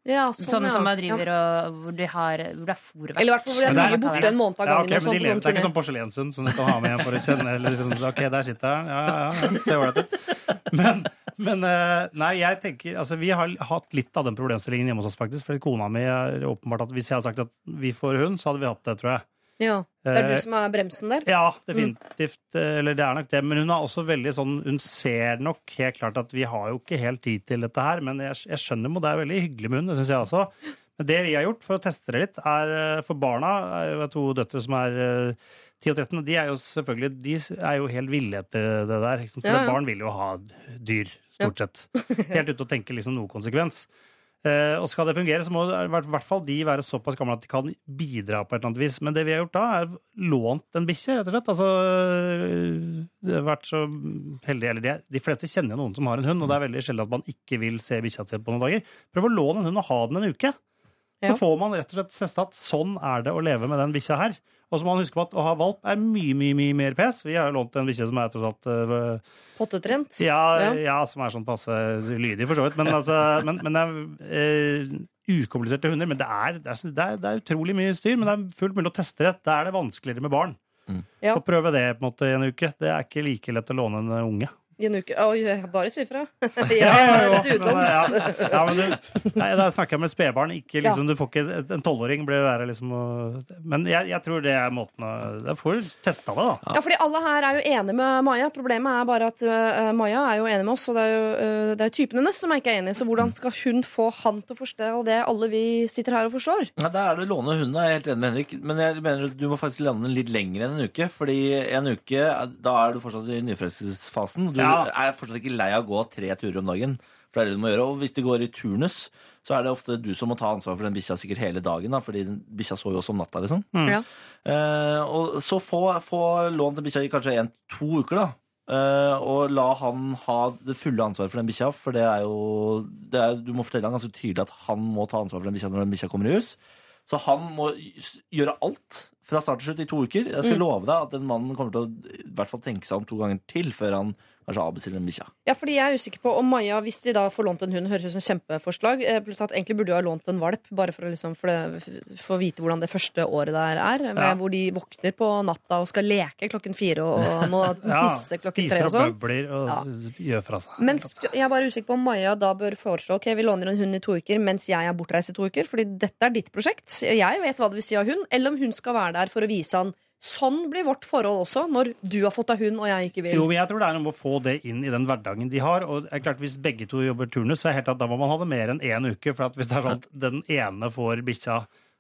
Ja, sånn, Sånne ja. som man driver Ja. og Hvor de har Hvor det er fòrvekt. Eller i hvert fall hvor de er mye borte en måned av gangen. Ja, okay, men de lever, sånn det er ikke sånn porselenshund som du kan ha med hjem for å kjenne eller sånn, Ok, der sitter den. Ja, ja, ja. Se ålreit ut. Men, men eh, nei, jeg tenker altså, Vi har hatt litt av den problemstillingen hjemme hos oss, faktisk. For kona mi er åpenbart at hvis jeg hadde sagt at vi får hund, så hadde vi hatt det, tror jeg. Ja. Det er Eh, du som er bremsen der? Ja, definitivt. Mm. Eller det er nok det. Men hun er også veldig sånn Hun ser nok helt klart at vi har jo ikke helt tid til dette her, men jeg, jeg skjønner jo, det er veldig hyggelig med hun, det syns jeg også. Men det vi har gjort for å teste det litt, er eh, for barna vi har to døtre som er eh, 10 og 13, og de er jo selvfølgelig De er jo helt ville etter det der. For Ja, ja. barn vil jo ha dyr, stort sett. Helt ute å tenke liksom noe konsekvens. Eh, og skal det fungere, så må det i hvert- fall de være såpass gamle at de kan bidra på et eller annet vis. Men det vi har gjort da, er lånt en bikkje, rett og slett. Altså, øh, det har vært så heldig, eller de, de fleste kjenner noen som har en hund, og det er veldig sjelden at man ikke vil se bikkja til på noen dager. Prøv å låne en hund og ha den en uke. Så får man rett og slett testa at sånn er det å leve med den bikkja her. Og så må man huske på at å ha valp er mye, mye mye mer pes. Vi har jo lånt en bikkje som er tross alt uh, Pottetrent? ja, Ja. ja. som er sånn passe lydig, for så vidt. Men, altså, <laughs> men, men det er uh, ukompliserte hunder. Men det er, det, er, det, er, det er utrolig mye styr. Men det er fullt mulig å teste det. Da er det vanskeligere med barn. Ja. Å prøve det på en måte i en uke. Det er ikke like lett å låne en unge. I en uke? Oi, bare si ifra. <laughs> Jeg Ja, er jo, litt men, ja. Ja, men du, nei, da snakker jeg med spedbarn. Ikke liksom, Ja. Du får ikke En tolvåring blir verre, liksom. Og, Men jeg, jeg tror det er måten å Da får du testa det, da. Ja, fordi alle her er jo enige med Maja. Problemet er bare at uh, Maja er jo enig med oss, og det er jo uh, det er typen hennes som er ikke er enig. Så hvordan skal hun få han til å forstå det alle vi sitter her og forstår? Ja, Der er det låne hunden, jeg er helt enig med Henrik. Men jeg mener at du må faktisk lande den litt lenger enn en uke. Fordi en uke, da er du fortsatt i nyforelskelsesfasen. Du Ja. Er fortsatt ikke lei av å gå tre turer om dagen. For det er det du må gjøre. Og hvis det går i turnus, så er det ofte du som må ta ansvar for den bikkja sikkert hele dagen. Da, fordi den bikkja sover jo også om natta, liksom. Ja. Eh, og så få, få lån til bikkja i kanskje en-to uker, da. Uh, og la han ha det fulle ansvaret for den bikkja. For det er jo det er, Du må fortelle han ganske tydelig at han må ta ansvar for den bikkja når den bikkja kommer i hus. Så han må gjøre alt fra start til slutt i to uker. Jeg skal Mm. love deg at den mannen kommer til å i hvert fall tenke seg om to ganger til før han Kanskje avbestille den bikkja. Ja, fordi jeg er usikker på om Maja, hvis de da får lånt en hund, høres ut som et kjempeforslag. plutselig Pluss at egentlig burde du ha lånt en valp, bare for å liksom, for det, for å vite hvordan det første året der er. med Ja. Hvor de våkner på natta og skal leke klokken fire og må <laughs> Ja, tisse klokken tre spiser og og sånn. bøbler og Ja. gjør fra seg. Men jeg er bare usikker på om Maja da bør foreslå Ok, vi låner en hund i to uker mens jeg er bortreist i to uker, fordi dette er ditt prosjekt. Jeg vet hva det vil si å ha hund. Eller om hun skal være der for å vise han Sånn blir vårt forhold også, når du har fått deg hund og jeg ikke vil. Jo, men jeg tror det er noe med å få det inn i den hverdagen de har. Og det er klart Hvis begge to jobber turnus, så er det helt at da må man ha det mer enn én uke. For hvis det er sånn at den ene får bikkja,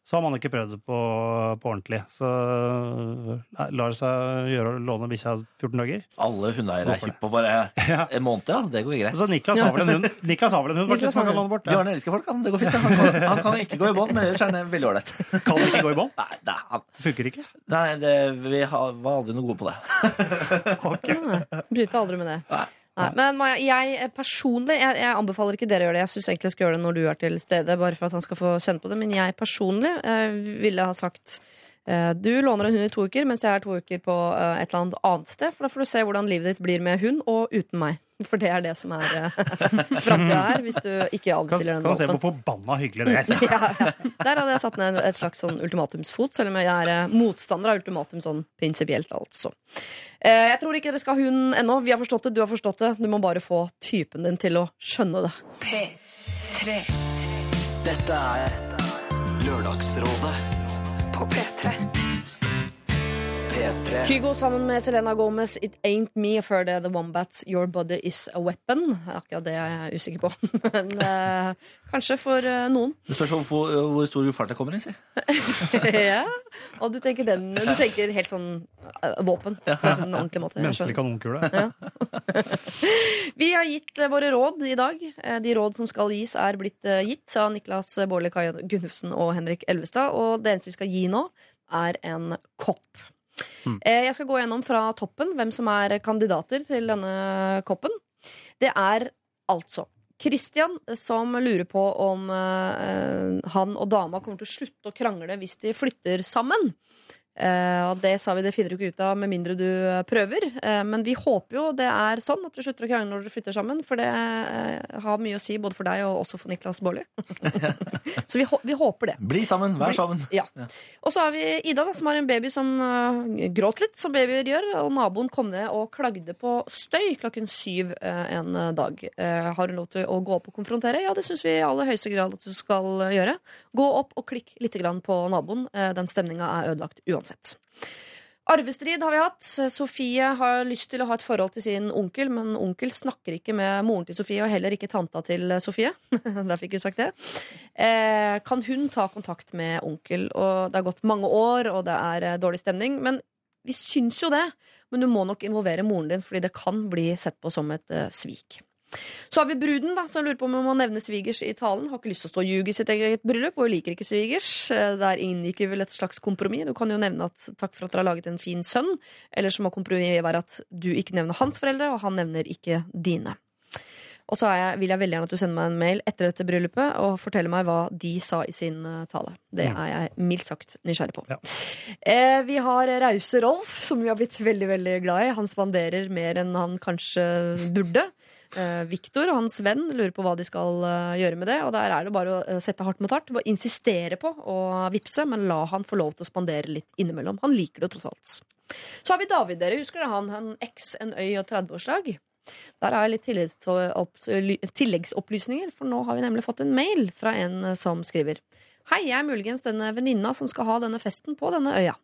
så har man ikke prøvd det på, på ordentlig. Så nei, lar det seg gjøre å låne bikkja 14 dager. Alle hundeeiere er Hvorfor på bare <laughs> en måned, ja. Det går greit. Så Niklas har vel en hund, <laughs> Niklas har vel en hund faktisk, han kan låne bort. Bjørn elsker folk, han. Det går fint. Han kan, han kan ikke gå i bånd, men ellers er han veldig ålreit. <laughs> Kan ikke gå i bånd? Nei, det, han, Funker ikke. nei det, vi har, var aldri noe gode på det. okay. Bryter aldri med det. Nei. Nei, men Maja, jeg eh, personlig jeg, jeg anbefaler ikke dere å gjøre det. Jeg syns egentlig jeg skal gjøre det når du er til stede, bare for at han skal få kjenne på det. Men jeg personlig eh, ville ha sagt eh, du låner en hund i to uker, mens jeg er to uker på eh, et eller annet annet sted. For da får du se hvordan livet ditt blir med hund og uten meg. For det er det som er <laughs> uh, framtida her, hvis du ikke avbestiller den kan se hvor forbanna hyggelig det er. <laughs> Ja, ja. Der hadde jeg satt ned et slags sånn ultimatumsfot, selv om jeg er eh, motstander av ultimatum sånn prinsipielt, altså. Eh, jeg tror ikke dere skal ha hunden ennå. Vi har forstått det, du har forstått det. Du må bare få typen din til å skjønne det. P3 Dette er Lørdagsrådet på P3. P3. Kygo sammen med Selena Gomez, It Ain't Me. Og før det The Wombats, Your Body Is A Weapon. Akkurat det er jeg usikker på. <laughs> Men eh, kanskje for eh, noen. Det spørs om hvor, hvor stor fart jeg kommer i. Si. <laughs> ja. Og du tenker den Du tenker helt sånn eh, våpen. På en sånn ordentlig måte. Jeg Menneskelig skjønner. kanonkule. <laughs> Vi har gitt eh, våre råd i dag. Eh, De råd som skal gis, er blitt eh, gitt av Niklas Baarli Kai Gunnufsen og Henrik Elvestad. Og det eneste vi skal gi nå, er en kopp. Eh, Jeg skal gå gjennom fra toppen hvem som er kandidater til denne koppen. Det er altså Christian som lurer på om eh, han og dama kommer til å slutte å krangle hvis de flytter sammen. Eh, og det sa vi det finner du ikke ut av med mindre du eh, prøver. Eh, men vi håper jo det er sånn at dere slutter å krangle når dere flytter sammen. For det har mye å si både for deg og også for Niklas Baarli. <laughs> Så vi, vi håper det. Bli sammen, vær sammen. Ja. Og så har vi Ida, da, som har en baby som gråt litt, som babyer gjør. Og naboen kom ned og klagde på støy klokken syv en dag. Har hun lov til å gå opp og konfrontere? Ja, det syns vi i aller høyeste grad at du skal gjøre. Gå opp og klikk litt på naboen. Den stemninga er ødelagt uansett. Arvestrid har vi hatt. Sofie har lyst til å ha et forhold til sin onkel, men onkel snakker ikke med moren til Sofie, og heller ikke tanta til Sofie. <laughs> Der fikk vi sagt det. Eh, kan hun ta kontakt med onkel? Og det har gått mange år, og det er eh, dårlig stemning. Men vi syns jo det. Men du må nok involvere moren din, fordi det kan bli sett på som et eh, svik. Så har vi bruden, da, som lurer på om hun må nevne svigers i talen. Har ikke lyst til å stå og ljuge i sitt eget bryllup, og liker ikke svigers. Eh, Der inngikk vi vel et slags kompromiss. Du kan jo nevne at takk for at dere har laget en fin sønn. Eller så må kompromisset være at du ikke nevner hans foreldre, og han nevner ikke dine. Og så jeg, vil jeg veldig gjerne at du sender meg en mail etter dette bryllupet og forteller meg hva de sa i sin eh, tale. Det er jeg mildt sagt nysgjerrig på. Ja. Eh, vi har rause Rolf, som vi har blitt veldig veldig glad i. Han spanderer mer enn han kanskje burde. Eh, Viktor og hans venn lurer på hva de skal eh, gjøre med det. Og der er det bare å eh, sette hardt mot hardt. Bare insistere på å vippse, men la han få lov til å spandere litt innimellom. Han liker det tross alt. Så har vi David, dere. Husker dere han? En X, en øy og 30-årslag. Der har jeg litt tilleggsopplysninger, for nå har vi nemlig fått en mail fra en eh, som skriver Hei, jeg er muligens denne venninna som skal ha denne festen på denne øya.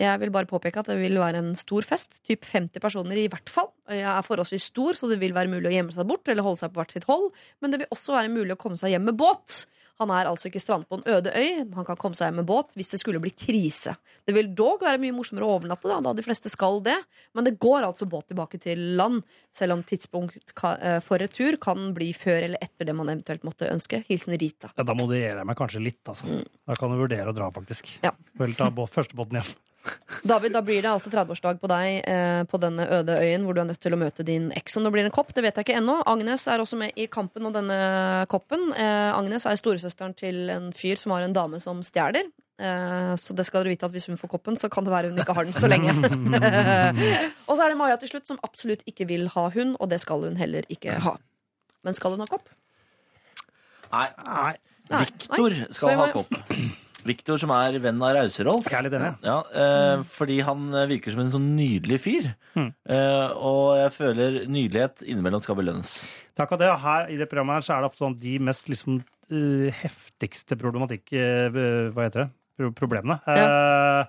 Jeg vil bare påpeke at det vil være en stor fest, typ 50 personer i hvert fall. Øya er forholdsvis stor, så det vil være mulig å gjemme seg bort eller holde seg på hvert sitt hold, men det vil også være mulig å komme seg hjem med båt. Han er altså ikke strandet på en øde øy, han kan komme seg hjem med båt hvis det skulle bli krise. Det vil dog være mye morsommere å overnatte, da, da de fleste skal det, men det går altså båt tilbake til land, selv om tidspunkt eh, for retur kan bli før eller etter det man eventuelt måtte ønske. Hilsen Rita. Ja, da modererer jeg meg kanskje litt. Altså. Da kan du vurdere å dra, faktisk. Ja. Vel ta bå- første båten hjem. David, da blir det altså 30-årsdag på deg eh, på denne øde øyen hvor du er nødt til å møte din eks. Om det blir en kopp, det vet jeg ikke ennå. Agnes er også med i kampen om denne koppen. Eh, Agnes er storesøsteren til en fyr som har en dame som stjeler. Eh, Så det skal dere vite at hvis hun får koppen, så kan det være hun ikke har den så lenge. <laughs> og så er det Maja til slutt, som absolutt ikke vil ha hund, og det skal hun heller ikke ha. Men skal hun ha kopp? Nei. Nei. Viktor skal Nei. ha kopp. Viktor som er venn av Rauserolf. Jeg er litt enig. Ja, eh, fordi han eh, virker som en sånn nydelig fyr. Mm. Eh, og jeg føler nydelighet innimellom skal belønnes. Takk for det. Her, I det programmet her så er det ofte sånn de mest liksom, uh, heftigste problematikk... Uh, hva heter det? Pro problemene. Eh,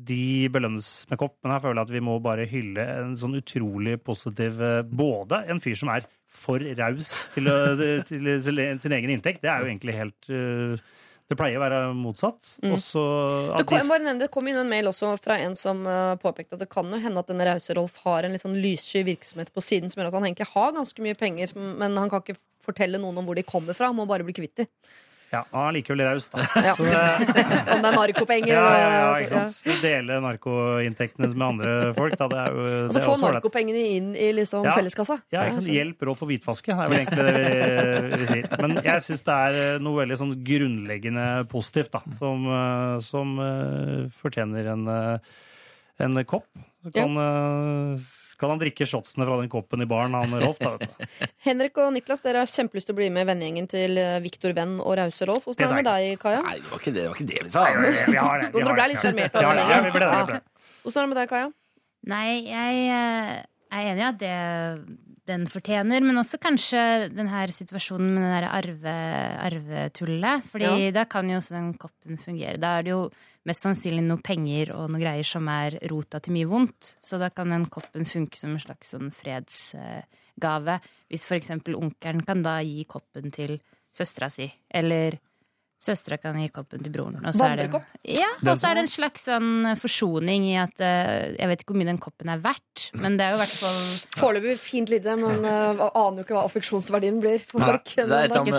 de belønnes med kopp, men her føler jeg at vi må bare hylle en sånn utrolig positiv Både en fyr som er for raus til, å- til sin sin egen inntekt. Det er jo egentlig helt eh, Det pleier å være motsatt. Mm. Og så Det kom, nevne, det kom inn en mail også fra en som uh, påpekte at det kan jo hende at denne rause Rolf har en litt sånn lyssky virksomhet på siden som gjør at han egentlig har ganske mye penger, men han kan ikke fortelle noen om hvor de kommer fra. Han må bare bli kvitt de. Ja, han er likevel raus, da. <laughs> Ja. Så det, <laughs> Om det er narkopenger ja, ja, ja, ikke sant? Dele narkoinntektene med andre folk, da. Det er jo det Altså er få narkopengene inn i liksom Ja. felleskassa. Ja, ikke sant? Hjelp råd for hvitvaske, det er vel egentlig det vi, vi sier. Men jeg syns det er eh, noe veldig sånn grunnleggende positivt, da, som, eh, som uh, fortjener en, eh, en kopp. Så kan, eh, kan han drikke shotsene fra den koppen i baren, han Rolf, da, vet du. <laughs> Henrik og Niklas, dere har kjempelyst til å bli med vennegjengen til eh, Viktor Venn og Rause Rolf. Hvordan er det med deg, Kaja? Nei, det var ikke det, det, var ikke det vi sa. Vi har det. Dere ble litt sjarmert av vi det, vi. <laughs> Hvordan er det med deg, Kaja? Nei, jeg eh, er enig i at det den fortjener, men også kanskje den her situasjonen med det arve, arvetullet. Fordi Ja. da kan jo også den koppen fungere. Da er det jo mest sannsynlig noe penger og noe greier som er rota til mye vondt. Så da kan den koppen funke som en slags sånn fredsgave. Hvis for eksempel onkelen kan da gi koppen til søstera si, eller Søstera kan gi koppen til broren. og så er det-? Ja, og så er det en slags sånn forsoning i at eh, Jeg vet ikke hvor mye den koppen er verdt, men det er jo i hvert fall Foreløpig fint lite, men uh, aner jo ikke hva affeksjonsverdien blir for folk. Nei, det er et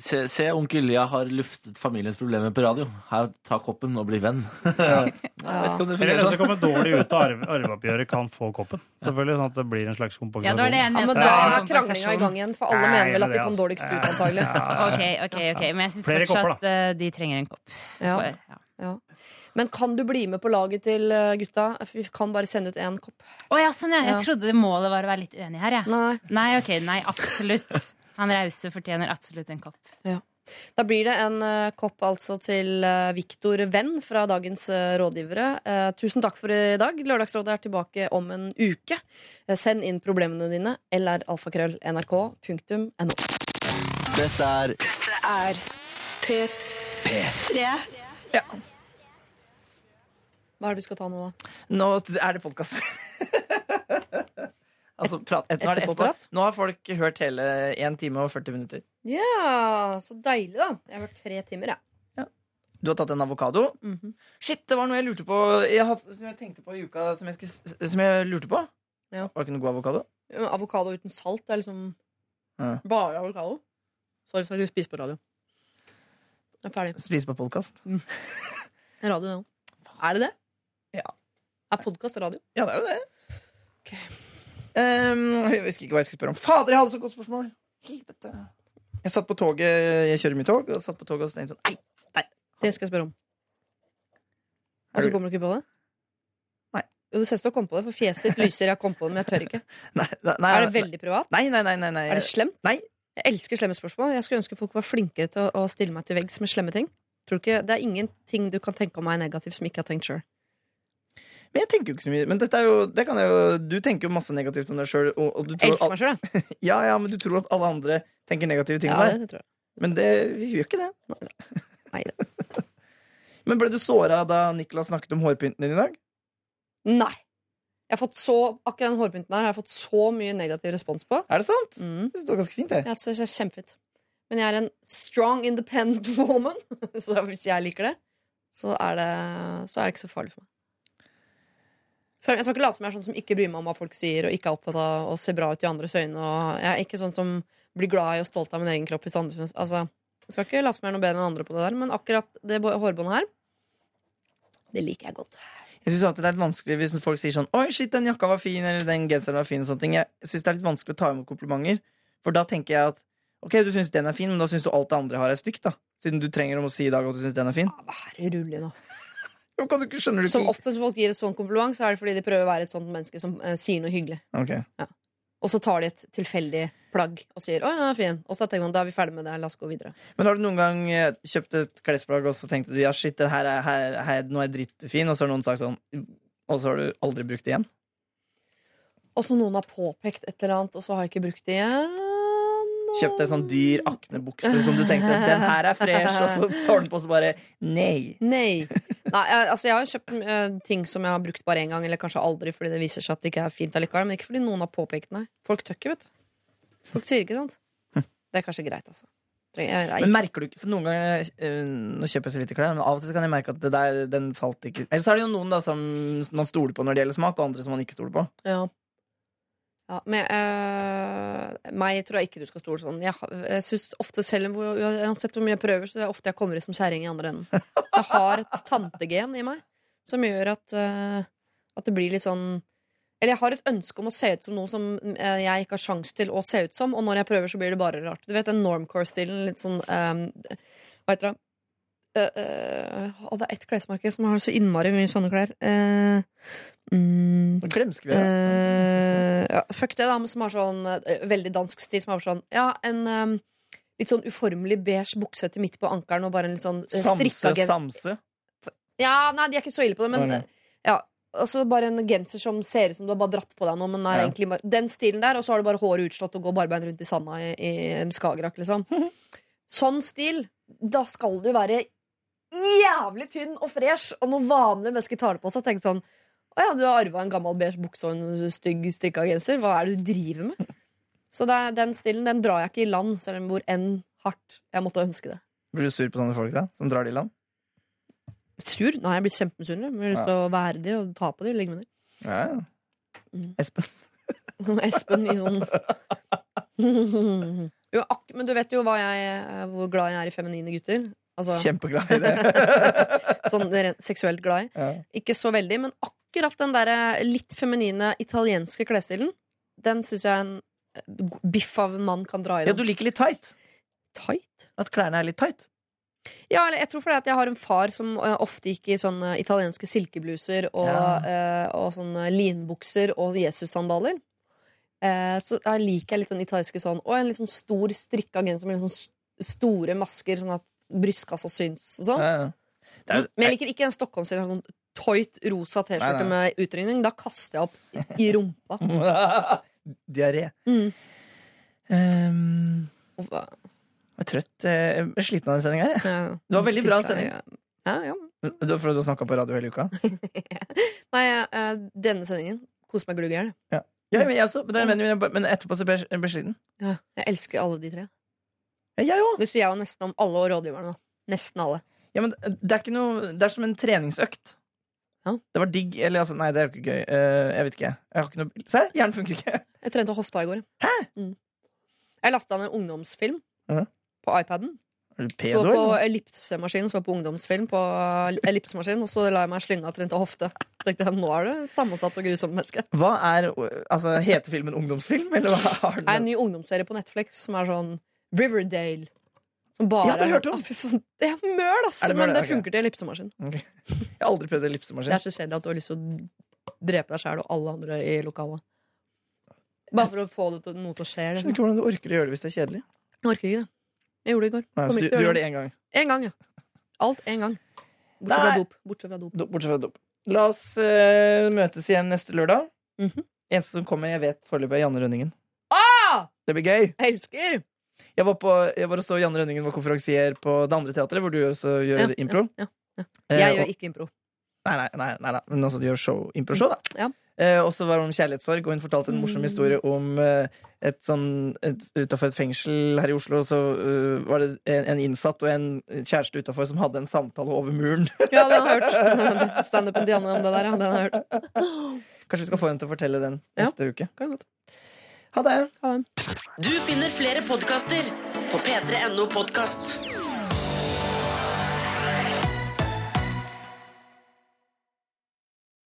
Se, se onkel Lia har luftet familiens problemer på radio. Her, ta koppen og bli venn. <laughs> Jeg vet ikke om det Eller den som sånn. kommer dårlig ut av arve, <laughs> arveoppgjøret, kan få koppen. Selvfølgelig, sånn at det blir en slags kompensasjon. Ja, det var det jeg Ja, men da er kranglinga i gang igjen, for alle Nei, mener vel at de det, kom altså. dårligst ut, antagelig. Ok, ok, ok, men jeg syns fortsatt kopper, eh, de trenger en kopp. Ja. Ja. Ja. Men kan du bli med på laget til uh, gutta? Vi kan bare sende ut én kopp. Å ja, sånn ja. Ja. Jeg trodde målet var å være litt uenig her, jeg. Nei. Nei, ok, nei, absolutt. Han rause fortjener absolutt en kopp. Da blir det en uh, kopp altså til uh, Viktor Venn fra dagens uh, rådgivere. Uh, tusen takk for i dag. Lørdagsrådet er tilbake om en uke. Uh, send inn problemene dine. eller alfakrøll.nrk.no. Dette er Er P3. Hva er det vi skal ta nå, da? Nå er det podkast. <laughs> altså, prat, nå, er det etterpå. Nå har folk hørt hele 1 time og 40 minutter. Ja, så deilig, da. Jeg har hørt tre timer, jeg. Du har tatt en avokado. Mhm. Shit, det var noe jeg lurte på jeg had, Som jeg tenkte på i uka Som jeg, skulle, som jeg lurte på. Ja. Var det ikke noe god avokado? Ja, Avokado uten salt det er liksom Ja. bare avokado. Sorry, så jeg spiser på radio. Jeg er ferdig. Spise på podkast? Radio, ja. Er det det? Ja. Er podkast radio? Ja, det er jo det. Ehm, jeg husker ikke hva jeg skulle spørre om. Fader, jeg hadde så godt spørsmål! Helvete. Jeg satt på toget, jeg kjører mye tog, og satt på toget og tenkte sånn Nei! Det skal jeg spørre om. Og så kommer du ikke på det? Nei. Jo, det som du har på det, for fjeset ditt lyser. Jeg har kommet på det, men jeg tør ikke. <laughs> Nei, nei, nei, Er det veldig privat? Nei, nei, nei. nei, nei. Er det slemt? Nei. Jeg elsker slemme spørsmål. Jeg skulle ønske folk var flinkere til å, å stille meg til veggs med slemme ting. Tror du ikke, Det er ingenting du kan tenke om meg negativt som ikke har tenkt sjøl. Men jeg tenker jo ikke så mye. Men dette er jo, det kan jeg jo, du tenker jo masse negativt om deg sjøl. Elsker meg sjøl, jeg. <laughs> ja, ja, men du tror at alle andre tenker negative ting om Ja, deg. Men det, vi gjør ikke det. Nei, <laughs> Men ble du såra da Niklas snakket om hårpynten din i dag? Nei. Jeg har fått så, akkurat den hårpynten her har jeg fått så mye negativ respons på. Er det sant? Mm. Det står ganske fint, det. Jeg synes det er kjempefint. Men jeg er en strong, independent <laughs> woman, så hvis jeg liker det, så er det, så er det ikke så farlig for meg. Jeg skal ikke late som jeg er sånn som ikke bryr meg om hva folk sier, og ikke er opptatt av å se bra ut i andres øyne. Og jeg er ikke sånn som blir glad i og stolt av min egen kropp. Hvis andre, altså, jeg skal ikke late som jeg er noe bedre enn andre på det der, men akkurat det hårbåndet her, det liker jeg godt. Jeg synes alltid det er litt vanskelig hvis folk sier sånn Oi, shit, den jakka var fin, eller den genseren var fin. Og sånne ting Jeg synes det er litt vanskelig å ta imot komplimenter. For da tenker jeg at Ok, du syns den er fin, men da syns du alt det andre har, er stygt, da. Siden du trenger om å si i dag at du syns den er fin. Ja, vær rolig nå. Som oftest folk gir et sånt kompliment, så er det fordi de prøver å være et sånt menneske som eh, sier noe hyggelig. Ok. Og så tar de et tilfeldig plagg og sier 'oi, den er fin'. Og så tenker man da er vi ferdig med det, la oss gå videre. Men har du noen gang eh, kjøpt et klesplagg, og så tenkte du ja, shit, det her er, her, her, nå er jeg drittfin, og så har noen sagt sånn Og så har du aldri brukt det igjen? Og så noen har påpekt et eller annet, og så har jeg ikke brukt det igjen. Kjøpt en sånn dyr aknebukse som du tenkte den her er fresh, og så tar den på, så bare nei. Nei. Nei jeg, altså jeg har jo kjøpt uh, ting som jeg har brukt bare én gang, eller kanskje aldri, fordi det viser seg at det ikke er fint allikevel. Men ikke fordi noen har påpekt det. Folk tøkker, vet du. Folk sier ikke sant. Det er kanskje greit, altså. Jeg, jeg, Men merker du ikke For noen ganger eh, Nå kjøper jeg så lite klær, men av og til kan jeg merke at det der, den falt ikke Eller så er det jo noen da som man stoler på når det gjelder smak, og andre som man ikke stoler på. Ja. Ja, men eh, meg tror jeg ikke du skal stole sånn. Jeg, jeg synes ofte selv Uansett hvor mye jeg prøver, så er det ofte jeg kommer ut som kjerring i andre enden. Jeg har et tantegen i meg som gjør at, eh, at det blir litt sånn Eller jeg har et ønske om å se ut som noe som eh, jeg ikke har sjanse til å se ut som, og når jeg prøver, så blir det bare rart. Du vet den normcore-stilen, litt sånn eh, Hva heter det? Uh, uh, og det er ett klesmerke som har så innmari mye sånne klær. Uh, mm, Glemsk vi det? Uh, ja, fuck det, da, som har sånn eh, veldig dansk stil. Som har sånn Ja, en um, litt sånn uformelig beige bukse til midt på ankelen og bare en litt sånn uh, strikka Samse. Ja, nei, de er ikke så ille på det, men eh, ja. Og så bare en genser som ser ut som du har bare dratt på deg noe, men er Ja. egentlig Den stilen der, og så har du bare håret utslått og går barbeint rundt i sanda i, i Skagerrak, liksom. <laughs> Sånn stil. Da skal du være jævlig tynn og fresh, og når vanlige mennesker tar det på seg, tenker sånn Å ja, du har arva en gammel beige bukse og en stygg strikka genser. Hva er det du driver med? Så det er, den stilen den drar jeg ikke i land, selv om hvor enn hardt jeg måtte ønske det. Blir du sur på sånne folk da? Som drar det i land? Sur? Nei, jeg blir kjempemisunnelig. Jeg har lyst til å være de og ta på de og ligge med de. Ja, ja. Mm. Espen. <laughs> Espen i sånn <laughs> jo, ak Men du vet jo jeg, hvor glad jeg er i feminine gutter. Altså, Kjempeglad i det. <laughs> sånn seksuelt glad i. Ja. Ikke så veldig, men akkurat den der litt feminine italienske klesstilen, den syns jeg en eh, biff av en mann kan dra i. ja, du liker litt tight. Tight? At klærne er litt tight. Ja, eller jeg tror fordi at jeg har en far som eh, ofte gikk i sånne italienske silkebluser og, Ja. eh, og sånne linbukser og Jesus-sandaler. Eh, så da liker jeg litt den italienske sånn Og en litt sånn stor strikka genser med litt sånn store masker, sånn at brystkassa syns og sånn. Ja, ja. Er, Men jeg liker ikke den Stockholm-stilen. Sånn toit rosa T-skjorte med utringning. Da kaster jeg opp i- rumpa. <laughs> Diaré. Mm. Um, jeg er trøtt. Jeg er sliten av den sendinga her. ja. Det var veldig bra sending. Ja, ja. Du har prøvd å snakka på radio hele uka? <laughs> Nei, eh, denne sendingen koser meg glugg i hjel. Ja, men også. Men, men, etterpå så ble jeg sliten. Ja, jeg elsker alle de tre. Ja, jeg òg. Det sier jeg jo nesten om alle rådgiverne. Nesten alle. Ja, men det er noe Det er som en treningsøkt. Ja. Det var digg Eller altså, nei, det er jo ikke gøy. Eh, jeg vet ikke. Jeg har ikke noe Se, hjernen funker ikke. <laughs> Jeg trente hofta i går. Hæ? Mm. Jeg lasta ned en ungdomsfilm Ja. på iPaden. Er du Så pedo, på eller? ellipsemaskinen, så på ungdomsfilm på ellipsemaskinen, og så la jeg meg slynga og trente hofte. Tenkte jeg, Nå er det sammensatt og grusomt menneske. Hva er Altså, heter filmen ungdomsfilm, eller hva har Det er en ny ungdomsserie på Netflix som er sånn Riverdale. Som bare Ja, det hørte hun om. Å, Det er møl, altså, Er det møl? Men det Ok. funker til ellipsemaskin. <laughs> Jeg har aldri prøvd Det er så kjedelig at du har lyst til å drepe deg sjæl og alle andre i lokalet. Bare for å få det til, noe til å skje. Skjønner Liksom. ikke hvordan du orker å gjøre det hvis det er kjedelig. Jeg orker ikke det. Jeg gjorde det i går. Nei, så du, du gjør det én gang. En gang, ja. Alt én gang. Bortsett fra dop. Bortsett fra dop. Do- Bortsett fra dop. La oss uh, møtes igjen neste lørdag. Mhm. Eneste som kommer, jeg vet foreløpig, er Janne Rønningen. Ah! Det blir gøy. Jeg elsker! Jeg var, på, jeg var også Janne Rønningen var konferansier på det andre teatret, hvor du også gjør Ja, impro. ja, ja, Eh, Jeg eh, gjør ikke impro. Nei, nei, nei, nei, nei. men altså, du gjør show, improshow, da. Ja. Eh, og så var det om kjærlighetssorg, og hun fortalte en morsom Mm. historie om eh, et sånn Utafor et fengsel her i Oslo, så uh, var det en, en innsatt og en kjæreste utafor som hadde en samtale over muren. Ja, den har jeg hørt. <laughs> Standupen Dianne om det der, ja. Den har jeg hørt. Kanskje vi skal få henne til å fortelle den Ja. neste uke. Kan godt. Ha det! Du finner flere podkaster på p3.no podkast.